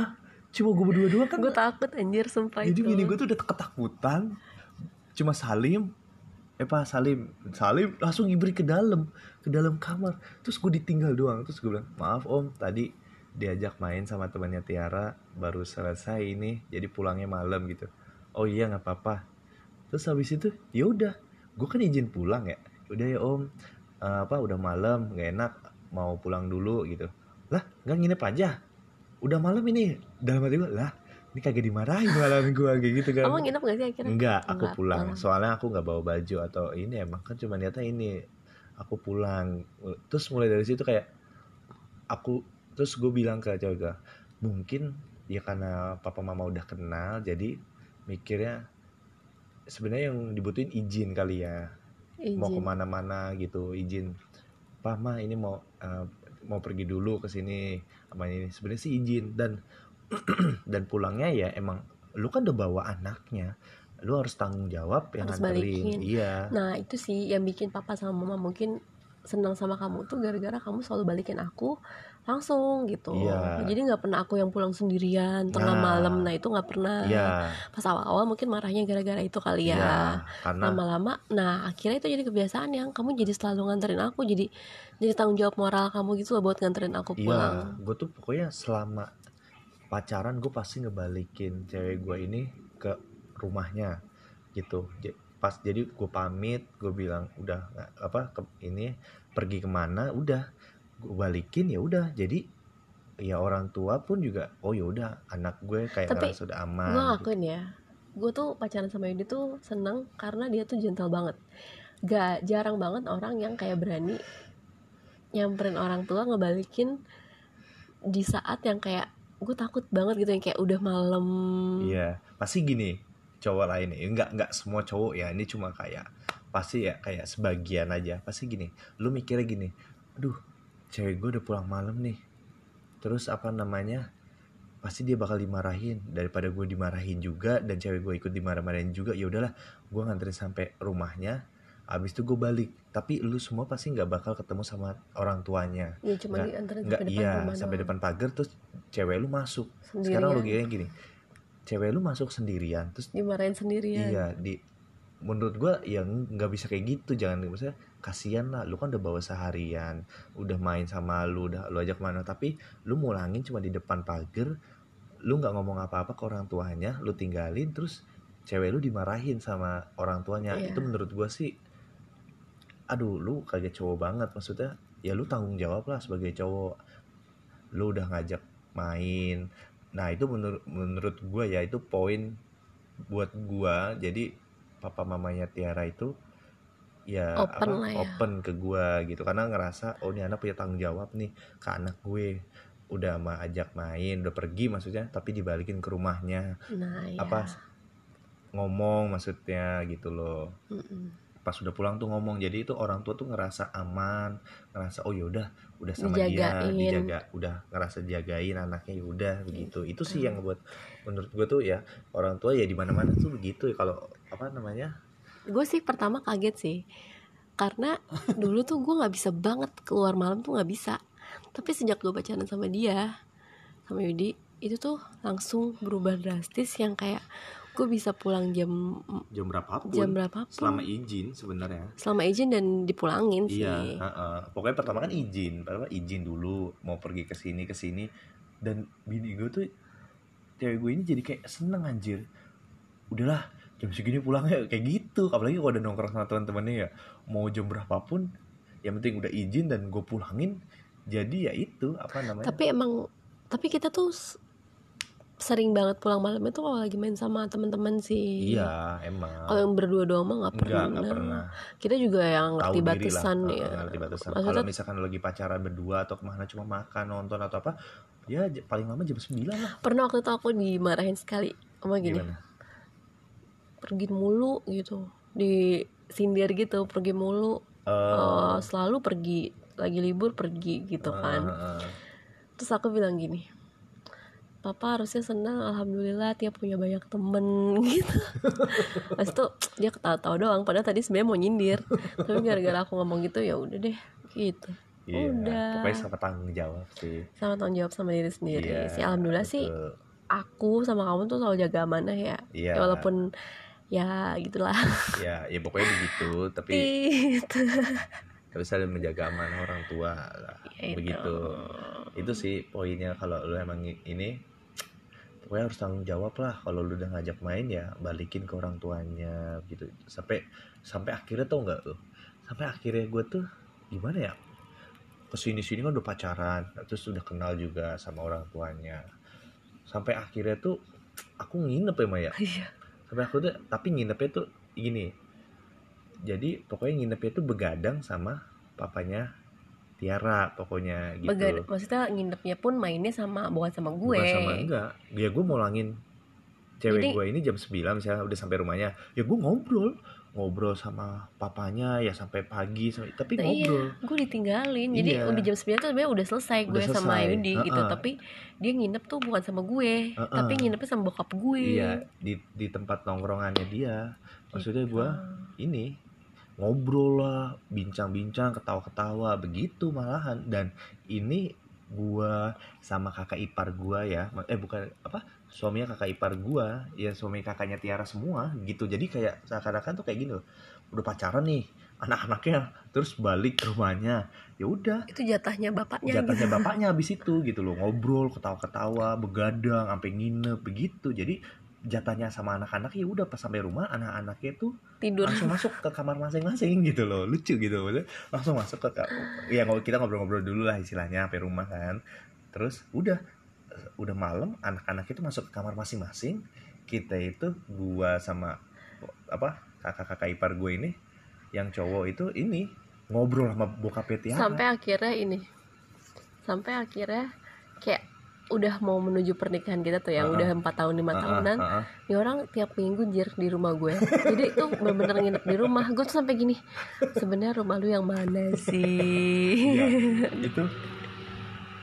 cuma gue berdua dua kan gue takut anjir sumpah jadi itu. bini gue tuh udah ketakutan. Cuma Salim eh pak Salim Salim langsung ngibri ke dalam ke dalam kamar. Terus gue ditinggal doang. Terus gue bilang maaf om tadi diajak main sama temannya Tiara baru selesai ini jadi pulangnya malam gitu. Oh iya nggak apa-apa. Terus habis itu ya udah gue kan izin pulang ya. Udah ya om. Eh, apa udah malam nggak enak mau pulang dulu gitu. Lah nggak nginep aja. Udah malam ini. Dalam hati gue lah ini kagak dimarahin malahan gue kayak gitu kan. Kamu nginep gak sih akhirnya? Enggak, aku Enggak, pulang. Soalnya aku nggak bawa baju atau ini emang kan cuma niatnya ini. Aku pulang. Terus mulai dari situ kayak aku terus gue bilang ke cewek gue, mungkin ya karena papa mama udah kenal jadi mikirnya sebenarnya yang dibutuhin izin kali ya. Mau Izin. ke mana-mana gitu izin. Pak Ma ini mau eh, mau pergi dulu ke sini sama ini. Sebenarnya sih izin dan [CLEARS THROAT] dan pulangnya ya emang lu kan udah bawa anaknya lu harus tanggung jawab yang Harus nganterin. iya. Nah itu sih yang bikin papa sama mama mungkin senang sama kamu tuh gara-gara kamu selalu balikin aku langsung gitu. Iya. Jadi nggak pernah aku yang pulang sendirian tengah Nah. malam. Nah itu nggak pernah. iya Pas awal-awal mungkin marahnya gara-gara itu kali ya. iya karena Lama-lama, nah akhirnya itu jadi kebiasaan yang kamu jadi selalu nganterin aku. Jadi jadi tanggung jawab moral kamu gitu loh buat nganterin aku iya pulang. gue tuh pokoknya selama pacaran gue pasti ngebalikin cewek gue ini ke rumahnya gitu pas jadi gue pamit gue bilang udah apa ke ini pergi ke mana udah gue balikin ya udah. Jadi ya orang tua pun juga oh ya udah anak gue kayak Tapi ngerasa udah aman gue gitu. ngakuin ya gue tuh pacaran sama Yudi tuh seneng karena dia tuh gentle banget. Gak jarang banget orang yang kayak berani nyamperin orang tua ngebalikin di saat yang kayak gue takut banget gitu yang kayak udah malam. Iya, pasti gini cowok lain ya, nggak nggak semua cowok ya, ini cuma kayak pasti ya kayak sebagian aja, pasti gini, lu mikirnya gini, aduh, cewek gue udah pulang malam nih, terus apa namanya, pasti dia bakal dimarahin. Daripada gue dimarahin juga dan cewek gue ikut dimarah-marahin juga, ya udahlah, gue nganterin sampai rumahnya, abis itu gue balik, tapi lu semua pasti nggak bakal ketemu sama orang tuanya, ya cuma nggak nggak iya rumah sampai depan pagar terus cewek lu masuk. Sendirian. sekarang logikanya gini cewek lu masuk sendirian terus dimarahin sendirian. Iya di menurut gua ya nggak bisa kayak gitu jangan maksudnya kasihan lah lu kan udah bawa seharian udah main sama lu udah lu ajak mana tapi lu mulangin cuma di depan pagar lu nggak ngomong apa-apa ke orang tuanya lu tinggalin terus cewek lu dimarahin sama orang tuanya. Iya. itu menurut gua sih aduh lu kagak cowok banget maksudnya ya lu tanggung jawab lah sebagai cowok. Lu udah ngajak main. Nah itu menurut menurut gue ya itu poin buat gua. Jadi papa mamanya Tiara itu ya Open apa, ya. open ke gua gitu. Karena ngerasa oh ini anak punya tanggung jawab nih ke anak gue. Udah ma ajak main udah pergi maksudnya tapi dibalikin ke rumahnya. Nah ya apa ngomong maksudnya gitu loh. Mm-mm. pas udah pulang tuh ngomong jadi itu orang tua tuh ngerasa aman ngerasa oh yaudah udah sama Dijagain. dia dijaga udah ngerasa jagain anaknya ya udah begitu. Itu sih yang buat menurut gue tuh ya orang tua ya di mana mana tuh begitu ya. Kalau apa namanya? Gue sih pertama kaget sih. Karena [LAUGHS] dulu tuh gue nggak bisa banget keluar malam tuh nggak bisa. Tapi sejak gue pacaran sama dia sama Yudi itu tuh langsung berubah drastis yang kayak gue bisa pulang jam jam berapapun. Jam berapapun. Selama izin sebenarnya. Selama izin dan dipulangin sih. Iya heeh. pokoknya pertama kan izin. Pertama izin dulu mau pergi ke sini ke sini. Dan bini gue tuh cewek gue ini jadi kayak seneng anjir. Udahlah jam segini pulangnya kayak gitu. Apalagi kalau udah nongkrong sama teman-temannya ya mau jam berapapun yang penting udah izin dan gue pulangin jadi ya itu apa namanya? Tapi emang tapi kita tuh sering banget pulang malam itu kalau lagi main sama teman-teman sih. Iya emang. Kalau yang berdua doang mah nggak pernah. enggak pernah. kita juga yang ngerti batasan ya. ngerti batasan. Maksudnya- kalau misalkan lagi pacaran berdua atau ke mana cuma makan nonton atau apa ya paling lama jam 9 lah. Pernah waktu itu aku dimarahin sekali sama gini. Gimana pergi mulu gitu di sindir gitu pergi mulu Eh, Eh, selalu pergi lagi libur pergi gitu kan Heeh. terus aku bilang gini papa harusnya senang alhamdulillah tiap punya banyak temen [LAUGHS] gitu pas itu dia ketawa-tawa doang padahal tadi sebenarnya mau nyindir tapi gara-gara aku ngomong gitu ya udah deh gitu Iya, Udah. pokoknya sama tanggung jawab sih. sama tanggung jawab sama diri sendiri Iya, sih alhamdulillah sih betul. aku sama kamu tuh selalu jaga amanah ya Iya. Ya, walaupun ya gitulah Ya, ya pokoknya begitu, tapi gitu harus saling menjaga amanah orang tua lah. Ya, itu. Begitu. Itu sih poinnya kalau lu emang ini pokoknya harus tanggung jawab lah kalau lu udah ngajak main ya balikin ke orang tuanya gitu sampai sampai akhirnya tau nggak tuh sampai akhirnya gue tuh gimana ya ke sini sini kan udah pacaran terus udah kenal juga sama orang tuanya sampai akhirnya tuh aku nginep ya Maya Iya. Sampai aku tuh tapi nginepnya tuh gini. Jadi pokoknya nginepnya tuh begadang sama papanya Tiara pokoknya gitu. Begad- maksudnya nginepnya pun mainnya sama bukan sama gue. Bukan sama enggak. Ya gue mau langin cewek Jadi- gue ini jam 9 misalnya udah sampai rumahnya. Ya gue ngobrol ngobrol sama papanya ya sampai pagi sampai tapi Nah, iya, ngobrol gue ditinggalin. Jadi Iya. udah jam 9 tuh sebenarnya udah selesai gue Udah sama selesai. Yudi gitu. Heeh. Tapi dia nginep tuh bukan sama gue, Heeh. tapi nginepnya sama bokap gue. iya di di tempat nongkrongannya dia maksudnya Gitu. gue ini ngobrol lah bincang-bincang ketawa-ketawa begitu malahan dan ini gua sama kakak ipar gua ya eh bukan apa suaminya kakak ipar gua ya suami kakaknya Tiara semua gitu. Jadi kayak seakan-akan tuh kayak gini loh. Udah pacaran nih anak-anaknya terus balik ke rumahnya. Ya udah. Itu jatahnya bapaknya jatahnya gitu. bapaknya habis itu gitu loh. Ngobrol ketawa-ketawa begadang sampai nginep begitu. Jadi jatahnya sama anak-anak ya udah pas sampai rumah anak-anaknya tuh Tidur. langsung masuk ke kamar masing-masing gitu loh. Lucu gitu maksudnya. Langsung masuk ke ya kita ngobrol-ngobrol dulu lah istilahnya sampai rumah kan. Terus udah udah malam anak-anak itu masuk ke kamar masing-masing kita itu gua sama apa kakak-kakak ipar gue ini yang cowok itu ini ngobrol sama bokapnya Tiara Sampai akhirnya ini. Sampai akhirnya kayak udah mau menuju pernikahan kita tuh yang Heeh. udah empat tahun lima Heeh, tahunan heeh. ini orang tiap minggu jir di rumah gue jadi itu bener-bener nginep di rumah gue tuh sampai gini sebenarnya rumah lu yang mana sih Iya, itu